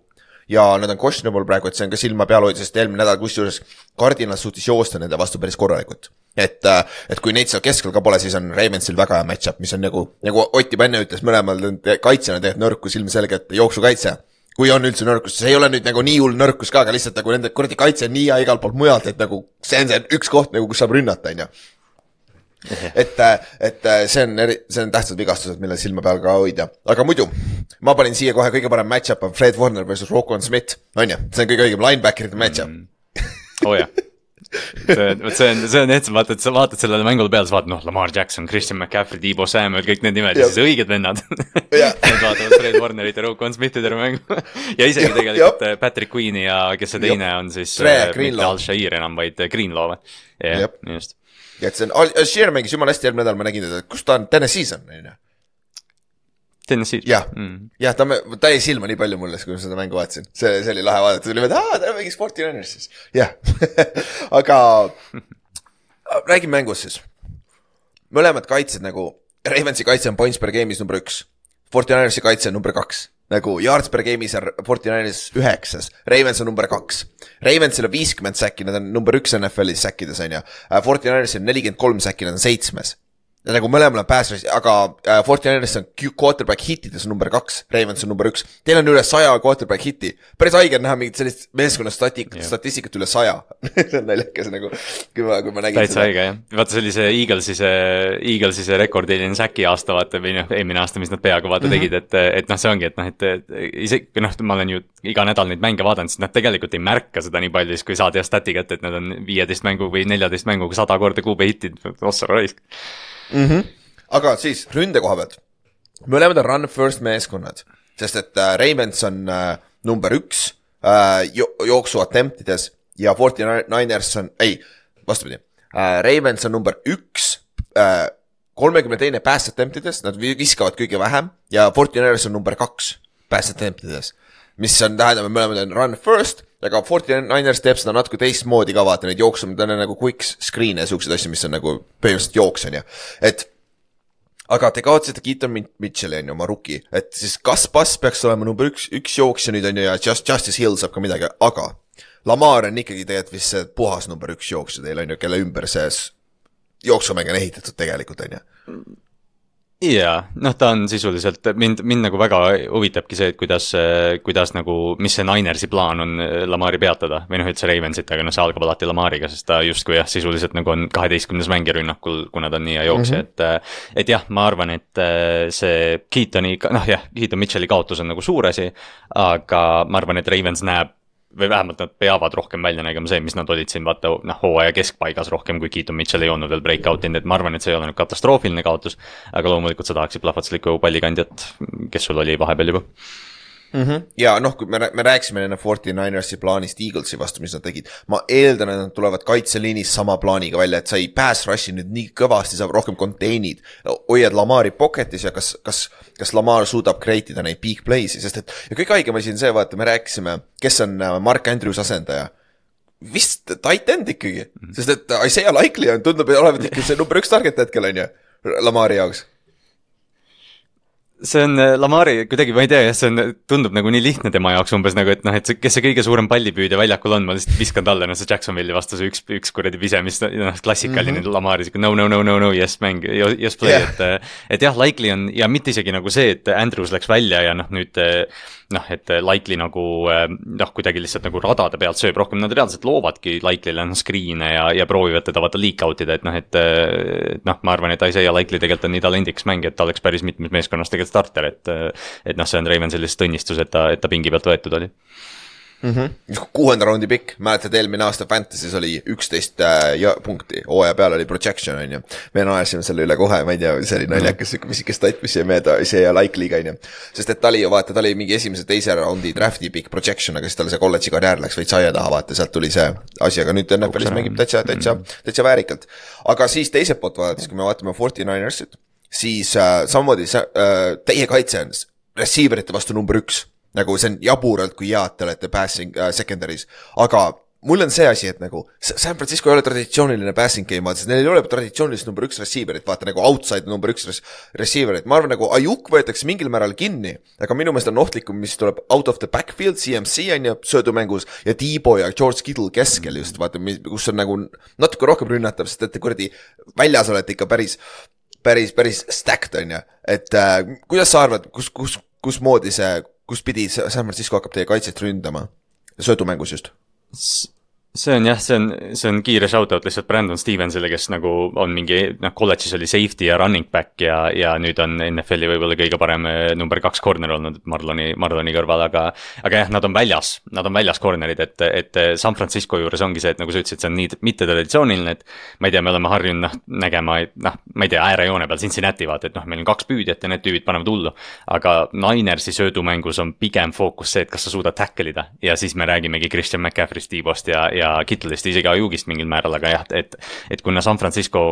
ja nad on questionable praegu, et see on ka silma peal hoida, sest eelmine nädal kusjuures Cardinal suutis joosta nende vastu päris korralikult. et, äh, et kui neid seal keskel ka pole, siis on Ravensil väga hea match-up, mis on nagu, nagu Ott juba enne ütles, mõlemal kaitsjana tegelikult nõrkus ilmselgelt jooksukaitse kui on üldse nõrkus, see ei ole nüüd nagu nii hull nõrkus ka, aga lihtsalt nagu nende kuradi kaitse on nii hea igalt poolt mujalt, et nagu see on see üks koht nagu, kus saab rünnata, on ju et, et see on eri, see on tähtsad vigastused, mille silma peal ka hoida, aga muidu. ma panin siia kohe kõige parem match-up on Fred Warner versus Rocco Smith, on ju, see on kõige õigem linebacker'ide match-up mm.. oo oh, jah see, vot see on, see on jah, sa vaatad, sa vaatad sellele mängule peale, sa vaatad, noh, Lamar Jackson, Christian McCaffrey, Debo Samuel, kõik need nimed ja siis õiged vennad Nad vaatavad Fred Warnerit ja Rocco Smithi terve mängu ja isegi ja, tegelikult ja. Patrick Queen'i ja kes see teine ja. on siis. Äh, mitte Al-Shair enam, vaid Greenlaw või? jah, just ja et see on, Algier mängis jumala hästi eelmine nädal, ma nägin teda, kus ta on, Tennessee's on, on ju. Tennessee's? jah mm., jah, ta, ta jäi silma nii palju mulle, kui ma seda mängu vaatasin, see, see oli lahe vaadata, tuli mõelda, aa, ta mängis Forty Runnersis, jah aga räägime mängust siis. mõlemad kaitsed nagu, Ravensi kaitse on points per game'is number üks, Forty Runnersi kaitse on number kaks nagu yards per game'is on Forty Nineris üheksas, Ravens on number kaks. Ravensil on viiskümmend säkki, nad on number üks NFL-is säkkides, on ju. Äh, Forty Nineris on nelikümmend kolm säkki, nad on seitsmes. Nagu mõlemal on rush, aga äh, Forty Niners'is on quarterback hittides number kaks, Ravens on number üks. Teil on üle saja quarterback hitti. päris haige on näha mingit sellist meeskonna stati-, statistikat üle saja. see on naljakas nagu, kui ma, kui ma nägin täitsa õige jah, vaata see oli see Eaglesi see, Eaglesi see rekordiline säki aasta vaata või noh, eelmine aasta, mis nad peaaegu vaata mm -hmm. tegid, et, et noh, see ongi, et noh, et isegi noh, ma olen ju iga nädal neid mänge vaadanud, siis nad tegelikult ei märka seda nii palju, siis kui saad hea stati kätte, et nad on viieteist mängu või neljateist mänguga sada korda kuube hitid, ossa raisk. Aga siis ründe koha pealt. mõlemad on run first meeskonnad, sest et äh, Ravens on äh, number üks äh, jo jooksu attempt ides ja Forty Niners on, ei, vastupidi äh,, Ravens on number üks äh, kolmekümne teine pass attempt ides, nad vi- viskavad kõige vähem ja Forty Niners on number kaks pass attempt ides. mis on, tähendab, mõlemad on run first, aga Forty Niners teeb seda natuke teistmoodi ka, vaata neid jooksu, ta on nagu quick screen'e ja siukseid asju, mis on nagu põhimõtteliselt jooks, on ju, et aga te kaotasite Keaton Mitchell'i on ju oma rookie, et siis kas Bass peaks olema number üks, üks jooksja nüüd on ju ja Just, Justice Hill saab ka midagi, aga Lamar on ikkagi tegelikult vist see puhas number üks jooksja teil on ju, kelle ümber see jooksumäng on ehitatud tegelikult on ju. jaa, noh, ta on sisuliselt, mind, mind nagu väga huvitabki see, et kuidas, kuidas nagu, mis see Ninersi plaan on äh, Lamari peatada või noh, üldse Ravensit, aga noh, see algab alati Lamariga, sest ta justkui jah, sisuliselt nagu on kaheteistkümnes mängija rünnakul, kuna ta on nii hea jooksja mm, -hmm. et et jah, ma arvan, et äh, see Keatoni, noh jah, Keaton Mitchell'i kaotus on nagu suur asi, aga ma arvan, et Ravens näeb või vähemalt nad peavad rohkem välja nägema see, mis nad olid siin vaata noh, hooaja keskpaigas rohkem, kui Keaton Mitchell ei olnud veel breakout inud, et ma arvan, et see ei ole nüüd katastroofiline kaotus. aga loomulikult sa tahaksid plahvatuslikku pallikandjat, kes sul oli vahepeal juba. Ja noh, kui me, me rääkisime enne Forty Ninersi plaanist Eaglesi vastu, mis nad tegid, ma eeldan, et nad tulevad kaitseliinis sama plaaniga välja, et sa ei pass rush'i nüüd nii kõvasti, sa rohkem containe'id, hoiad Lamari pocket'is ja kas, kas, kas Lamar suudab create ida neid big play'si, sest et ja kõige haigem asi on see, vaata, me rääkisime, kes on äh, Mark Andrews asendaja. Vist tight end ikkagi, sest et Isaiah Likely on, tundub olevat ikka see number üks target hetkel on ju, Lamari jaoks. See on äh, Lamari kuidagi, ma ei tea jah, see on, tundub nagu nii lihtne tema jaoks umbes nagu, et noh, et kes see kõige suurem pallipüüdja väljakul on, ma lihtsalt viskan talle, noh see Jacksonville'i vastu see üks, üks kuradi vise, mis noh, klassikaline mm -hmm. Lamari sihuke no, no, no, no, no yes mäng, yes play yeah., et. et jah, Likely on ja mitte isegi nagu see, et Andrews läks välja ja noh, nüüd noh, et Likely nagu noh, kuidagi lihtsalt nagu radade pealt sööb rohkem, nad reaalselt loovadki Likely'le noh screen'e ja, ja proovivad teda vaata leak out ida, et noh, et et noh, ma arvan, et Isaiah Likely tegelikult on nii talendikas mängija, et ta oleks päris mitmes meeskonnas tegelikult starter, et et noh, see on Ravensil lihtsalt õnnistus, et ta, et ta pingi pealt võetud oli. kuuenda raundi pikk, mäletad eelmine aasta Fantasy's oli üksteist äh, ja- punkti, hooaja peal oli projection on ju. me naersime selle üle kohe, ma ei tea, see oli naljakas sihuke pisike stat, mis jäi meelde, see ja likely'ga on ju. sest et ta oli ju vaata, ta oli mingi esimese, teise raundi draft'i pikk projection, aga siis tal see kolledži karjäär läks veits aia taha, vaata sealt tuli see asi, aga nüüd NFL-is mängib täitsa, täitsa, täitsa väärikalt. aga siis teiselt poolt vaadates, kui me vaatame Forty Ninersit, siis äh, samamoodi see äh, teie kaitse on s- receiver ite vastu number üks. Nagu see on jaburalt, kui head te olete passing äh, secondary's, aga mul on see asi, et nagu San Francisco ei ole traditsiooniline passing game, vaata, sest neil ei ole traditsioonilist number üks receiver'it, vaata nagu outside number üks receiver'it, ma arvan, nagu Ajuk võetakse mingil määral kinni, aga minu meelest on ohtlikum, mis tuleb out of the backfield, CMC on ju söödumängus ja Debo ja George Kittle keskel just vaata, kus on nagu natuke rohkem rünnatav, sest et kuradi väljas olete ikka päris päris, päris stacked on ju, et äh, kuidas sa arvad, kus, kus, kusmoodi see, kuspidi San Francisco hakkab teie kaitset ründama? söödumängus just. See on jah, see on, see on kiire shout-out lihtsalt Brandon Stevensile, kes nagu on mingi noh, kolledžis oli safety ja running back ja, ja nüüd on NFL-i võib-olla kõige parem eh, number kaks corner olnud Marloni, Marloni kõrval, aga aga jah, nad on väljas, nad on väljas corner'id, et, et San Francisco juures ongi see, et nagu sa ütlesid, see on nii mittetraditsiooniline, et ma ei tea, me oleme harjunud noh, nägema, noh, ma ei tea, äärejoone peal Cincinnati vaata, et noh, meil on kaks püüdjat ja need tüübid panevad hullu. aga Ninersi söödumängus on pigem fookus see, et kas sa suudad tackle ida ja siis me räägimegi Christian McCaffrey'st, Tiibost ja, ja Kittle'ist, isegi Ajugist mingil määral, aga jah, et et kuna San Francisco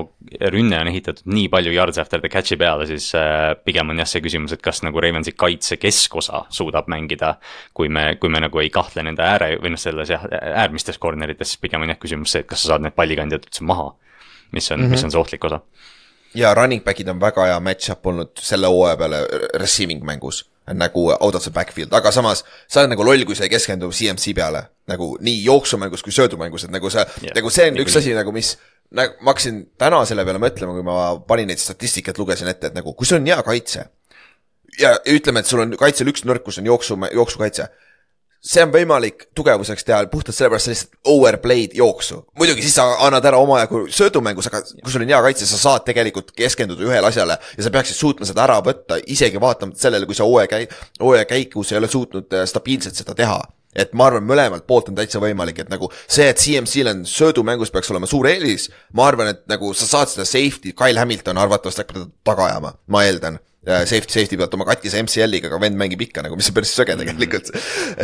rünne on ehitatud nii palju yards after the catch'i peale, siis äh, pigem on jah see küsimus, et kas nagu Ravensi kaitse keskosa suudab mängida, kui me, kui me nagu ei kahtle nende ääre või noh, selles jah, äärmistes corner ites, siis pigem on jah küsimus see, et kas sa saad need pallikandjad üldse maha, mis on mm, -hmm. mis on see ohtlik osa ja running back'id on väga hea match-up olnud selle hooaja peale receiving mängus nagu out of the backfield, aga samas sa oled nagu loll, kui sa ei keskendu CMC peale nagu nii jooksumängus kui söödumängus, et nagu sa yeah,, nagu see on niikuinii. üks asi nagu, mis nagu ma hakkasin täna selle peale mõtlema, kui ma panin neid statistikat, lugesin ette, et nagu kui sul on hea kaitse. ja ütleme, et sul on kaitsel üks nõrkus on jooksu, jooksukaitse see on võimalik tugevuseks teha puhtalt sellepärast, sa lihtsalt overplay'd jooksu. muidugi siis sa annad ära omajagu söödumängus, aga kui sul on hea kaitse, sa saad tegelikult keskenduda ühele asjale ja sa peaksid suutma seda ära võtta, isegi vaatamata sellele, kui sa hooaja käi-, hooaja käigus ei ole suutnud äh, stabiilselt seda teha et ma arvan, mõlemalt poolt on täitsa võimalik, et nagu see, et CMC-l on söödumängus peaks olema suur eelis, ma arvan, et nagu sa saad seda safety, Kyle Hamilton arvatavasti hakkab teda taga ajama, ma eeldan safety, safety pealt oma katkise MCL-iga, aga vend mängib ikka nagu, mis on päris söge tegelikult.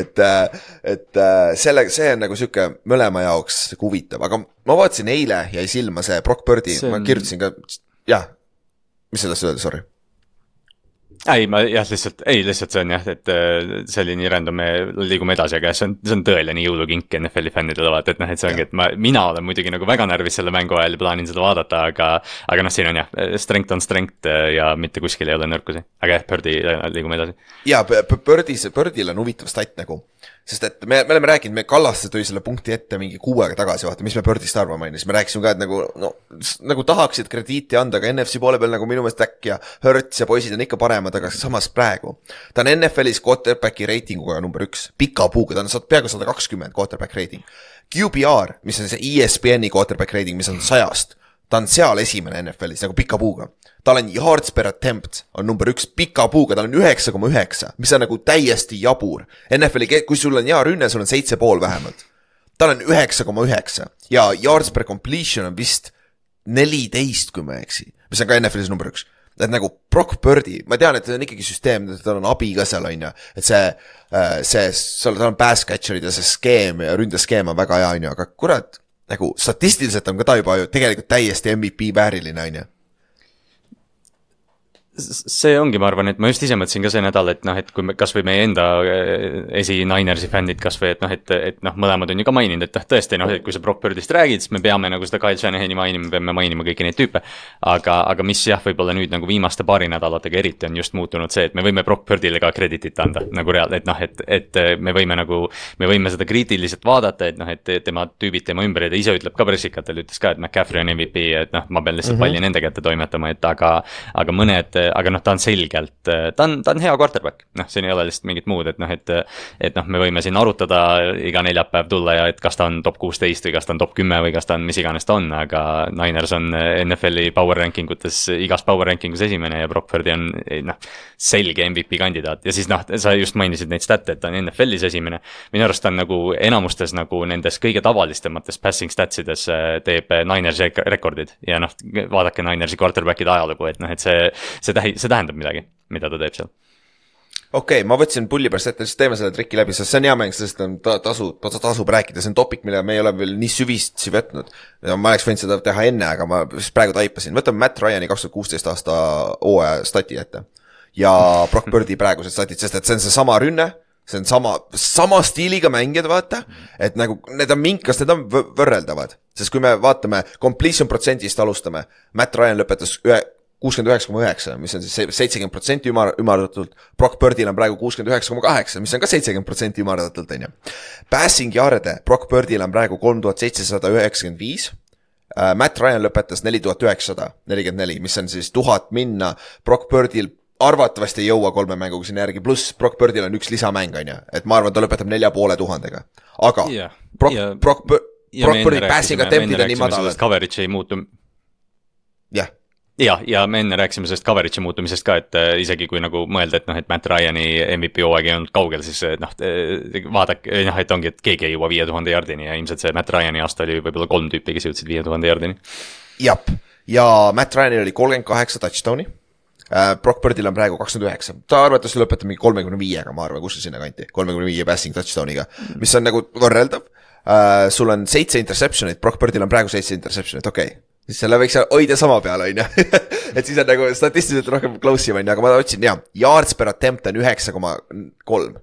et, äh, et äh, selle, see on nagu sihuke mõlema jaoks huvitav, aga ma vaatasin eile jäi silma see Brock Birdi on..., ma kirjutasin ka, jah, mis tahtsid öelda, sorry ei, ma jah, lihtsalt, ei lihtsalt see on jah, et äh, see oli nii random, me liigume edasi, aga see on, see on tõeline jõulukink NFL-i fännidele vaata, et noh, et see ongi, et ma, mina olen muidugi nagu väga närvis selle mängu ajal ja plaanin seda vaadata, aga. aga noh, siin on jah, strength on strength äh, ja mitte kuskil ei ole nõrkusi, aga jah, Birdi, liigume edasi. ja Birdis, Birdil on huvitav stat nagu sest et me, me oleme rääkinud, me Kallaste tõi selle punkti ette mingi kuu aega tagasi, vaata, mis me Birdist arvame, on ju, siis me rääkisime ka, et nagu no nagu tahaksid krediiti anda, aga NFC poole peal nagu minu meelest Äkk ja Hertz ja poisid on ikka paremad, aga samas praegu. ta on NFL-is quarterback'i reitinguga number üks, pika puuga, ta on peaaegu sada kakskümmend quarterback reiting. QBR, mis on see ESPN-i quarterback reiting, mis on sajast, ta on seal esimene NFL-is nagu pika puuga tal on yards per attempt on number üks pika puuga, tal on üheksa koma üheksa, mis on nagu täiesti jabur. NFL-i, kui sul on hea rünne, sul on seitse pool vähemalt. tal on üheksa koma üheksa ja yards per completion on vist neliteist, kui ma ei eksi, mis on ka NFL-is number üks et nagu Brock Birdi, ma tean, et see on ikkagi süsteem, tal on abi ka seal, on ju, et see, äh, see, seal, tal on pass catcher'id ja see skeem ja ründeskeem on väga hea, on ju, aga kurat, nagu statistiliselt on ka ta juba ju tegelikult täiesti MVP vääriline, on ju see ongi, ma arvan, et ma just ise mõtlesin ka see nädal, et noh, et kui me kasvõi meie enda eh, esi-Ninersi fännid kasvõi, et noh, et, et noh, mõlemad on ju ka maininud, et noh, tõesti noh, et kui sa Brock Birdist räägid, siis me peame nagu seda Kyle Shanahani mainima, peame mainima kõiki neid tüüpe. aga, aga mis jah, võib-olla nüüd nagu viimaste paari nädalatega eriti on just muutunud see, et me võime Brock Birdile ka kreditit anda nagu reaal-, et noh, et, et me võime nagu. me võime seda kriitiliselt vaadata, et noh, et tema tüübid tema ümber ja ta ise ütleb ka pressikatel, ütles ka, et McCaffrey on MVP, et noh, ma pean lihtsalt mm -hmm. palli nende kätte toimetama, et aga. aga mõned, aga noh, ta on selgelt, ta on, ta on hea quarterback, noh, siin ei ole lihtsalt mingit muud, et noh, et. et noh, me võime siin arutada iga neljapäev tulla ja et kas ta on top kuusteist või kas ta on top kümme või kas ta on mis iganes ta on, aga. Niners on NFL-i power ranking utes igas power ranking us esimene ja Brock Purdy on noh, selge MVP kandidaat ja siis noh, sa just mainisid neid stat'e, et ta on NFL-is esimene. minu arust ta on nagu enamustes nagu nendes kõige tavalisemates passing stats ides teeb Ninersi rekordid ja noh, vaadake Ninersi quarterback'ide ajalugu, et noh, et see, see tähi-, see tähendab midagi, mida ta teeb seal okei okay,, ma võtsin pulli pärast ette, siis teeme selle triki läbi, sest see on hea mäng, sellest on ta, tasu, tasub rääkida, see on topik, mille me ei ole veel nii süvitsi võtnud. ma oleks võinud seda teha enne, aga ma just praegu taipasin, võtame Matt Ryan'i kaks tuhat kuusteist aasta hooaja stati ette. ja Brock Birdi praegused statid, sest et see on seesama rünne, see on sama, sama stiiliga mängijad, vaata. et nagu need on minkas, need on võrreldavad, sest kui me vaatame completion protsendist alustame, Matt Ryan lõpetas ühe kuuskümmend üheksa koma üheksa, mis on siis seitsekümmend protsenti ümar, ümardatult. Brock Birdil on praegu kuuskümmend üheksa koma kaheksa, mis on ka seitsekümmend protsenti ümardatult, on ju. Passing yard'e, Brock Birdil on praegu kolm tuhat seitsesada üheksakümmend viis. Äh, Matt Ryan lõpetas neli tuhat üheksasada nelikümmend neli, mis on siis tuhat minna, Brock Birdil arvatavasti ei jõua kolme mänguga sinna järgi, pluss Brock Birdil on üks lisamäng, on ju, et ma arvan, ta lõpetab nelja poole tuhandega. aga yeah. Brock yeah., Brock, Brock Birdi passing attempt'id on nii madalad. Coverage ei muutu. jah ja, ja me enne rääkisime sellest coverage'i muutumisest ka, et äh, isegi kui nagu mõelda, et noh, et Matt Ryan'i MVP hooaeg ei olnud kaugel, siis äh, noh, äh, vaadake, noh, et ongi, et keegi ei jõua viie tuhande jardini ja ilmselt see Matt Ryan'i aasta oli võib-olla kolm tüüpi, kes jõudsid viie tuhande jardini. jah, ja Matt Ryan'il oli kolmkümmend kaheksa touchdown'i. Brock Birdil on praegu kakskümmend üheksa, ta arvatavasti lõpetab mingi kolmekümne viiega, ma arvan, kuskil sinnakanti, kolmekümne viie passing touchdown'iga, mis on nagu võrreldav uh,. sul on seitse interception'it, Brock Birdil on praegu seitse interception'it, okei okay siis selle võiks hoida sama peal, on ju. et siis on nagu statistiliselt rohkem close im, on ju, aga ma otsin ja, yards per attempt on üheksa koma kolm.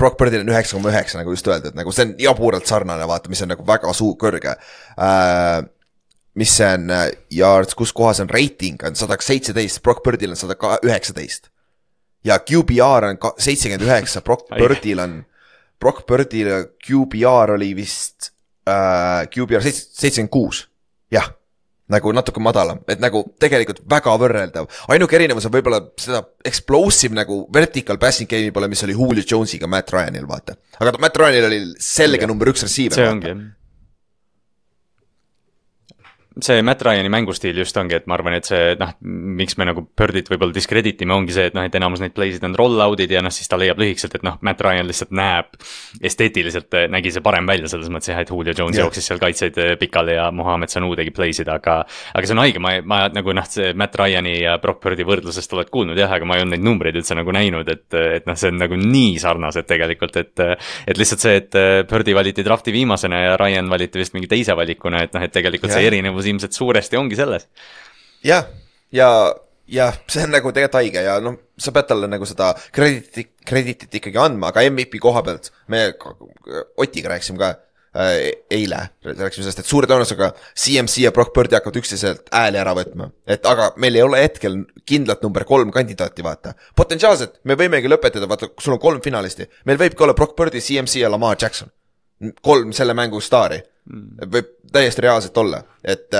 Brock Birdil on üheksa koma üheksa, nagu just öeldud, nagu see on jaburalt sarnane, vaata, mis on nagu väga suur, kõrge uh,. mis see on uh, yards, kus kohas on reiting, on sada seitseteist, Brock Birdil on sada üheksateist. ja QBR on seitsekümmend üheksa, Brock Birdil on, Brock Birdil QBR oli vist uh,, QBR seitsekümmend kuus jah nagu natuke madalam, et nagu tegelikult väga võrreldav. ainuke erinevus on võib-olla seda explosive nagu vertical passing game'i pole, mis oli Julio Jones'iga Matt Ryanil, vaata. aga Matt Ryanil oli selge number üks receiver. jah see Matt Ryan'i mängustiil just ongi, et ma arvan, et see noh, miks me nagu Birdit võib-olla discredit ime, ongi see, et noh, et enamus neid play'sid on roll-out'id ja noh, siis ta leiab lühikeselt, et noh, Matt Ryan lihtsalt näeb. esteetiliselt eh, nägi see parem välja selles mõttes jah, et Julio Jones yeah. jooksis seal kaitseid eh, pikali ja Muhamed Sanu tegi play sid, aga. aga see on haige, ma, ma nagu noh, see Matt Ryan'i ja Brock Birdi võrdlusest oled kuulnud jah, aga ma ei olnud neid numbreid üldse nagu näinud, et, et noh, see on nagu nii sarnased tegelikult, et. et lihtsalt see, et Birdi valiti draft'i viimasena ja Ryan valiti vist mingi teise valikuna, et noh, et tegelikult yeah. see erinevus erinevus ilmselt suuresti ongi selles. jah, ja, ja see on nagu tegelikult haige ja noh, sa pead talle nagu seda kreditit, kreditit ikkagi andma, aga MVP koha pealt me Otiga rääkisime ka äh, eile rääkisime sellest, et suure tõenäosusega CMC ja Brock Birdi hakkavad üksteiselt hääli ära võtma. et aga meil ei ole hetkel kindlat number kolm kandidaati, vaata. potentsiaalselt me võimegi lõpetada, vaata, sul on kolm finalisti, meil võibki olla Brock Birdi, CMC ja Lamar Jackson. Kolm selle mängu staari Mm. võib täiesti reaalselt olla, et,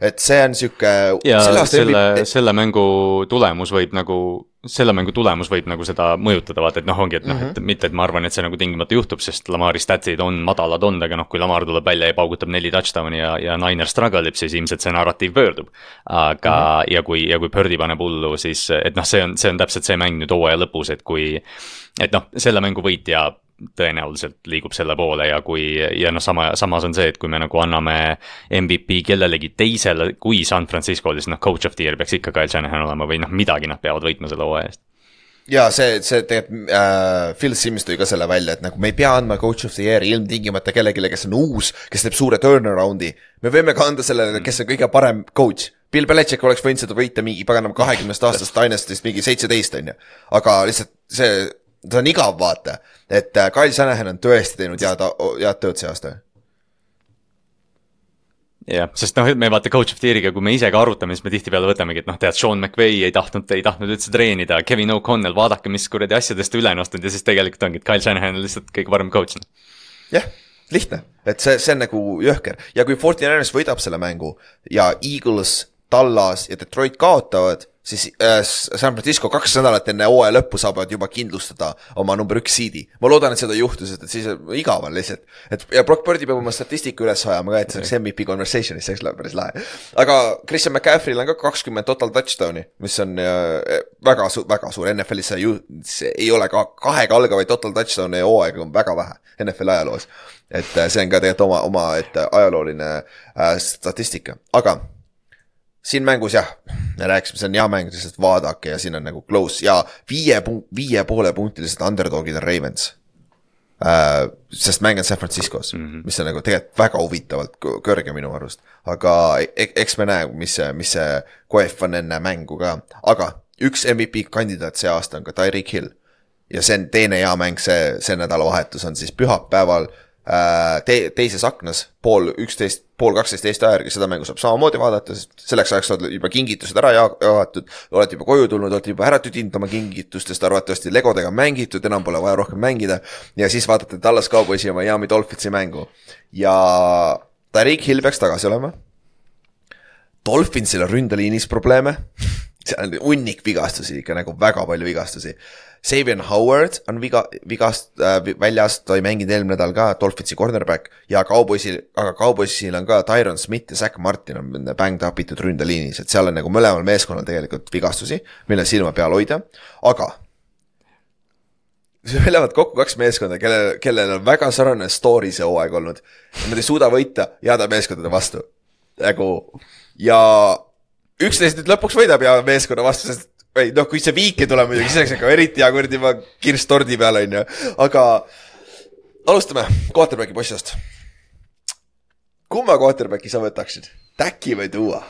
et see on sihuke. ja selle, selle, selle mängu tulemus võib nagu, selle mängu tulemus võib nagu seda mõjutada, vaata, et noh, ongi, et noh mm -hmm., et mitte, et ma arvan, et see nagu tingimata juhtub, sest Lamari statsid on madalad olnud, aga noh, kui Lamar tuleb välja ja paugutab neli touchdown'i ja, ja Niner struggle ib, siis ilmselt see narratiiv pöördub. aga mm, -hmm. ja kui, ja kui Birdi paneb hullu, siis, et noh, see on, see on täpselt see mäng nüüd hooaja lõpus, et kui. et noh, selle mängu võitja tõenäoliselt liigub selle poole ja kui ja noh, sama, samas on see, et kui me nagu anname MVP kellelegi teisele kui San Francisco'le, siis noh, coach of the year peaks ikka Kyle Shanahan olema või noh, midagi nad peavad võitma selle hooaja eest ja see, see tegelikult äh, Phil Sims tõi ka selle välja, et nagu me ei pea andma coach of the year'i ilmtingimata kellelegi, kes on uus, kes teeb suure turnaround'i. me võime ka anda sellele, kes on kõige parem coach. Bill Belichik oleks võinud seda võita mingi paganama kahekümnest aastast Dynasty'st mingi seitseteist, on ju. aga lihtsalt see ta on igav, vaata. et äh, Kyle Shanahan on tõesti teinud head, head tööd see aasta. jah, sest noh, me vaata coach of the year'iga, kui me ise ka arutame, siis me tihtipeale võtamegi, et noh, tead, Sean McVay ei tahtnud, ei tahtnud üldse treenida, Kevin O'Connell, vaadake, mis kuradi asjadest üle nostnud ja siis tegelikult ongi, et Kyle Shanahan on lihtsalt kõige parem coach. jah, lihtne, et see, see on nagu jõhker ja kui Forty Niners võidab selle mängu ja Eagles, Tallas ja Detroit kaotavad siis äh, San Francisco kaks nädalat enne hooaja lõppu saavad juba kindlustada oma number üks seed'i. ma loodan, et seda ei juhtu, sest et siis igav on lihtsalt. et ja Brock Birdi peab oma statistika üles ajama ka, et see oleks MVP conversation'is, see oleks päris lahe. aga Christian McCaffrey'l on ka kakskümmend total touchdown'i, mis on äh, väga su-, väga suur, NFL-is see ju, see ei ole ka kahega algavaid total touchdown'e hooaega on väga vähe NFL-i ajaloos. et äh, see on ka tegelikult oma, oma, et ajalooline äh, statistika, aga siin mängus jah, me rääkisime, see on hea mäng, lihtsalt vaadake ja siin on nagu close ja viie viie poole punktilised underdog'id on Ravens äh,. sest mäng on San Franciscos mm, -hmm. mis on nagu tegelikult väga huvitavalt kõrge minu arust. aga e eks me näe, mis see, mis see koef on enne mängu ka, aga üks MVP kandidaat see aasta on ka Tyreek Hill. ja see on teine hea mäng, see, see nädalavahetus on siis pühapäeval te-, teises aknas pool üksteist, pool kaksteist Eesti aja järgi, seda mängu saab samamoodi vaadata, sest selleks ajaks oled juba kingitused ära jagatud, olete juba koju tulnud, olete juba ära tüdinud oma kingitustest, arvatavasti legodega mängitud, enam pole vaja rohkem mängida. ja siis vaatate Tallas Cowboysi ja Miami Dolphinsi mängu ja Tariq Hill peaks tagasi olema. Dolphinsil on ründeliinis probleeme seal on hunnik vigastusi ikka nagu väga palju vigastusi Savion Howard on viga, vigast äh, väljas, ta ei mänginud eelmine nädal ka, Dolphinsi cornerback ja Cowboysil, aga Cowboysil on ka Tyron Smith ja Zack Martin on bäng tapitud ründeliinis, et seal on nagu mõlemal meeskonnal tegelikult vigastusi, mille silma peal hoida, aga meil lähevad kokku kaks meeskonda, kellel, kellel on väga sarnane story see hooaeg olnud. Nad ei suuda võita heade meeskondade vastu. nagu ja üksteist nüüd lõpuks võidab hea meeskonna vastu, sest või noh, kui see viik ei tule muidugi, siis oleks ikka eriti hea kuradi juba kirss tordi peal, on ju. aga alustame quarterback'i postist. kumma quarterback'i sa võtaksid, Täki või Duo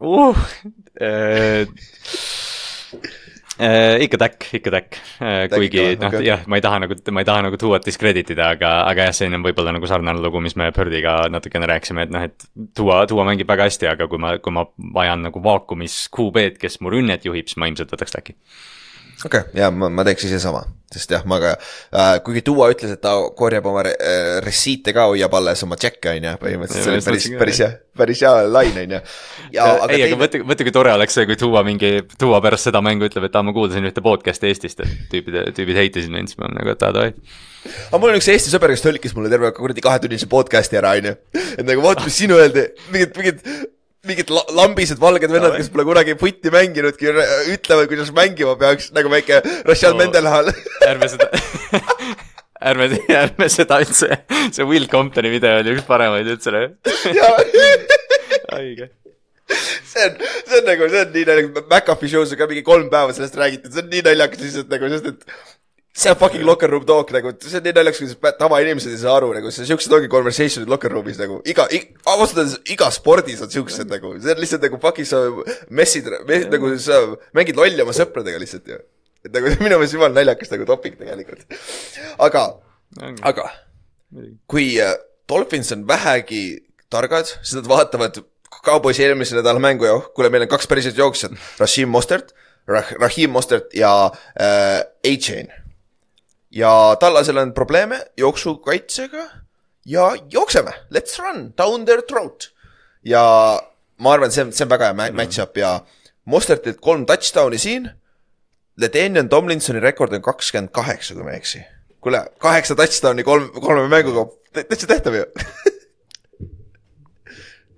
uh,? Äh, äh, ikka täkk, ikka täkk. Äh,, kuigi noh okay., jah, ma ei taha nagu, ma ei taha nagu tuua discredit ida, aga, aga jah, selline on võib-olla nagu sarnane lugu, mis me Birdiga natukene rääkisime, et noh, et tuua, tuua mängib väga hästi, aga kui ma, kui ma vajan nagu vaakumis QB-d, kes mu rünnet juhib, siis ma ilmselt võtaks täkki okei okay,, ja ma, ma teeks ise sama, sest jah, ma ka äh,, kuigi Duo ütles, et ta korjab oma re, äh, resiite ka, hoiab alles oma tšekke, on ju, põhimõtteliselt see oli päris, päris hea, päris hea lain, on ju. ei, aga mõtle, mõtle, kui tore oleks see, kui Duo mingi, Duo pärast seda mängu ütleb, et aa, ma kuulsin ühte podcast'i Eestist, et tüübid, tüübid heitisid mind, siis ma olen nagu, et aa, davai aga mul on üks Eesti sõber, kes tõlkis mulle terve kuradi kahetunnise podcast'i ära, onju. et nagu vaata, mis sinu öeldi, mingid, mingid mingid lambised valged vennad, kes pole kunagi putti mänginudki, ütlevad, kuidas mängima peaks, nagu väike Rachel no, Mendelhal ärme seda ärme, ärme seda üldse, see Will Comptoni video oli üks paremaid üldse. haige. See on, see on nagu, see on nii naljakas, McAfee show's on ka mingi kolm päeva sellest räägitud, see on nii naljakas lihtsalt nagu, sest et see on fucking locker room talk nagu, see on nii naljakas, kuidas tavainimesed ei saa aru nagu, see siuksed ongi conversation'id locker room'is nagu iga, iga, ausalt öeldes iga spordis on siuksed nagu, see on lihtsalt nagu fucking sa messid me,, nagu sa mängid lolli oma sõpradega lihtsalt ju. et nagu minu meelest jumala naljakas nagu topik tegelikult. aga, aga kui äh, Dolphins on vähegi targad, siis nad vaatavad Cowboysi eelmise nädala mängu ja oh, kuule, meil on kaks päris head jooksjat, Rashim Mostert Rah, Rahim Mostert ja äh, A-Chain ja Tallasel on probleeme jooksukaitsega. Ja jookseme, let's run down their throat. ja ma arvan, see on, see on väga hea match-up. Ja Mostertilt kolm touchdown'i siin. Ledenian Tomlinsoni rekord on kakskümmend kaheksa, kui ma ei eksi. kuule, kaheksa touchdown'i kolm, kolme mänguga, täitsa tehtav ju.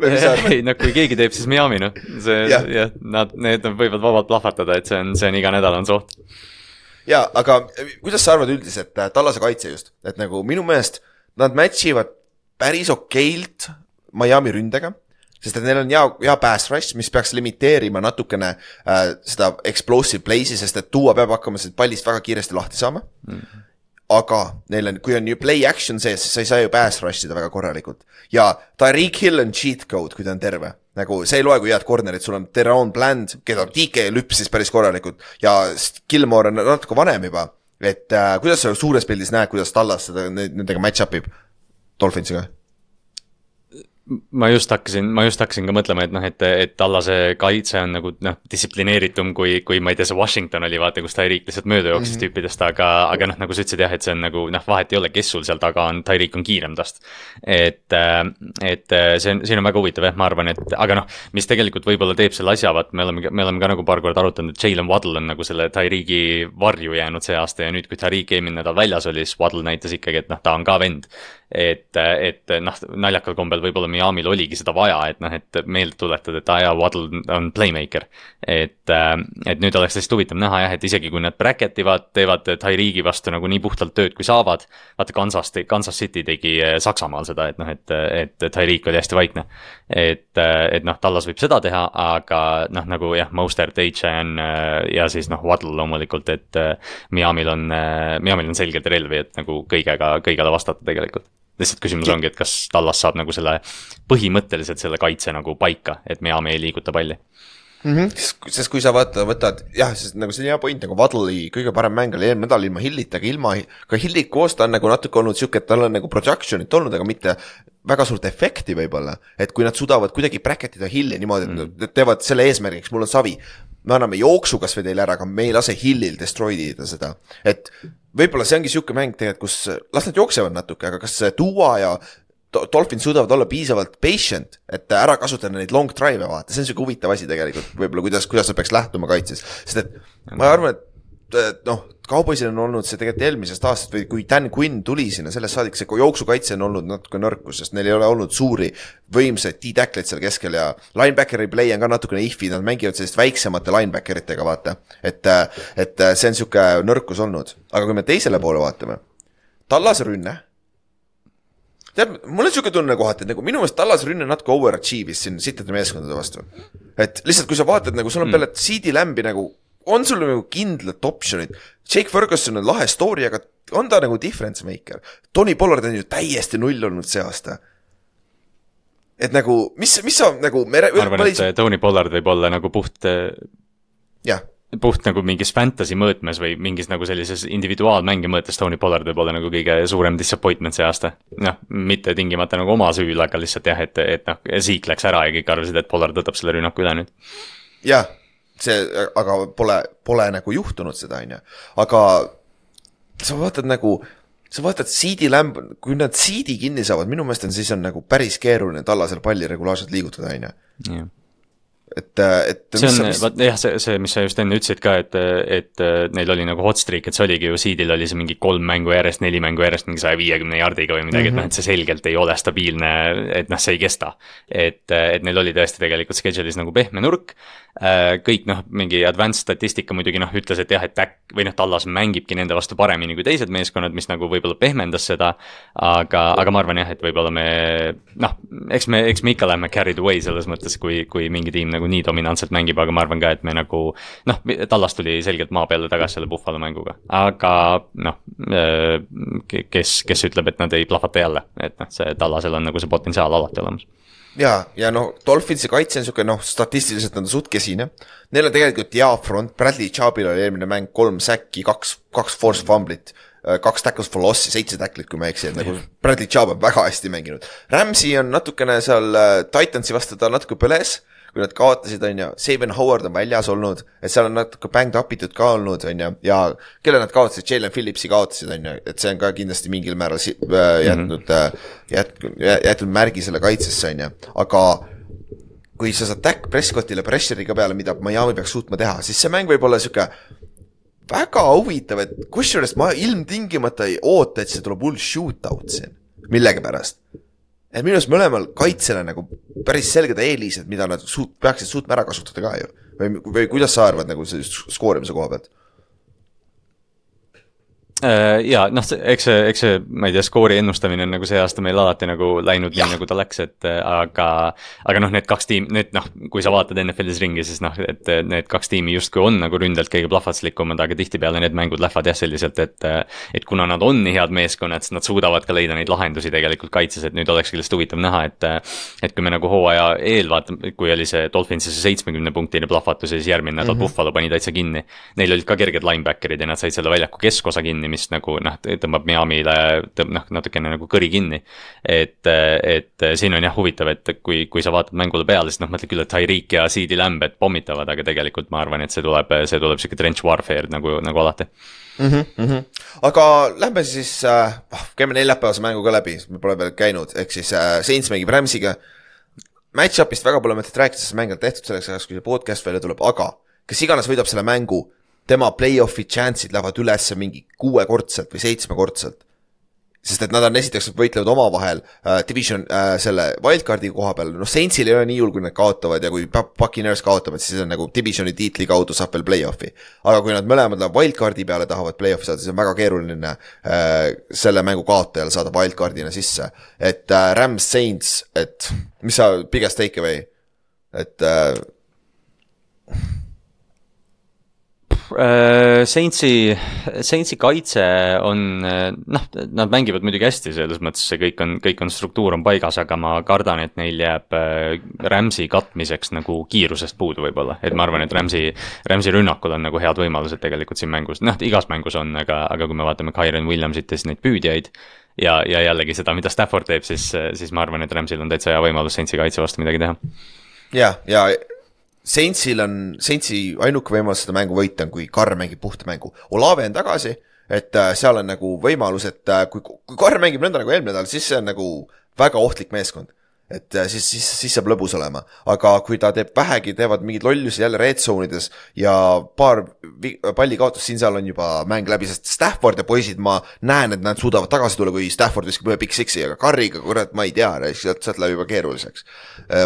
Ei noh, kui keegi teeb, siis Miami noh, see jah. ja,, nad, need võivad vabalt plahvatada, et see on, see on iga nädal on suht jaa, aga eh, kuidas sa arvad üldiselt äh, Tallase kaitse just, et nagu minu meelest nad match ivad päris okeilt Miami ründega, sest et neil on hea, hea pass rush, mis peaks limiteerima natukene äh, seda explosive play'si, sest et Duo peab hakkama sellest pallist väga kiiresti lahti saama mm. -hmm aga neil on, kui on ju play action sees, siis sa ei saa ju pass rush ida väga korralikult. ja Tyreek Hill on cheat code, kui ta on terve nagu see ei loe kui head corner'it, sul on Teron Bland, keda DK lüpsis päris korralikult ja Gilmore on natuke vanem juba. et äh, kuidas sa suures pildis näed, kuidas Tallas seda nendega match-up ib Dolphinsiga? Ma just hakkasin, ma just hakkasin ka mõtlema, et noh, et, et Tallase kaitse on nagu noh, distsiplineeritum kui, kui ma ei tea, see Washington oli, vaata, kus Tyreek lihtsalt mööda jooksis mm -hmm. tüüpidest, aga, aga noh, nagu sa ütlesid jah, et see on nagu noh, vahet ei ole, kes sul seal taga on, Tyreek on kiirem tast. et, et see on, siin on väga huvitav jah, ma arvan, et aga noh, mis tegelikult võib-olla teeb selle asja, vaat me oleme, me oleme ka nagu paar korda arutanud, et Jalen Waddle on nagu selle Tyreeki varju jäänud see aasta ja nüüd, kui Tyreek eelmine nädal väljas oli, siis Waddle näitas ikkagi, et noh, ta on ka vend et, et noh, naljakal kombel võib-olla Miami'l oligi seda vaja, et noh, et meelde tuletada, et aa jaa, Waddle on playmaker. et, et nüüd oleks lihtsalt huvitav näha jah, et isegi kui nad bracket ivad, teevad Tyreegi vastu nagu nii puhtalt tööd, kui saavad. vaata Kansas, Kansas City tegi eh, Saksamaal seda, et noh, et, et Tyreek oli hästi vaikne. et, et noh, Tallas võib seda teha, aga noh, nagu jah, Mostert, HN ja siis noh, Waddle loomulikult, et Miami'l on, Miami'l on selgelt relvi, et nagu kõigega, kõigele vastata tegelikult lihtsalt küsimus ongi, et kas Tallas saab nagu selle põhimõtteliselt selle kaitse nagu paika, et Miami ei liiguta palli mm. -hmm. sest kui sa vaata, võtad jah, sest nagu see on hea point nagu Waddle'i kõige parem mäng oli eelmine nädal ilma Hillita, aga ilma, ka Hilli koos ta on nagu natuke olnud sihuke, et tal on nagu projection'it olnud, aga mitte väga suurt efekti võib-olla. et kui nad suudavad kuidagi bracket ida Hilli niimoodi, et mm. nad teevad selle eesmärgiks, mul on savi. Me anname jooksu kasvõi teile ära, aga me ei lase Hillil destroy ida seda, et võib-olla see ongi sihuke mäng tegelikult, kus las nad jooksevad natuke, aga kas Duo ja Dolphin suudavad olla piisavalt patient, et ära kasutada neid long drive'e, vaata, see on sihuke huvitav asi tegelikult, võib-olla kuidas, kuidas sa peaks lähtuma kaitses, sest et ma arvan, et noh, Cowboysil on olnud see tegelikult eelmisest aastast või kui Dan Quinn tuli sinna, sellest saadik see jooksukaitse on olnud natuke nõrkus, sest neil ei ole olnud suuri võimsaid D-tackleid seal keskel ja linebackeri play on ka natukene ihvi, nad mängivad sellist väiksemate linebacker itega, vaata. et, et see on sihuke nõrkus olnud, aga kui me teisele poole vaatame, Tallase rünne tead, mul on siuke tunne kohati, et nagu minu meelest Tallas rünne natuke overachieve'is siin sittide meeskondade vastu. et lihtsalt, kui sa vaatad nagu sul on mm. peale CD Lamb'i nagu, on sul nagu kindlad optsioonid. Jake Ferguson on lahe story, aga on ta nagu difference maker? Tony Pollard on ju täiesti null olnud see aasta et nagu, mis, mis sa nagu. ma arvan, et Tony Pollard võib olla nagu puht. jah, puht nagu mingis fantasy mõõtmes või mingis nagu sellises individuaalmängi mõõtes Tony Pollard võib olla nagu kõige suurem disappointment see aasta. noh, mitte tingimata nagu oma süül, aga lihtsalt jah, et, et noh, Zeke läks ära ja kõik arvasid, et Pollard võtab selle rünnaku üle nüüd. jah, see, aga pole, pole nagu juhtunud seda, on ju, aga sa vaatad nagu, sa vaatad CD Lamb, kui nad CD kinni saavad, minu meelest on siis on nagu päris keeruline tallasel palli regulaarselt liigutada, on ju. et, et see on, vaat jah, see, see, mis sa just enne ütlesid ka, et, et neil oli nagu hot streak, et see oligi ju Seedil oli see mingi kolm mängu järjest, neli mängu järjest mingi saja viiekümne jardiga või midagi mm, -hmm. et noh, et see selgelt ei ole stabiilne, et noh, see ei kesta. et, et neil oli tõesti tegelikult schedule'is nagu pehme nurk. kõik noh, mingi advanced statistika muidugi noh, ütles, et jah, et äkk- või noh, Tallas mängibki nende vastu paremini kui teised meeskonnad, mis nagu võib-olla pehmendas seda. aga, aga ma arvan jah, et võib-olla me noh, eks me, eks me ikka lähme carried away selles mõttes, kui, kui mingi tiim nagu nii dominantselt mängib, aga ma arvan ka, et me nagu noh, Tallas tuli selgelt maa peale tagasi selle Buffalo mänguga, aga noh, kes, kes ütleb, et nad ei plahvata jälle, et noh, see Tallasel on nagu see potentsiaal alati olemas ja, ja noh, Dolphinsi kaitse on sihuke noh, statistiliselt on ta suht kesine. Neil on tegelikult hea front, Bradley Chubb'il oli eelmine mäng kolm säkki, kaks, kaks force fumblit, kaks tackles for loss'i, seitse tacklit, kui ma ei eksi, et nagu Bradley Chubb on väga hästi mänginud. Ramsey on natukene seal äh, Titansi vastu, ta natuke põles kui nad kaotasid, on ju, Saban Howard on väljas olnud, et seal on natuke banged up itud ka olnud, on ju, ja kelle nad kaotasid, Jalen Phillipsi kaotasid, on ju, et see on ka kindlasti mingil määral äh, jätnud mm, -hmm. jätnud, jätnud märgi selle kaitsesse, on ju, aga kui sa saad Dak Prescottile pressure'i ka peale, mida Miami peaks suutma teha, siis see mäng võib olla sihuke väga huvitav, et kusjuures ma ilmtingimata ei oota, et see tuleb hull shootout siin, millegipärast et minu arust mõlemal kaitsel on nagu päris selged eelised, mida nad suut-, peaksid suutma ära kasutada ka ju. või, või kuidas sa arvad nagu see skoorimise koha pealt? Äh, ja noh, eks see, eks see, ma ei tea, skoori ennustamine on nagu see aasta meil alati nagu läinud nii, nagu ta läks, et äh, aga. aga noh, need kaks tiimi, need noh, kui sa vaatad NFL-is ringi, siis noh, et need kaks tiimi justkui on nagu ründelt kõige plahvatuslikumad, aga tihtipeale need mängud lähevad jah selliselt, et. et kuna nad on nii head meeskonnad, siis nad suudavad ka leida neid lahendusi tegelikult kaitses, et nüüd olekski lihtsalt huvitav näha, et. et kui me nagu hooaja eel vaatame, kui oli see Dolphinsi see seitsmekümne punktine plahvatus ja siis järgmine nädal mm -hmm. Buffalo pani täitsa kinni. Neil olid ka kerged linebacker'id ja nad said selle väljaku keskosa kinni, mis nagu noh, tõmbab Miami'le tõmb- noh, natukene nagu kõri kinni. et, et siin on jah huvitav, et kui, kui sa vaatad mängule peale, siis noh, mõtled küll, et Tyreek ja CD Lamb, et pommitavad, aga tegelikult ma arvan, et see tuleb, see tuleb sihuke trench warfare nagu, nagu alati. mm. -hmm, mm -hmm. aga lähme siis äh,, käime neljapäevase mängu ka läbi, me pole veel käinud, ehk siis äh, Saints mängib Rams'iga. Match-up'ist väga pole mõtet rääkida, sest mäng on tehtud selleks ajaks, kui see podcast välja tuleb, aga kes iganes võidab selle mängu, tema play-off'i chance'id lähevad ülesse mingi kuuekordselt või seitsmekordselt. sest et nad on esiteks võitlevad omavahel äh, division äh, selle wildcard'i koha peal, noh Saintsil ei ole nii hull, kui nad kaotavad ja kui Puccaneers kaotavad, siis on nagu divisioni tiitli kaudu saab veel play-off'i. aga kui nad mõlemad lähevad wildcard'i peale, tahavad play-off'i saada, siis on väga keeruline äh, selle mängu kaotajal saada wildcard'ina sisse. et äh, Rams Saints, et mis sa, biggest take away, et äh, Äh, Saintsi, Saintsi kaitse on noh, nad mängivad muidugi hästi, selles mõttes see kõik on, kõik on, struktuur on paigas, aga ma kardan, et neil jääb äh, Rams'i katmiseks nagu kiirusest puudu võib-olla, et ma arvan, et Rams'i, Rams'i rünnakul on nagu head võimalused tegelikult siin mängus, noh igas mängus on, aga, aga kui me vaatame Kyron Williamsit ja siis neid püüdjaid ja, ja jällegi seda, mida Stafford teeb, siis, siis ma arvan, et Rams'il on täitsa hea võimalus Saintsi kaitse vastu midagi teha. ja, ja Saintsil on, Saintsi ainuke võimalus seda mängu võita on, kui Carr mängib puhta mängu. Olave on tagasi, et äh, seal on nagu võimalus, et äh, kui, kui Carr mängib nõnda nagu eelmine nädal, siis see on nagu väga ohtlik meeskond. Et äh, siis, siis, siis saab lõbus olema, aga kui ta teeb vähegi, teevad mingeid lollusi jälle red zone ides ja paar vi- pallikaotust siin-seal on juba mäng läbi, sest Stafford ja poisid, ma näen, et nad suudavad tagasi tulla, kui Stafford viskab ühe big six'i, aga Carriga, kurat, ma ei tea, sealt, sealt läheb juba keeruliseks.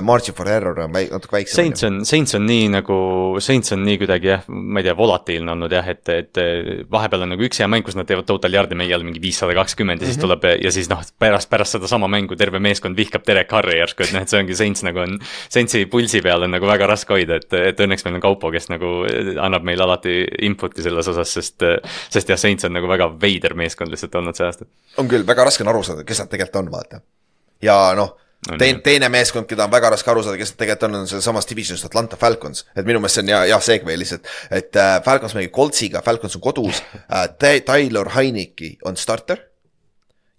Margin for error on väik-, natuke väiksem. Saints on, Saints on nii nagu, Saints on nii kuidagi jah, ma ei tea, volatiilne olnud jah, et, et vahepeal on nagu üks hea mäng, kus nad teevad total yard'i meie all mingi viissada kakskümmend ja siis Mhm. tuleb ja siis noh, pärast, pärast sedasama mängu terve meeskond vihkab Derek Carri järsku, et noh, et see ongi Saints nagu on, Saintsi pulsi peal on nagu väga raske hoida, et, et õnneks meil on Kaupo, kes nagu annab meile alati input'i selles osas, sest, sest jah, Saints on nagu väga veider meeskond lihtsalt olnud see aasta. on küll, väga raske on aru saada, kes nad tegelikult on, vaata. ja noh On teine teine meeskond, keda on väga raske aru saada, kes nad tegelikult on, on sealsamas divisionis Atlanta Falcons, et minu meelest see on hea, hea segue lihtsalt, et äh, Falcons mängib Coltsiga, Falcons on kodus äh,, Tyler Heineki on starter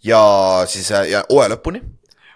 ja siis äh, ja hooaja lõpuni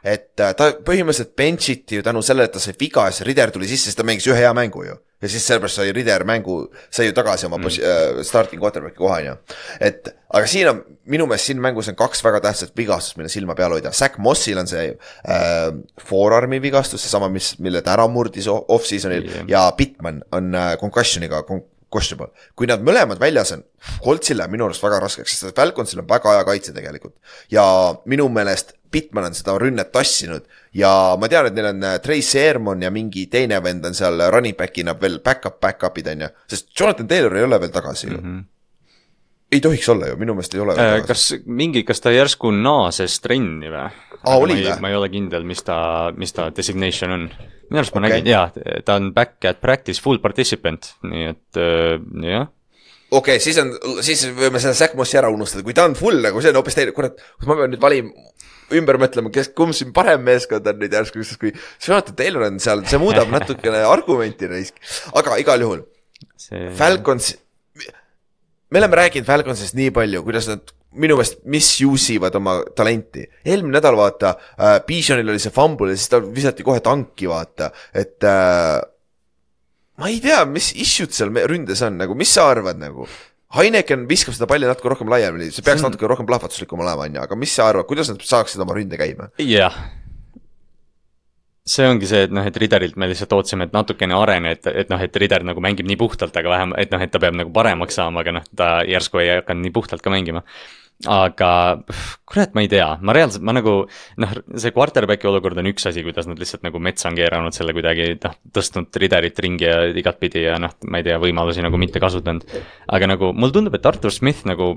et äh, ta põhimõtteliselt bench iti ju tänu sellele, et ta sai viga ja see Rider tuli sisse, siis ta mängis ühe hea mängu ju. ja siis sellepärast sai Rider mängu, sai ju tagasi oma mm. äh, starting quarterback'i koha, on ju. et aga siin on, minu meelest siin mängus on kaks väga tähtsat vigastust, mille silma peal hoida. Zack Mossil on see äh, forearm'i vigastus, seesama, mis, mille ta ära murdis off-season'il yeah. ja Bitman on äh, concussion'iga con questionable. kui nad mõlemad väljas on, Coltsil läheb minu arust väga raskeks, sest Falconsil on väga hea kaitse tegelikult. ja minu meelest Bitman on seda rünnet tassinud ja ma tean, et neil on äh, Trey Sermon ja mingi teine vend on seal running back'ina veel back-up, back-up'id on ju, sest Jonathan Taylor ei ole veel tagasi ju mm. -hmm ei tohiks olla ju, minu meelest ei ole äh,. kas mingi, kas ta järsku naases trenni või? aa, oli või? ma ei ole kindel, mis ta, mis ta designation on. Minu arust okay. ma nägin, jaa, ta on back at practice full participant, nii et äh, jah. Okei okay,, siis on, siis võime selle Zack Mossi ära unustada, kui ta on full nagu see on hoopis teine, kurat, ma pean nüüd valima, ümber mõtlema, kes, kumb siin parem meeskond on nüüd järsku, sest kui Jonathan Taylor on seal, see muudab natukene argumenti raisk, aga igal juhul see.... Falcons, me oleme rääkinud Falconsist nii palju, kuidas nad minu meelest misuse ivad oma talenti. eelmine nädal vaata äh,, Bijonil oli see fumble ja siis ta visati kohe tanki, vaata, et äh, ma ei tea, mis issue'd seal ründes on, nagu mis sa arvad nagu? Heineken viskab seda palli natuke rohkem laiali, see peaks natuke rohkem plahvatuslikum olema, on ju, aga mis sa arvad, kuidas nad saaksid oma ründe käima? jah. see ongi see, et noh, et Riderilt me lihtsalt ootasime, et natukene arene, et, et noh, et Rider nagu mängib nii puhtalt, aga vähem, et noh, et ta peab nagu paremaks saama, aga noh, ta järsku ei hakanud nii puhtalt ka mängima aga kurat, ma ei tea, ma reaalselt, ma nagu noh, see quarterback'i olukord on üks asi, kuidas nad lihtsalt nagu metsa on keeranud selle kuidagi noh, tõstnud riderit ringi ja igatpidi ja noh, ma ei tea, võimalusi nagu mitte kasutanud. aga nagu mulle tundub, et Artur Smith nagu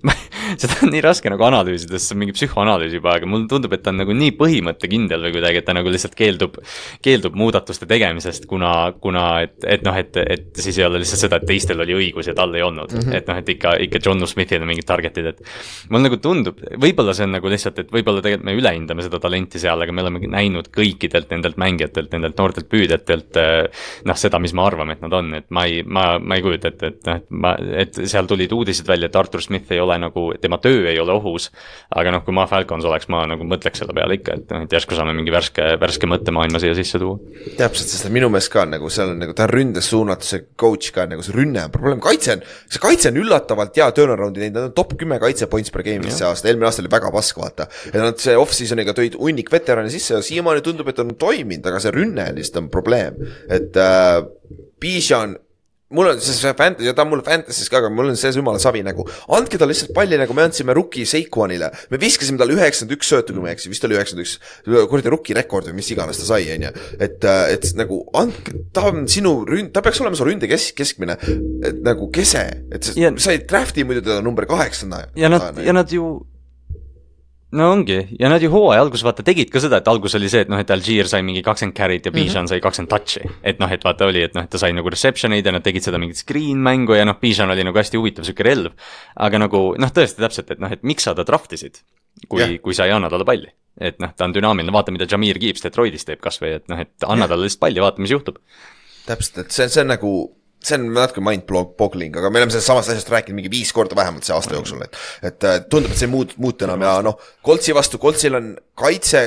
seda on nii raske nagu analüüsida, sest see on mingi psühhoanalüüs juba, aga mulle tundub, et ta on nagu nii põhimõttekindel või kuidagi, et ta nagu lihtsalt keeldub, keeldub muudatuste tegemisest, kuna, kuna et, et noh, et, et siis ei ole lihtsalt seda, et teistel oli õigus ja tal ei olnud mm. -hmm. et noh, et ikka, ikka John Smithil on mingid target'id, et mulle nagu tundub, võib-olla see on nagu lihtsalt, et võib-olla tegelikult me ülehindame seda talenti seal, aga me oleme näinud kõikidelt nendelt mängijatelt, nendelt noortelt püüdjatelt noh, seda, mis me arvame, et nad on, et ma ei, ma, ma ei kujuta ette, et noh, et ma, et seal tulid uudised välja, et Artur Smith ei ole nagu, tema töö ei ole ohus. aga noh, kui ma Falcons oleks, ma nagu mõtleks selle peale ikka, et noh, et järsku saame mingi värske, värske mõttemaailma siia sisse tuua. täpselt, sest minu meelest ka nagu seal on nagu, ta on ründes suunatud, see coach ka nagu see rünne on probleem, kaitse on, see kaitse on üllatavalt hea turnaround'i teinud, nad on top kümme kaitse points per game'is see aasta, eelmine aasta oli väga pask, vaata. ja nad see off-season'iga tõid hunnik veterane sisse ja siiamaani tundub, et on toiminud, aga see rünne lihtsalt on probleem, et äh, Bijan mul on see fantasy ja ta on mul fantasy's ka, aga mul on see jumala savi nagu, andke talle lihtsalt palli, nagu me andsime rookie Seikuanile. me viskasime talle üheksakümmend üks söötu, kui ma ei eksi, vist oli üheksakümmend üks, kuradi rookie rekord või mis iganes ta sai, on ju. et, äh, et nagu andke, ta on sinu ründ-, ta peaks olema su ründe kesk-, keskmine, et nagu kese, et sa, sa ei draft'i muidu teda number kaheksanda. ja nad, ja nad ju no ongi ja nad ju hooaja alguses vaata tegid ka seda, et algus oli see, et noh, et Algier sai mingi kakskümmend carry't ja Bijan mm -hmm. sai kakskümmend touch'i. et noh, et vaata oli, et noh, et ta sai nagu reception eid ja nad tegid seda mingit screen mängu ja noh, Bijan oli nagu hästi huvitav sihuke relv. aga nagu noh, tõesti täpselt, et noh, et miks sa ta draft isid, kui yeah., kui sa ei anna talle palli. et noh, ta on dünaamiline, vaata, mida Jameer Gibbs Detroitis teeb kasvõi, et noh, et anna yeah. talle lihtsalt palli, vaata, mis juhtub. täpselt, et see, see on nagu see on natuke mind-boggling, aga me oleme sellest samast asjast rääkinud mingi viis korda vähemalt see aasta jooksul, et et äh, tundub, et see ei muutu, muutu enam ja noh, Koltsi vastu, Koltsil on kaitse,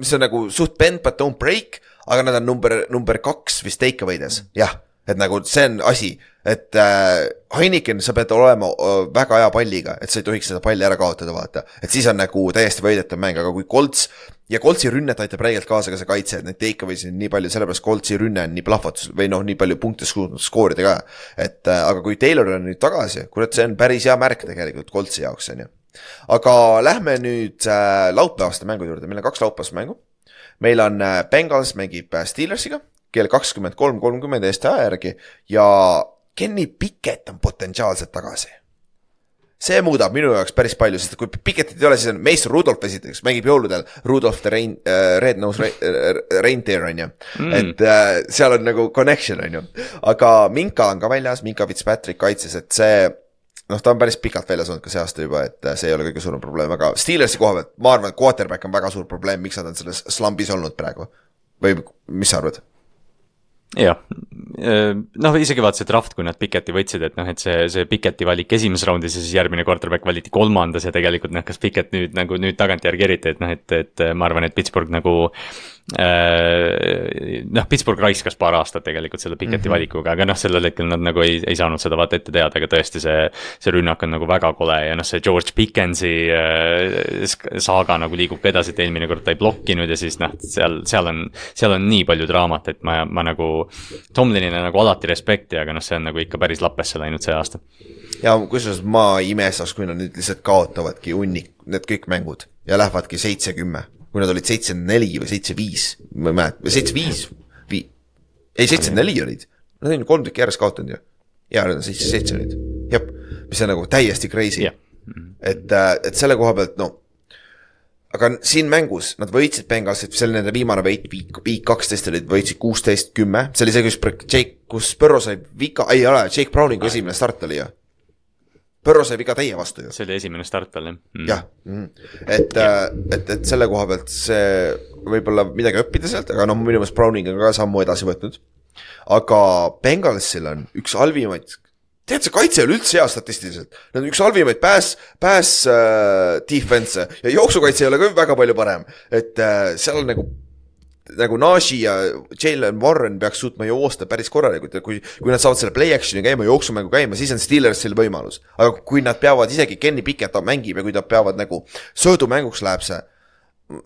mis on nagu suht bend but don't break, aga nad on number, number kaks vist take away'des, jah et nagu see on asi, et äh, Heineken, sa pead olema äh, väga hea palliga, et sa ei tohiks seda palli ära kaotada, vaata. et siis on nagu täiesti võidetav mäng, aga kui Kolts ja Koltsi rünnet aitab räigelt kaasa ka see kaitse, et neid takeaway'sid on nii palju, sellepärast Koltsi rünne on nii plahvatus või noh, nii palju punkte suutnud skoorida ka. et äh, aga kui Taylor on nüüd tagasi, kurat, see on päris hea märk tegelikult Koltsi jaoks, on ju. aga lähme nüüd äh, laupäevaste mängude juurde, meil on kaks laupäevast mängu. meil on äh, Bengals mängib äh, Steelersiga kell kakskümmend kolm kolmkümmend Eesti aja järgi ja Kenny Pickett on potentsiaalselt tagasi. see muudab minu jaoks päris palju, sest kui Pickettit ei ole, siis on Mason Rudolph esiteks, mängib jõuludel Rudolph the Rain äh,, Red Nose äh, Reindeer on ju mm.. et äh, seal on nagu connection on ju, aga Minka on ka väljas, Minka Fitzpatrick kaitses, et see noh, ta on päris pikalt väljas olnud ka see aasta juba, et äh, see ei ole kõige suurem probleem, aga Steelersi koha pealt, ma arvan, et quarterback on väga suur probleem, miks nad on selles slambis olnud praegu. või mis sa arvad? Jah, noh isegi vaata see draft, kui nad Piketi võtsid, et noh, et see, see Piketi valik esimeses raundis ja siis järgmine quarterback valiti kolmandas ja tegelikult noh, kas Piket nüüd nagu nüüd tagantjärgi eriti, et noh, et, et ma arvan, et Pittsburgh nagu äh,. Noh, Pittsburgh raiskas paar aastat tegelikult selle Picketi mm -hmm. valikuga, aga noh, sellel hetkel nad nagu ei, ei saanud seda vaata ette teada, aga tõesti see. see rünnak on nagu väga kole ja noh, see George Pickensi äh, saaga nagu liigub ka edasi, et eelmine kord ta ei blokkinud ja siis noh, seal, seal on. seal on nii palju draamat, et ma, ma nagu, Tomlinile nagu alati respekti, aga noh, see on nagu ikka päris lappesse läinud see aasta ja kusjuures ma ei imestaks, kui nad nüüd lihtsalt kaotavadki hunnik, need kõik mängud ja lähevadki seitse-kümme kui nad olid seitsekümmend neli või seitse-viis, ma ei mäleta, seitse-viis, vii-, ei seitsekümmend neli olid, nad on ju kolm tükki järjest kaotanud ju. ja nüüd on seitse-seitse nüüd, jah, mis on nagu täiesti crazy. Yeah.. et, äh, et selle koha pealt, no aga siin mängus nad võitsid Bengalsit, see oli nende viimane võit, viik, viik kaksteist olid, võitsid kuusteist, kümme, see oli see, kus Jake, kus Burrow sai viga, ei ole, Jake Browningu esimene start oli ju Sai viga teie vastu ju. see oli esimene start tal jah mm.. jah mm., et, äh, et, et selle koha pealt see võib-olla midagi õppida sealt, aga noh, minu meelest Browning on ka sammu edasi võtnud. aga Bengalsil on üks halvimaid, tead, see kaitse ole üldse hea statistiliselt, nad on üks halvimaid pass, pass äh, defense'e ja jooksukaitse ei ole ka väga palju parem, et äh, seal on nagu nagu Nashi ja Jalen Warren peaks suutma joosta päris korralikult ja kui, kui nad saavad selle play action'i käima, jooksumängu käima, siis on Steelersil võimalus. aga kui nad peavad, isegi Kenny Pickett mängib ja kui nad peavad nagu, söödumänguks läheb see,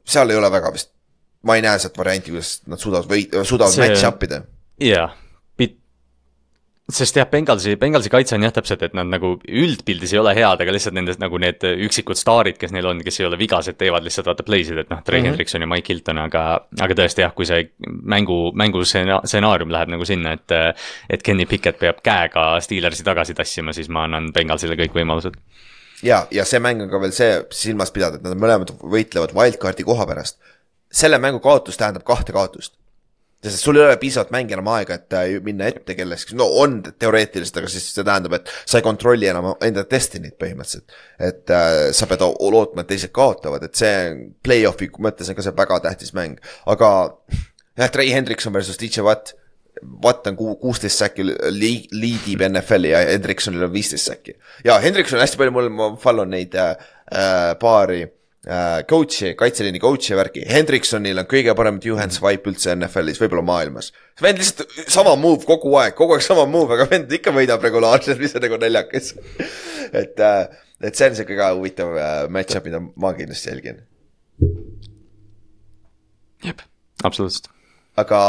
seal ei ole väga vist, ma ei näe sealt varianti, kuidas nad suudavad või, suudavad see... match up ida. Sest jah, Bengalsi, Bengalsi kaitse on jah täpselt, et nad nagu üldpildis ei ole head, aga lihtsalt nendest nagu need üksikud staarid, kes neil on, kes ei ole vigased, teevad lihtsalt vaata play sid, et noh, Trey mm -hmm. Hendrikson ja Mike Hilton, aga. aga tõesti jah, kui see mängu, mängu stsenaarium läheb nagu sinna, et. et Kenny Pickett peab käega Steelersi tagasi tassima, siis ma annan Bengalsile kõik võimalused. ja, ja see mäng on ka veel see silmas pidada, et nad mõlemad võitlevad wildcard'i koha pärast. selle mängu kaotus tähendab kahte kaotust sest sul ei ole piisavalt mänge enam aega, et äh, minna ette kellestki, no on teoreetiliselt, aga siis see tähendab, et sa ei kontrolli enam enda destiny't põhimõtteliselt. et äh, sa pead lootma, et teised kaotavad, et see play-off'i mõttes on ka see väga tähtis mäng, aga jah, Trey Hendrikson versus DJ Watt. Watt on kuusteist säkki, liidib NFL-i ja Hendriksonil on viisteist säkki. ja Hendrikson on hästi palju, mul, ma follow neid äh, äh paari coach'i, kaitseliini coach'i värki, Hendriksonil on kõige parem two-hand swipe üldse NFL-is, võib-olla maailmas. vend lihtsalt sama move kogu aeg, kogu aeg sama move, aga vend ikka võidab regulaarselt, mis on nagu naljakas et äh,, et see on sihuke ka huvitav äh, match-up, mida ma kindlasti jälgin. jep, absoluutselt. aga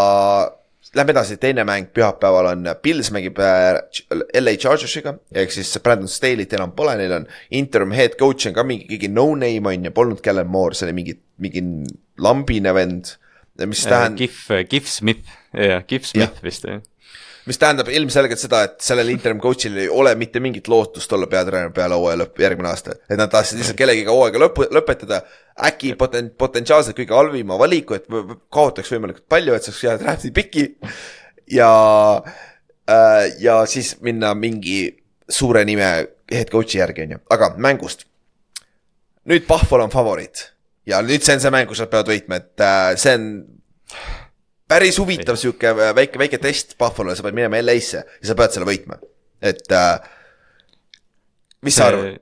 Lähme edasi, teine mäng pühapäeval on, Pils mängib äh, LA Chargersiga, ehk siis Brandon Staley't enam pole, neil on interim head coach on ka mingi, keegi no-name on ju, polnud Kellen Moore, see oli mingi, mingi lambine vend, mis äh, tähendab. Gif, Gif Smith, jah, Gif Smith ja. vist jah mis tähendab ilmselgelt seda, et sellel interim coach'il ei ole mitte mingit lootust olla peatreener peale hooaja lõppu, järgmine aasta. et nad tahtsid lihtsalt kellegiga hooaega lõpu, lõpetada, äkki poten-, potentsiaalselt kõige halvima valiku, et kaotaks võimalikult palju, et saaks jääda draft'i piki. ja äh,, ja siis minna mingi suure nime head coach'i järgi, on ju, aga mängust. nüüd Pahval on favoriit ja nüüd see on see mäng, kus nad peavad võitma, et äh, see on päris huvitav sihuke väike, väike test Buffalo'le, sa pead minema LA-sse ja sa pead selle võitma, et äh, mis sa arvad?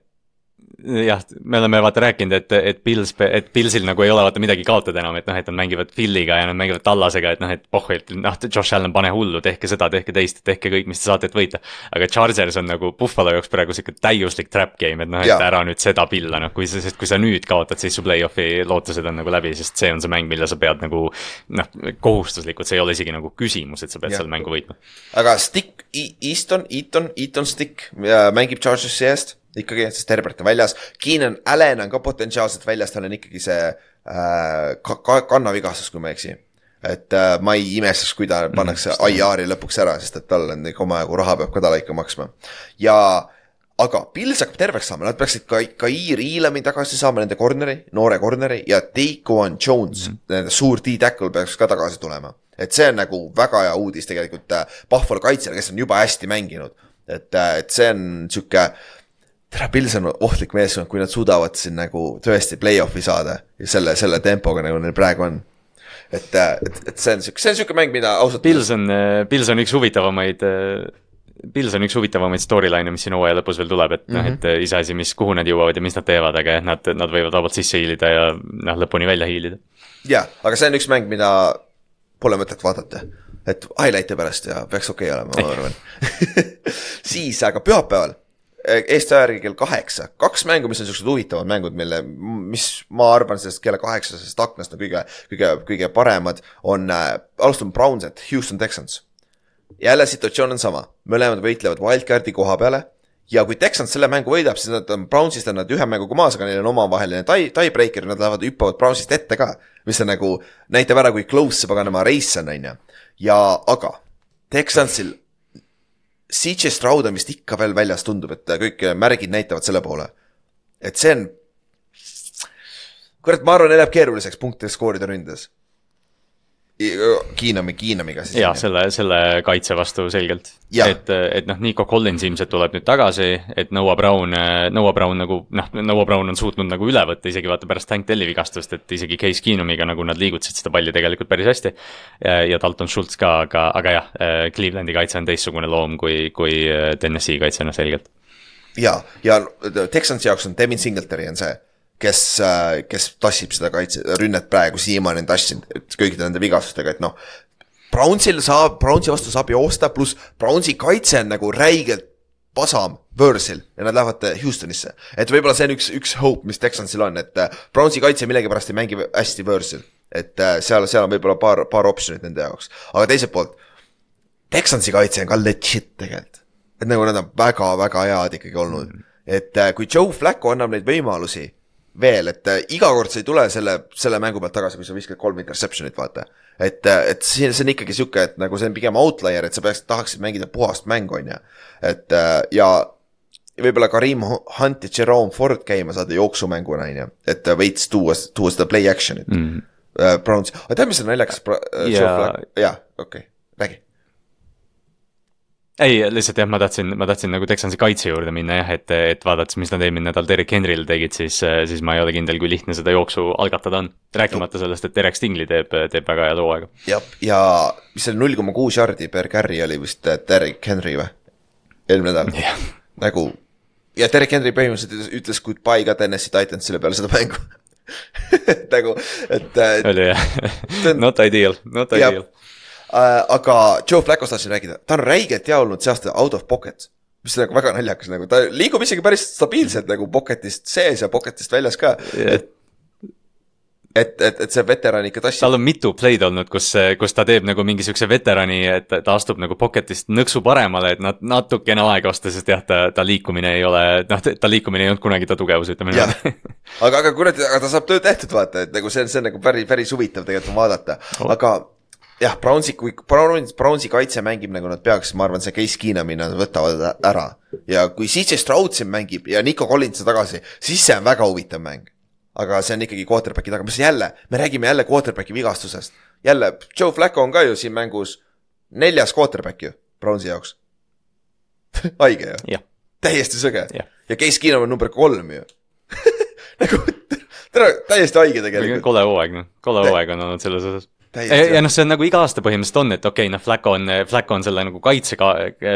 Jah, me oleme vaata rääkinud, et, et Pils, et Pilsil nagu ei ole vaata midagi kaotada enam, et noh, et nad mängivad Philly'ga ja nad mängivad Tallasega, et noh, et pohh, et noh, Josh Allan, pane hullu, tehke seda, tehke teist, tehke kõik, mis te saate, et võita. aga Chargers on nagu Buffalo jaoks praegu sihuke täiuslik trap game, et noh, et ja. ära nüüd seda pilla, noh, kui sa, sest kui sa nüüd kaotad, siis su play-off'i lootused on nagu läbi, sest see on see mäng, mille sa pead nagu noh, kohustuslikult, see ei ole isegi nagu küsimus, et sa pead ja. seal mängu võitma. aga Stick, Easton, Eaton, Eaton Stick mängib Chargersi eest ikkagi, sest Herbert on väljas. Keenan Allan on ka potentsiaalselt väljas, tal on ikkagi see äh, ka, ka, kannavigastus, kui ma ei eksi. et äh, ma ei imestaks, kui ta pannakse mm, IR-i lõpuks ära, sest et tal on ikka omajagu raha peab ka talle ikka maksma. ja aga Pils hakkab terveks saama, nad peaksid ka, ka Iir Iilami tagasi saama, nende corner'i, noore corner'i ja Daquan Jones mm, -hmm. nende suur D-tackle peaks ka tagasi tulema. et see on nagu väga hea uudis tegelikult äh, Pahval kaitsjale, kes on juba hästi mänginud. et, äh, et see on sihuke tere, Pils on ohtlik meeskond, kui nad suudavad siin nagu tõesti play-off'i saada ja selle, selle tempoga, nagu neil praegu on. et, et, et see on sihuke, see on sihuke mäng, mida ausalt. Pils on, Pils on üks huvitavamaid Pils on üks huvitavamaid storyline'e, mis siin hooaja lõpus veel tuleb, et noh mm -hmm., et iseasi, mis, kuhu nad jõuavad ja mis nad teevad, aga jah, nad, nad võivad vabalt sisse hiilida ja noh, lõpuni välja hiilida jaa, aga see on üks mäng, mida pole mõtet vaadata. et highlight'e pärast ja peaks okei okay olema, ma arvan. siis, aga pühapäeval, Eesti aja järgi kell kaheksa, kaks mängu, mis on siuksed huvitavad mängud, mille, mis ma arvan sellest kella kaheksasest aknast on kõige, kõige, kõige paremad, on äh,, alustame Browns at Houston Texans. jälle situatsioon on sama, mõlemad võitlevad wildcard'i koha peale ja kui Texans selle mängu võidab, siis nad on Brownsist on nad ühe mänguga maas, aga neil on omavaheline tie, tiebreaker, nad lähevad, hüppavad Brownsist ette ka. mis on nagu, näitab ära, kui close see paganama race on, on ju. ja, aga Texansil CJ vist ikka veel väljas, tundub, et kõik märgid näitavad selle poole. et see on, kurat, ma arvan, läheb keeruliseks punkte skoorida ründes. Kiinami, Kiinamiga siis. ja selle, selle kaitse vastu selgelt. Et, et noh, Nico Collins ilmselt tuleb nüüd tagasi, et Noah Brown, Noah Brown nagu noh, Noah Brown on suutnud nagu üle võtta isegi vaata pärast Hank Telli vigastust, et isegi Case Keenumiga nagu nad liigutasid seda palli tegelikult päris hästi. ja Dalton Schultz ka, aga, aga jah, Clevelandi kaitse on teistsugune loom kui, kui Tennessee kaitse, noh selgelt. ja, ja Texansi jaoks on Devin Singletary on see, kes, kes tassib seda kaitse, rünnet praegu siiamaani on tassinud, et kõikide nende vigastustega, et noh. Brownsil saab, Brownsi vastu saab joosta, pluss Brownsi kaitse on nagu räigelt pasam võõrsil ja nad lähevad Houstonisse. et võib-olla see on üks, üks hope, mis Texansil on, et äh, Brownsi kaitse millegipärast ei mängi hästi võõrsil. et äh, seal, seal on võib-olla paar, paar optsioonit nende jaoks, aga teiselt poolt. Texansi kaitse on ka legit tegelikult, et nagu nad on väga-väga head ikkagi olnud, et äh, kui Joe Flacco annab neid võimalusi veel, et äh, iga kord sa ei tule selle, selle mängu pealt tagasi, kui sa viskad kolm interception'it, vaata. et, et siin, see on ikkagi sihuke, et nagu see on pigem outlier, et sa peaks, tahaksid mängida puhast mängu, on ju. et äh, ja võib-olla Karim Hunt ja Jerome Ford käima saada jooksumänguna, on ju, et äh, veits tuua, tuua seda play action'it mm.. Browns, aga tead, mis on naljakas? Ja- okei. ei, lihtsalt jah, ma tahtsin, ma tahtsin nagu Texansi kaitse juurde minna jah, et, et vaadates, mis nad eelmine nädal Derek Henry'le tegid, siis, siis ma ei ole kindel, kui lihtne seda jooksu algatada on. rääkimata sellest, et Derek Stingley teeb, teeb väga head hooaega. jah, ja mis see null koma kuus jardi per carry oli vist äh, Derek Henry või? eelmine nädal nagu ja Derek Henry põhimõtteliselt ütles- goodbye ka Tennessee Titansile peale seda mängu nagu, et äh, oli jah not ideal, not ideal. Äh, aga Joe Flaccost tahtsin rääkida, ta on räigelt hea olnud see aasta out of pocket. mis on nagu väga naljakas nagu, ta liigub isegi päris stabiilselt nagu pocket'ist sees ja pocket'ist väljas ka. et, et, et, et see veteran ikka tassib. tal on mitu play'd olnud, kus, kus ta teeb nagu mingi siukse veterani, et ta astub nagu pocket'ist nõksu paremale, et nad natukene aega osta, sest jah, ta, ta liikumine ei ole, noh, ta liikumine ei olnud kunagi ta tugevus, ütleme niimoodi., aga, aga kurat, aga ta saab töö tehtud, vaata, et nagu see on, see on nagu päris, päris huvitav tegelikult vaadata oh., aga jah, Brownsi, kui Browns, Brownsi kaitse mängib nagu nad peaks, ma arvan, see Case Keenami nad võtavad ära. ja kui CJ Stroud siin mängib ja Nico Collins tagasi, siis see on väga huvitav mäng. aga see on ikkagi quarterback'i taga, mis jälle, me räägime jälle quarterback'i vigastusest. jälle, Joe Flacco on ka ju siin mängus neljas quarterback ju, Brownsi jaoks. haige ju jah, täiesti sõge Jah. ja Case Keenum on number kolm ju nagu tere, täiesti haige tegelikult. kole hooaeg, noh, kole hooaeg on olnud selles osas. Täiesti, ja noh, see on nagu iga aasta põhimõtteliselt on, et okei okay,, noh, Flacco on, Flacco on selle nagu kaitsega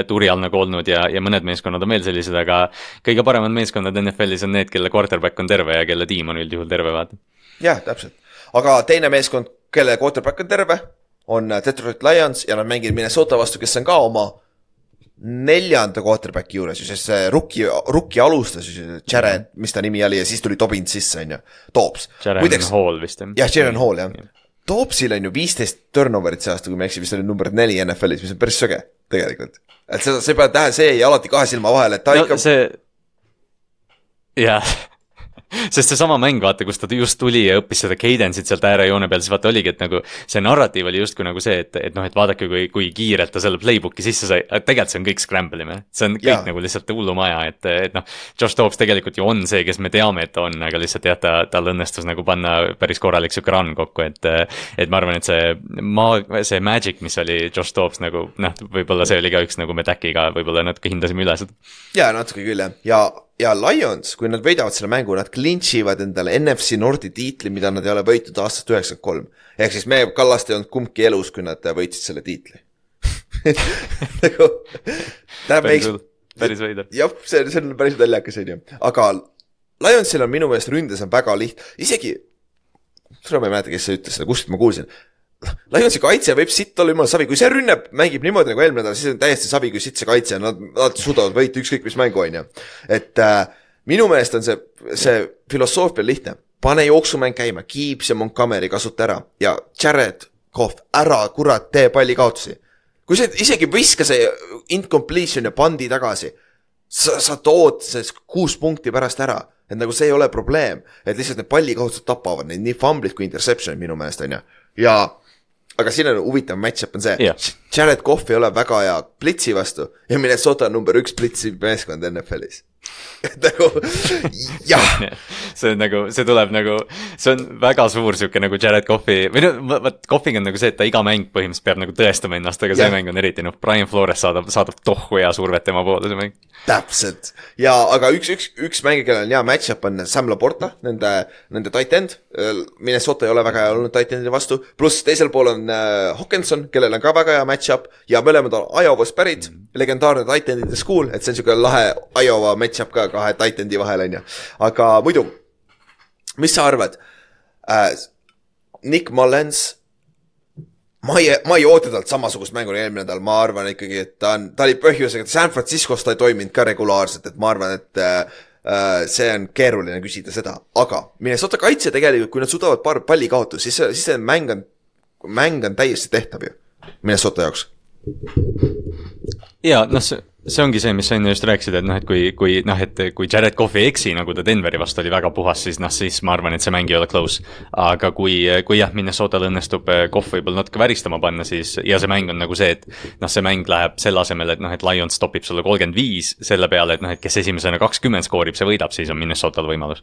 tuuri all nagu olnud ja, ja mõned meeskonnad on veel sellised, aga kõige paremad meeskonnad NFL-is on need, kelle quarterback on terve ja kelle tiim on üldjuhul terve, vaata. jah, täpselt, aga teine meeskond, kelle quarterback on terve, on Detroit Lions ja nad mängivad Minnesota vastu, kes on ka oma neljanda quarterback'i juures ju, sest see rookie, rookie alustas ju, Jared, mis ta nimi oli ja siis tuli Dobbins sisse, on ju, Dobbs. Jaren Hall vist jah. jah, Jaren Hall jah. Dobbsil on ju viisteist turnover'it see aasta, kui ma ei eksi, vist oli number neli NFL-is, mis on päris söge tegelikult. et seda, sa pead tähele, see jäi alati kahe silma vahele, et ta no ikka see, jah, sest seesama mäng, vaata, kus ta just tuli ja õppis seda cadence'it sealt äärejoone peal, siis vaata oligi, et nagu see narratiiv oli justkui nagu see, et, et noh, et vaadake, kui, kui kiirelt ta selle playbook'i sisse sai, tegelikult see on kõik scramble imine. see on kõik ja. nagu lihtsalt hullumaja, et, et noh, Josh Dobbs tegelikult ju on see, kes me teame, et ta on, aga lihtsalt jah, ta, tal õnnestus nagu panna päris korralik sihuke run kokku, et et ma arvan, et see maa, see magic, mis oli Josh Dobbs nagu noh, võib-olla see oli ka üks nagu me Daciga võib-olla natuke hindasime üle seda. jaa, natuke küll jah, ja, ja Lions, kui nad võidavad selle mängu, nad clinch ivad endale NFC Nordi tiitli, mida nad ei ole võitnud aastast üheksakümmend kolm. ehk siis me Kallaste ei olnud kumbki elus, kui nad võitsid selle tiitli. nagu, päris hull, päris veider. jah, see, see on päris naljakas, on ju, aga Lionsil on minu meelest ründes on väga liht-, isegi ma ei mäleta, kes see ütles seda, kuskilt ma kuulsin. Lionsi kaitse võib sitt olla jumala savi, kui see rünne mängib niimoodi nagu eelmine nädal, siis on täiesti savi, kui sitt see kaitse on, nad, nad suudavad võita ükskõik mis mängu, on ju. et äh, minu meelest on see, see filosoofia lihtne, pane jooksumäng käima, Gibbs ja Montgomery kasuta ära ja Jared Cough, ära kurat tee pallikaotusi. kui sa isegi viska see incompletion ja pandi tagasi, sa, sa tood see kuus punkti pärast ära, et nagu see ei ole probleem, et lihtsalt need pallikaotused tapavad neid. Nii fumblit kui interception'id minu meelest on ju, ja aga siin on huvitav match-up on see yeah., Jared Cough ei ole väga hea blitsi vastu ja Minnesota on number üks blitsi meeskond NFL-is nagu jah. see on nagu, see tuleb nagu, see on väga suur sihuke nagu Jared Cough'i või no vot, Cough'iga on nagu see, et ta iga mäng põhimõtteliselt peab nagu tõestama ennast, aga see yeah. mäng on eriti noh, Brian Flores saadab, saadab tohku hea survet tema poole, see mäng. täpselt ja, aga üks, üks, üks mängija, kellel on hea match-up on Sam Laporta, nende, nende tight end. Minnesota ei ole väga hea olnud tight end'i vastu, pluss teisel pool on äh, Hawkinson, kellel on ka väga hea match-up ja mõlemad on Iowast pärit mm, -hmm. legendaarne tight end'ide school, et see on sihuke lahe Iowa match-up ka kahe titan'i vahel, on ju. aga muidu, mis sa arvad äh,? Nick Mullens, ma ei, ma ei oota talt samasugust mängu nagu eelmine nädal, ma arvan ikkagi, et ta on, ta oli põhjusega, San Franciscos ta ei toiminud ka regulaarselt, et ma arvan, et äh, äh see on keeruline küsida seda, aga Minnesota kaitse tegelikult, kui nad suudavad paar palli kaotust, siis, siis see mäng on, mäng on täiesti tehtav ju, Minnesota jaoks. ja noh, see see ongi see, mis sa enne just rääkisid, et noh, et kui, kui noh, et kui Jared Cough ei eksi, nagu ta Denveri vastu oli väga puhas, siis noh, siis ma arvan, et see mäng ei ole close. aga kui, kui jah, Minnesotal õnnestub eh, Cough võib-olla natuke väristama panna, siis ja see mäng on nagu see, et noh, see mäng läheb selle asemel, et noh, et Lions stopib sulle kolmkümmend viis selle peale, et noh, et kes esimesena kakskümmend skoorib, see võidab, siis on Minnesotal võimalus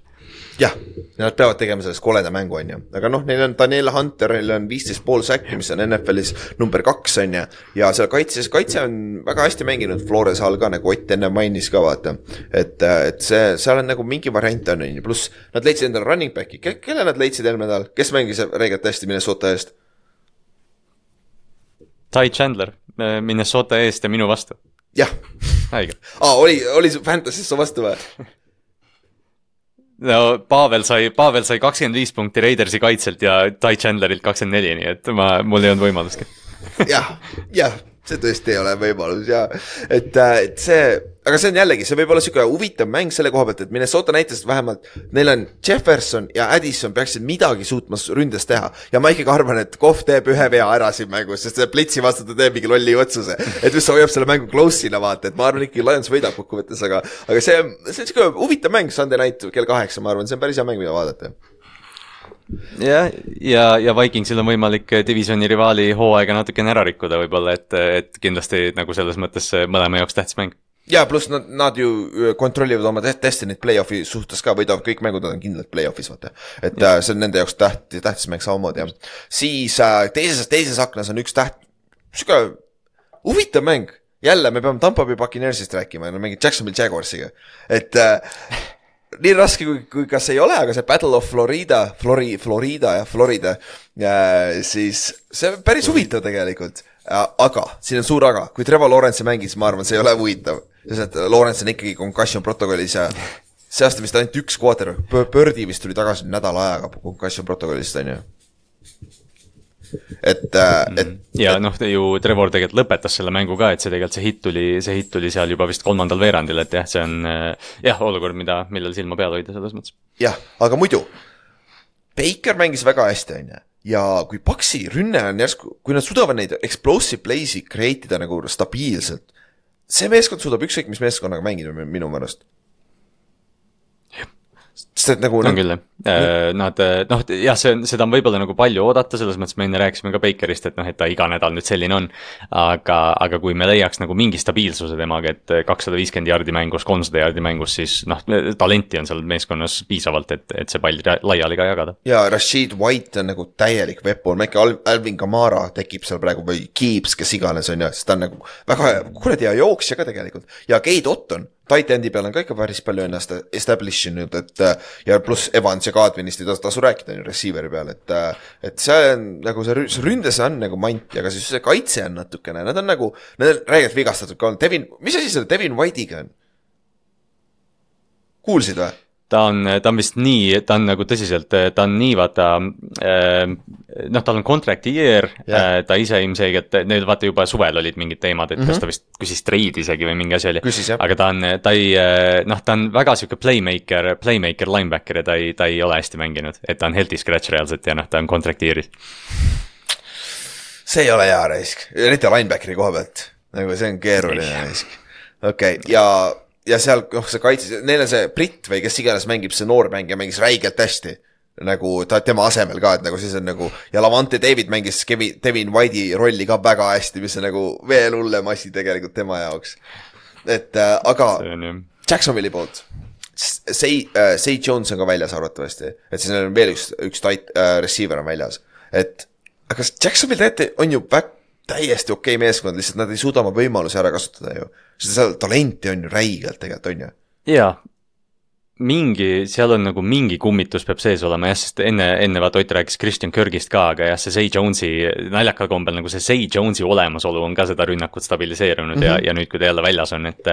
jah, nad peavad tegema sellest koleda mängu, on ju, aga noh, neil on Daniel Hunter, neil on viisteist pool säkki, mis on NFL-is number kaks, on ju. ja seal kaitses, kaitse on väga hästi mänginud Flores all ka, nagu Ott enne mainis ka vaata. et, et see, seal on nagu mingi variant on, ju, pluss nad leidsid endale running back'i Ke, kelle nad leidsid eelmine nädal, kes mängis reegelt hästi Minnesota eest? Ty Chandler Minnesota eest ja minu vastu. jah. haige. aa, oli, oli su Fantasy's su vastu või? no Pavel sai, Pavel sai kakskümmend viis punkti Raidersi kaitselt ja Ty Chandlerilt kakskümmend neli, nii et ma, mul ei olnud võimalustki. jah, jah, see tõesti ei ole võimalus ja et, äh, et see, aga see on jällegi, see võib olla sihuke huvitav mäng selle koha pealt, et Minnesota näitas vähemalt, neil on Jefferson ja Addison peaksid midagi suutma ründes teha. ja ma ikkagi arvan, et Kohv teeb ühe vea ära siin mängus, sest see Blitzi vastu ta teeb mingi lolli otsuse. et mis hoiab selle mängu close'ina vaata, et ma arvan ikkagi Lions võidab kokkuvõttes, aga, aga see, see on sihuke huvitav mäng Sunday night kell kaheksa, ma arvan, see on päris hea mäng, mida vaadata jah, ja, ja Vikingsil on võimalik divisioni rivaali hooaega natukene ära rikkuda võib-olla, et, et kindlasti nagu selles mõttes mõlema jaoks tähtis mäng ja pluss nad, nad ju kontrollivad oma Destiny't play-off'i suhtes ka, võidavad kõik mängud, nad on kindlalt play-off'is, vaata. et ja. see on nende jaoks täht-, tähtis mäng samamoodi, jah. siis teises, teises aknas on üks täht-, sihuke huvitav mäng. jälle, me peame Tampa Bay Buccaneersist rääkima, no mängib Jacksonville Jaguarsiga, et äh, nii raske kui, kui kas ei ole, aga see Battle of Florida, Flori-, Florida jah, Florida äh,, siis see on päris huvitav tegelikult. aga, siin on suur aga, kui Trevor Lawrence mängis, ma arvan, see ei ole huvitav, sest et Lawrence on ikkagi concussion protokollis ja see aasta vist ainult üks quarter, Birdi vist tuli tagasi nädala ajaga concussion protokollist, on ju et, äh, et. Mhm. ja noh, ju Trevor tegelikult lõpetas selle mängu ka, et see tegelikult see hitt tuli, see hitt tuli seal juba vist kolmandal veerandil, et jah, see on äh, jah, olukord, mida, millel silma peal hoida selles mõttes. jah, aga muidu, Baker mängis väga hästi, on ju ja kui Paxi rünne on järsku, kui nad suudavad neid explosive play'si create ida nagu stabiilselt, see meeskond suudab ükskõik mis meeskonnaga mängida minu meelest sest et nagu. on küll jah, äh, nad äh, noh, jah, see on, seda on võib-olla nagu palju oodata, selles mõttes me enne rääkisime ka Bakerist, et noh, et ta iga nädal nüüd selline on. aga, aga kui me leiaks nagu mingi stabiilsuse temaga, et kakssada viiskümmend jaardi mängus, kolmsada jaardi mängus, siis noh, talenti on seal meeskonnas piisavalt, et, et see pall laiali ka jagada. ja Rashid White on nagu täielik weapon, äkki Al-, Alvin Kamara tekib seal praegu või Gibbs, kes iganes on ju, sest ta on nagu väga kuradi hea jooksja ka tegelikult ja Keit Otton tight-end'i peal on ka ikka päris palju ennast establish inud, et ja pluss Evans ja Kadvinist ei tasu rääkida, on ju, receiver'i peal, et et see on nagu see, see ründes on nagu mant, aga siis see kaitse on natukene, nad on nagu, nad on räigelt vigastatud ka olnud, Devin, mis asi selle Devin White'iga on? kuulsid või? Ta on, ta on vist nii, ta on nagu tõsiselt, ta on nii vaata äh,. noh, tal on contract year yeah., äh, ta ise ilmselgelt, neil vaata juba suvel olid mingid teemad, et mm -hmm. kas ta vist küsis treidi isegi või mingi asi oli. aga ta on, ta ei, noh, ta on väga sihuke playmaker, playmaker linebacker ja ta ei, ta ei ole hästi mänginud, et ta on healthy scratch reaalselt ja noh, ta on contract year'is. see ei ole hea risk, eriti linebackeri koha pealt, nagu see on keeruline risk. okei okay., ja ja seal, noh, see kaitse, neil on see britt või kes iganes mängib, see noor mängija mängis räigelt hästi. nagu ta tema asemel ka, et nagu siis on nagu ja Lavante David mängis Kevin, Devin White'i rolli ka väga hästi, mis on nagu veel hullem asi tegelikult tema jaoks. et äh, aga Jacksonville'i poolt, Say äh,, Say Jones on ka väljas arvatavasti, et siis on veel üks, üks tight äh, receiver on väljas, et aga Jacksonville tegelikult on ju väga täiesti okei okay meeskond, lihtsalt nad ei suuda oma võimalusi ära kasutada ju. Sest seal talenti on ju räigelt tegelikult, on ju. jaa, mingi, seal on nagu mingi kummitus peab sees olema jah, sest enne, enne vaata Ott rääkis Christian Kirgist ka, aga jah, see Zay Jones'i, naljakal kombel nagu see Zay Jones'i olemasolu on ka seda rünnakut stabiliseerunud mm -hmm. ja, mhm. ja nüüd, kui ta jälle väljas on, et.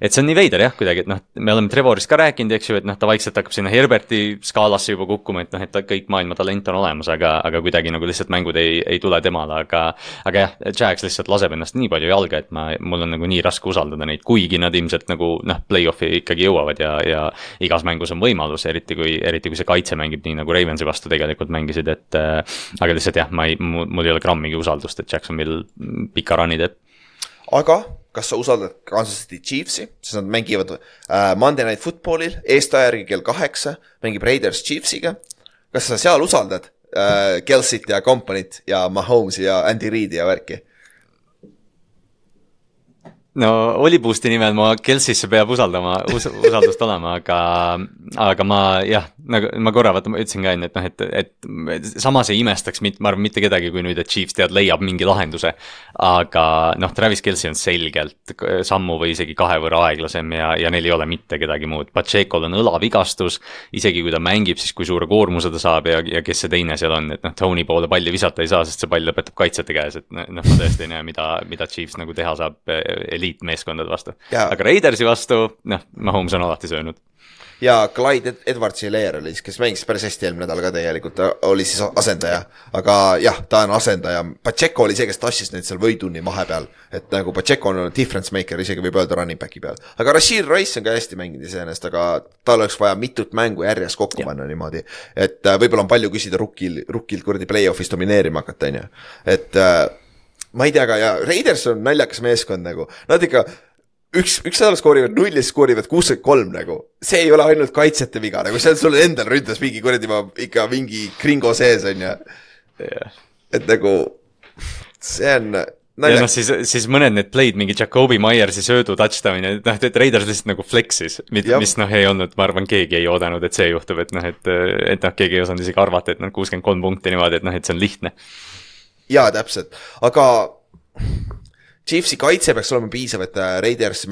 et see on nii veider jah, kuidagi, et noh, me oleme Trevorist ka rääkinud, eks ju, et noh, ta vaikselt hakkab sinna Herberti skaalasse juba kukkuma, et noh, et kõik maailma talent on olemas, aga, aga kuidagi nagu lihtsalt mängud ei, ei tule temale, aga. aga jah, Jax lihtsalt laseb ennast nii palju jalga, et ma, mul on nagu nii raske usaldada neid, kuigi nad ilmselt nagu noh, play-off'i ikkagi jõuavad ja, ja igas mängus on võimalus, eriti kui, eriti kui see kaitse mängib nii, nagu Ravensi vastu tegelikult mängisid, et äh,. aga lihtsalt jah, ma ei, mul ei ole grammigi usaldust, et Jacksonville pika run'i teeb. aga kas sa usaldad Kansas City Chiefsi, sest nad mängivad äh, Monday Night Footballil, eestaja järgi kell kaheksa, mängib Raiders Chiefsiga. kas sa seal usaldad äh, Kelsit ja Company't ja Mahomes'i ja Andy Reid'i ja värki? No Oliboost'i nimel ma Kelsisse peab usaldama us,, usaldust olema, aga, aga ma jah, nagu ma korra vaata, ütlesin ka enne, et noh, et, et samas ei imestaks mit-, ma arvan, mitte kedagi, kui nüüd, et Chiefs tead, leiab mingi lahenduse. aga noh, Travis Kelci on selgelt sammu või isegi kahe võrra aeglasem ja, ja neil ei ole mitte kedagi muud. Pacheco'l on õlavigastus, isegi kui ta mängib, siis kui suure koormuse ta saab ja, ja kes see teine seal on, et noh, Tony poole palli visata ei saa, sest see pall lõpetab kaitsjate käes, et noh, ma tõesti ei näe, mida, mida Chiefs nagu teha saab eliitmeeskondade vastu. aga Raidersi vastu, noh, Mahomes on alati söönud ja Clyde Edwards Hilaire oli siis, kes mängis päris hästi eelmine nädal ka tegelikult, ta oli siis asendaja. aga jah, ta on asendaja, Pacheco oli see, kes tassis neid seal võiduni vahepeal. et nagu Pacheco on difference maker, isegi võib öelda running back'i peal. aga Rashid Rice on ka hästi mänginud iseenesest, aga tal oleks vaja mitut mängu järjest kokku panna niimoodi. et äh, võib-olla on palju küsida rukkil, rukkilt kuradi play-off'is domineerima hakata, on ju. et äh, ma ei tea ka ja Raiders on naljakas meeskond nagu, nad ikka üks, üks nädal skoorivad null ja siis skoorivad kuuskümmend kolm nagu. see ei ole ainult kaitsjate viga, nagu see on sul endal ründas mingi kuradi ma ikka mingi kringo sees on ju yeah.. et nagu see on naljakas. ja noh, siis, siis mõned need play'd, mingi Jakobi Myersi söödu touchdown ja noh, et Raiders lihtsalt nagu flex'is. mis noh, ei olnud, ma arvan, keegi ei oodanud, et see juhtub, et noh, et, et noh, keegi ei osanud isegi arvata, et noh, kuuskümmend kolm punkti niimoodi, et noh, et see on lihtne jaa, täpselt, aga Chiefsi kaitse peaks olema piisav, et äh, Raiders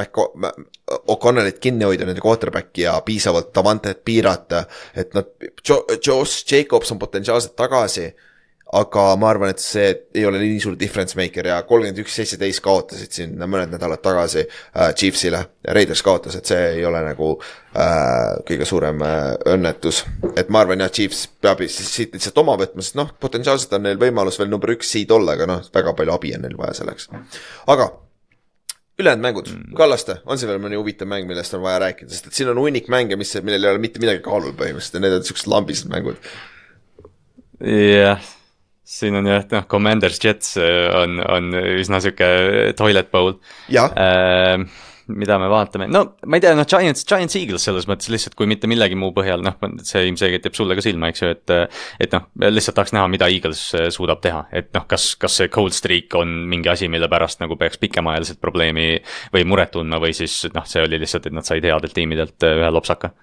O'Connorit kinni hoida, nende quarterback'i ja piisavalt Davantet piirata, et nad, Josh Jacobs on potentsiaalselt tagasi aga ma arvan, et see ei ole nii suur difference maker ja kolmkümmend üks, seitseteist kaotasid siin mõned nädalad tagasi äh, Chiefsile. Raiders kaotas, et see ei ole nagu äh, kõige suurem äh, õnnetus. et ma arvan jah, Chiefs peab siit lihtsalt oma võtma, sest noh, potentsiaalselt on neil võimalus veel number üks seed olla, aga noh, väga palju abi on neil vaja selleks. aga ülejäänud mängud mm., Kallaste, on see veel mõni huvitav mäng, millest on vaja rääkida, sest et siin on hunnik mänge, mis, millel ei ole mitte midagi kaalul põhimõtteliselt ja need on siuksed lambised mängud. jah yeah siin on jah, noh, Commanders Jets äh, on, on üsna sihuke toilet bowl. Äh, mida me vaatame, no ma ei tea, noh, Giants, Giants Eagles selles mõttes lihtsalt, kui mitte millegi muu põhjal, noh, see ilmselgelt jääb sulle ka silma, eks ju, et. et noh, lihtsalt tahaks näha, mida Eagles äh, suudab teha, et noh, kas, kas see cold streak on mingi asi, mille pärast nagu peaks pikemaajaliselt probleemi või muret tundma või siis noh, see oli lihtsalt, et nad said headelt tiimidelt ühe lopsaka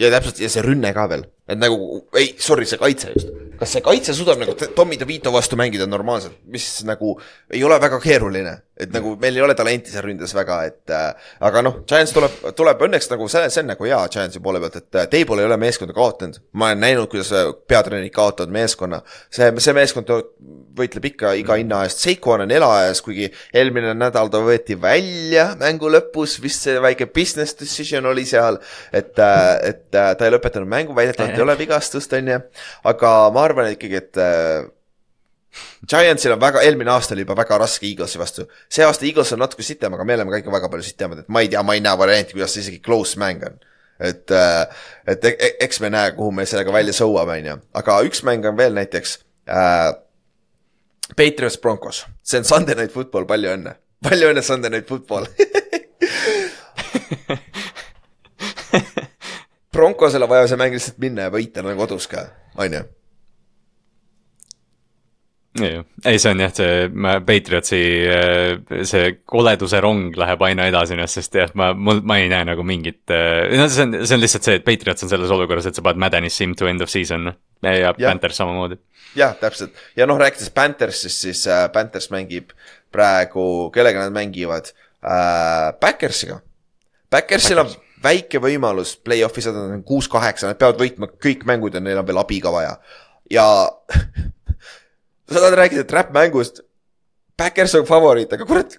ja täpselt ja see rünne ka veel, et nagu ei, sorry, see kaitse just. kas see kaitse suudab nagu Tommy DeVito vastu mängida normaalselt, mis nagu ei ole väga keeruline. et nagu meil ei ole talenti seal ründes väga, et äh, aga noh, Giants tuleb, tuleb õnneks nagu see, see on nagu hea Giantsi poole pealt, et äh, Table ei ole meeskonda kaotanud. ma olen näinud, kuidas äh, peatreenerid kaotavad meeskonna. see, see meeskond võitleb ikka iga hinna eest, Seiko on elajas, kuigi eelmine nädal ta võeti välja mängu lõpus, vist see väike business decision oli seal. et, äh, et äh, ta ei lõpetanud mängu, väidetavalt ei ole vigastust, on ju. aga ma arvan ikkagi, et äh, Giantsil on väga, eelmine aasta oli juba väga raske Eaglesi vastu. see aasta Eagles on natuke sitem, aga me oleme ka ikka väga palju sitemad, et ma ei tea, ma ei näe varianti, kuidas see isegi close mäng on. et, äh, et e-, e-, eks me näe, kuhu me sellega välja sõuame, on ju, aga üks mäng on veel näiteks äh,. Patriots Broncos, see on Sunday Night Football, palju õnne, palju õnne Sunday Night Football Broncosel on vaja see mäng lihtsalt minna ja võita nagu kodus ka, on ju? Ei, see on jah, see Patriotsi äh, see koleduse rong läheb aina edasi ennast, sest jah, ma, mul, ma ei näe nagu mingit, äh, no see on, see on lihtsalt see, et Patriots on selles olukorras, et sa paned Maddenis sim to end of season ja, ja Panthers samamoodi. jah, täpselt. Ja noh, rääkides Panthersist, siis äh, Panthers mängib praegu, kellega nad mängivad? Äh,, Backersiga. Backersil on väike võimalus play-off'i saada, nad on kuus-kaheksa, nad peavad võitma kõik mängud ja neil on veel abi ka vaja. ja sa tahad rääkida trap-mängust, Backers on favoriit, aga kurat,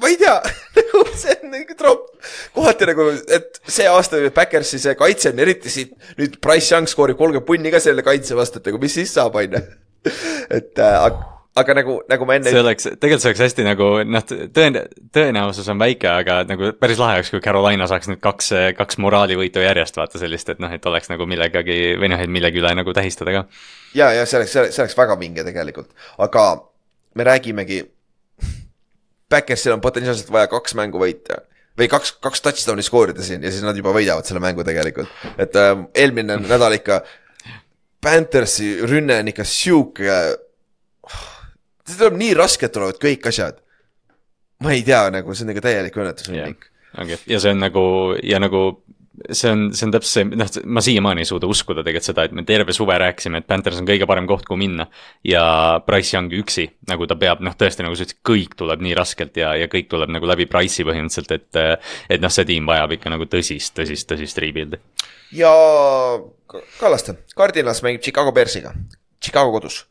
ma ei tea nagu see on nagu tropp. kohati nagu, et see aasta Backersi see kaitse on eriti siit, nüüd Price Young skoorib kolmkümmend punni ka selle kaitse vastu, et nagu mis siis saab, on ju. et äh, aga nagu, nagu ma enne. see oleks, tegelikult see oleks hästi nagu noh, tõen-, tõenäosus on väike, aga nagu päris lahe oleks, kui Carolina saaks nüüd kaks, kaks moraalivõitu järjest vaata sellist, et noh, et oleks nagu millegagi või noh, et millegi üle nagu tähistada ka. ja, ja see oleks, see oleks väga vinge tegelikult, aga me räägimegi. Backersil on potentsiaalselt vaja kaks mängu võita või kaks, kaks touchdown'i skoorida siin ja siis nad juba võidavad selle mängu tegelikult, et äh, eelmine nädal ikka. Panthersi rünne on ikka sihuke see tuleb nii raskelt tulevad kõik asjad. ma ei tea, nagu see on nagu täielik õnnetus yeah.. ongi, ja see on nagu ja nagu see on, see on täpselt see, noh, ma siiamaani ei suuda uskuda tegelikult seda, et me terve suve rääkisime, et Panthers on kõige parem koht, kuhu minna. ja Price Young üksi, nagu ta peab, noh tõesti, nagu sa ütlesid, kõik tuleb nii raskelt ja, ja kõik tuleb nagu läbi Price'i põhimõtteliselt, et. et noh, see tiim vajab ikka nagu tõsist, tõsist, tõsist rebuild'i. ja Kallaste, Cardinals mängib Chicago Bearsiga, Chicago kodus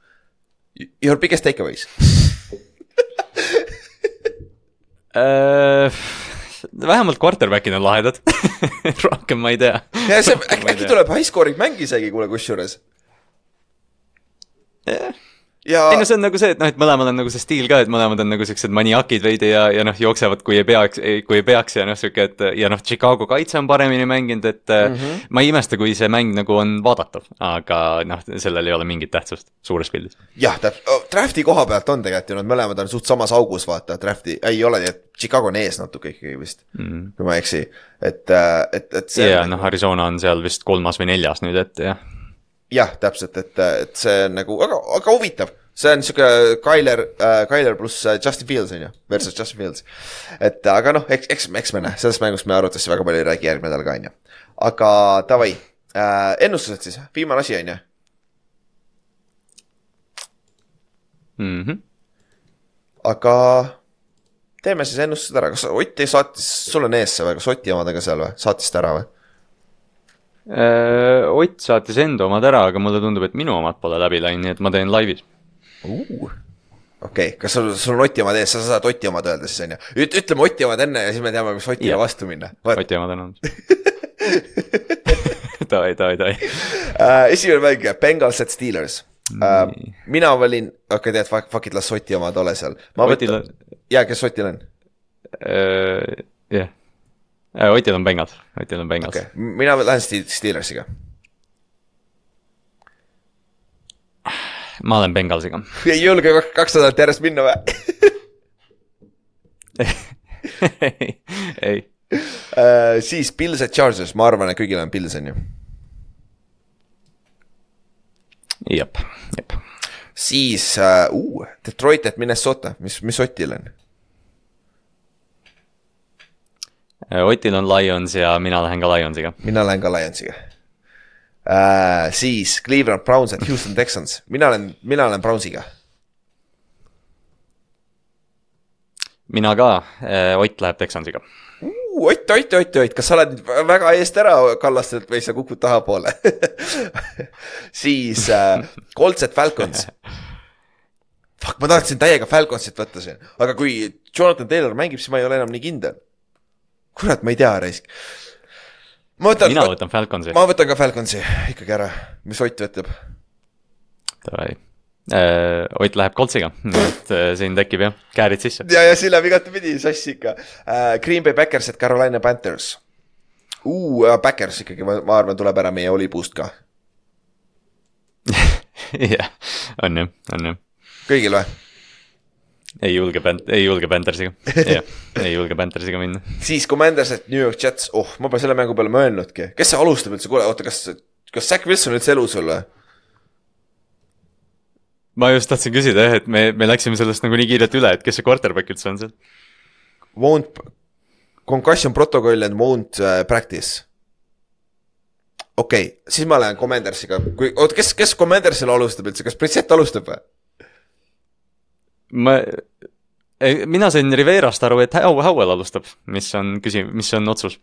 Your biggest takeaways? Uh, vähemalt quarterback'id on lahedad. Rohkem ma ei tea. ja see äkki, äkki tuleb high scoring mäng isegi, kuule, kusjuures. Yeah ja.... ei no see on nagu see, et noh, et mõlemal on nagu see stiil ka, et mõlemad on nagu siuksed maniakid veidi ja, ja noh, jooksevad, kui ei peaks, kui ei peaks ja noh, sihuke, et ja noh, Chicago kaitse on paremini mänginud, et mm -hmm. ma ei imesta, kui see mäng nagu on vaadatav, aga noh, sellel ei ole mingit tähtsust suures pildis. jah, täpselt draft'i koha pealt on tegelikult ju, nad mõlemad on suht samas augus, vaata, draft'i, ei ole nii, et Chicago on ees natuke ikkagi vist mm, -hmm. kui ma ei eksi, et, äh, et, et see. ja noh, Arizona on seal vist kolmas või neljas nüüd ette, jah jah, täpselt, et, et see nagu väga, väga huvitav see on sihuke Tyler äh,, Tyler pluss äh, Justin Fields on ju, versus Justin Fields. et aga noh, eks, eks, eks me näe, sellest mängust me arvatavasti väga palju ei räägi järgmine nädal ka on ju. aga davai äh,, ennustused siis, viimane asi on ju mm. -hmm. aga teeme siis ennustused ära, kas Ott saatis, sul on ees see või, kas Oti omad on ka seal või, saatis ta ära või? Äh, Ott saatis enda omad ära, aga mulle tundub, et minu omad pole läbi läinud, nii et ma teen laivis uh.. okei okay., kas sul, sul on Oti omad ees, sa saad Oti omad öelda siis on ju, ütleme Oti omad enne ja siis me teame, kas Otile vastu minna. Oti omad on olnud davai, davai, davai uh,. esimene mäng, Bengals at Steelers uh,. mina valin, okei okay, tead, fuck, fuck it, las Oti omad ole seal. Otil on. jaa, kes Otil on jah Äh, Otil on Bengals, Otil on Bengals okay.. mina lähen Steelersiga. ma olen Bengalsiga. ei julge kaks nädalat järjest minna või ei, ei uh,. siis Pils at Chargers, ma arvan, et kõigil on Pils, on ju. jep, jep. siis uh, uh, Detroit at Minnesota, mis, mis Otil on? Äh, Otil on Lions ja mina lähen ka Lionsiga. mina lähen ka Lionsiga äh,. siis Cleveland Browns at Houston Texans, mina olen, mina olen Brownsiga. mina ka, Ott läheb Texansiga Ott, Ott, Ott, Ott, kas sa oled väga eest ära kallastatud või sa kukud tahapoole siis äh, Coltset Falcons. Fuck, ma tahtsin täiega Falconsit võtta siin, aga kui Jonathan Taylor mängib, siis ma ei ole enam nii kindel. Kurat, ma ei tea, raisk. Võtan, mina võtan Falconsi. ma võtan ka Falconsi ikkagi ära, mis Ott ütleb? Davai äh,. Ott läheb Coltsiga, nii et äh, siin tekib jah, käärid sisse. ja, ja siin läheb igatepidi sassi ikka äh,. Green Bay Backers, et Carolina Panthers uh,. Backers ikkagi, ma arvan, tuleb ära meie olipuust ka. jah, on jah, on jah. kõigil või? Ei julge Pant-, ei julge Panthersiga, jah, ei julge Panthersiga minna. siis Commanders, et New York Jets, oh, ma pole selle mängu peale mõelnudki, kes see alustab üldse, kuule, oota, kas, kas Zack Wilson üldse elus veel või? ma just tahtsin küsida jah, et me, me läksime sellest nagu nii kiirelt üle, et kes see quarterback üldse on seal? Won't, concussion protocol and won't uh, practice. okei okay,, siis ma lähen Commandersiga, kui, oota, kes, kes Commandersil alustab üldse, kas Brissett alustab või? Ma, mina sain Riverast aru, et Howell alustab, mis on küsi-, mis on otsus.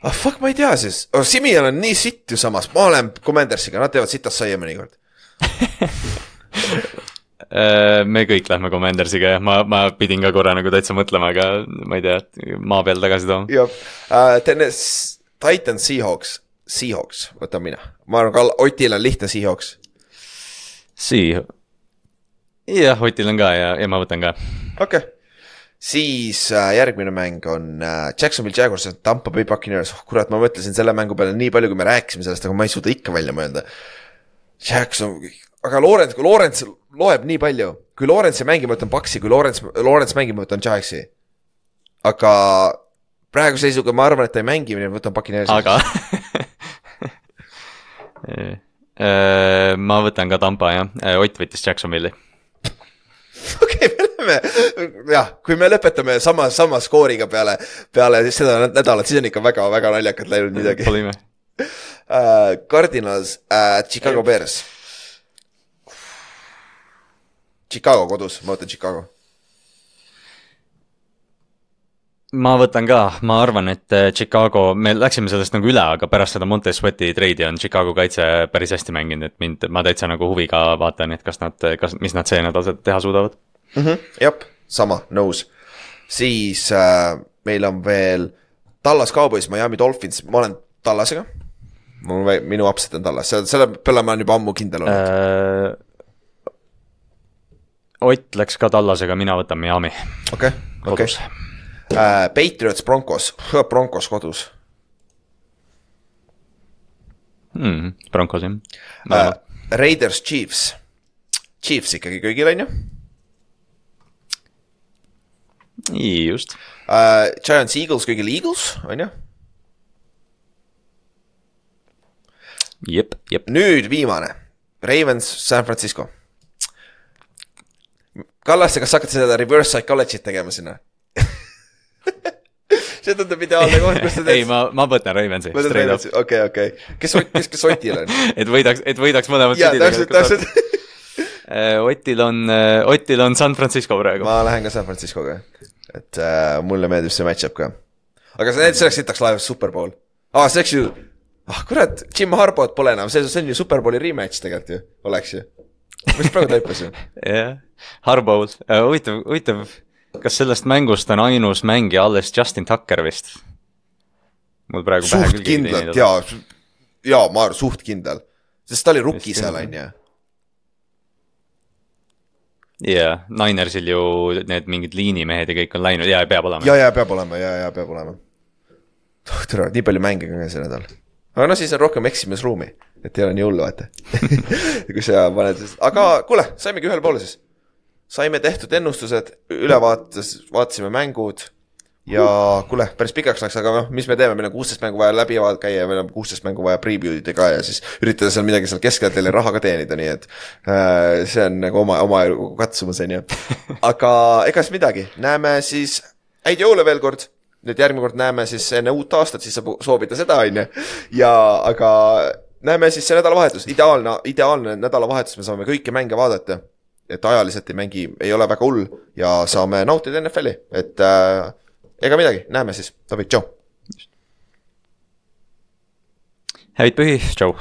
Ah oh, fuck, ma ei tea siis. Oh,, Simian on nii sitt ju samas, ma olen Commandersiga, nad teevad sitast saia mõnikord. Äh, me kõik lähme Commandersiga jah, ma, ma pidin ka korra nagu täitsa mõtlema, aga ma ei tea, maa peal tagasi tooma. jah uh,, Tennessee, Titans, Seahawks, Seahawks võtan mina, ma arvan, ka Otil on lihtne Seahawks. Sea-, jah, Otil on ka ja, ja ma võtan ka. okei okay., siis äh, järgmine mäng on äh, Jacksonville Jaguars ja Tampa Bay Buccaneers, oh kurat, ma mõtlesin selle mängu peale nii palju, kui me rääkisime sellest, aga ma ei suuda ikka välja mõelda Jackson, aga Lawrence, kui Lawrence loeb nii palju, kui Lawrence ei mängi, ma võtan Paxi, kui Lawrence, Lawrence mängib, ma võtan Jaxi. aga praeguse seisuga ma arvan, et ta ei mängi, ma võtan Puccaneersi. aga äh, ma võtan ka Tampa jah, äh, Ott võttis Jacksonville'i. okei okay,, me läheme, jah, kui me lõpetame sama, sama skooriga peale, peale seda nädalat, siis on ikka väga-väga naljakalt läinud midagi. Pole ime uh,. Cardinals uh,, Chicago Bears. Chicago kodus, ma võtan Chicago. Ma võtan ka, ma arvan, et äh, Chicago, me läksime sellest nagu üle, aga pärast seda Monte Sweati treidi on Chicago kaitse päris hästi mänginud, et mind, ma täitsa nagu huviga vaatan, et kas nad, kas, mis nad see nädal teha suudavad mm. -hmm, jah, sama, nõus. siis äh, meil on veel Tallas Cowboys, Miami Dolphins, ma olen Tallasega mul, minu upset on tallas, selle peale ma olen juba ammu kindel olnud äh,. Ott läks ka tallasega, mina võtan Miami. okei okay,, okei okay. Uh,. Patriots, Broncos, Broncos kodus hmm,. Broncos jah uh,. Raiders, Chiefs, Chiefs ikkagi kõigil on ju? just uh,. Giants, Eagles kõigil Eagles on ju? jep, jep. nüüd viimane, Ravens, San Francisco. Kallaste, kas sa hakkad seda reverse psychology't tegema sinna see tundub ideaalne koht, kus sa teed. ei, ma, ma võtan Ravensi. okei, okei, kes, kes, kes Otil on et võidaks, et võidaks mõlemad pidi. täpselt, täpselt äh, Otil on, äh, Otil on San Francisco praegu. ma lähen ka San Franciscoga, et äh, mulle meeldib see match-up ka. aga see, see oleks sitaks laevas Superbowl. aa, see oleks ju ah kurat, Jim Harbot pole enam, see, see on ju Superbowli rematch tegelikult ju, oleks ju. just praegu taipasin. jah, Harbowl uh,, huvitav, huvitav, kas sellest mängust on ainus mängija alles Justin Tucker vist? mul praegu suht pähe küll kindlalt jaa, jaa, ma arvan, suht kindel, sest ta oli rookie seal, on ju jaa, Ninersil ju need mingid liinimehed ja kõik on läinud ja peab olema. ja, ja peab olema ja, ja peab olema. tere, nii palju mänge ka see nädal aga noh, siis on rohkem eksimisruumi, et ei ole nii hullu, vaata kui sa paned, aga kuule, saimegi ühele poole siis. Saime tehtud ennustused, ülevaates vaatasime mängud ja kuule, päris pikaks läks, aga noh, mis me teeme, meil on kuusteist mängu vaja läbi käia meil on kuusteist mängu vaja preview ida ka ja siis üritada seal midagi seal keskel teile raha ka teenida, nii et äh, see on nagu oma, oma katsumus, on ju. aga ega siis midagi, näeme siis häid jõule veel kord nüüd järgmine kord näeme siis enne uut aastat, siis saab soovida seda, on ju. ja, aga näeme siis see nädalavahetus, ideaalne, ideaalne nädalavahetus, me saame kõiki mänge vaadata. Et ajaliselt ei mängi, ei ole väga hull ja saame nautida NFL-i, et äh, ega midagi, näeme siis, David, tšau. häid pühi, tšau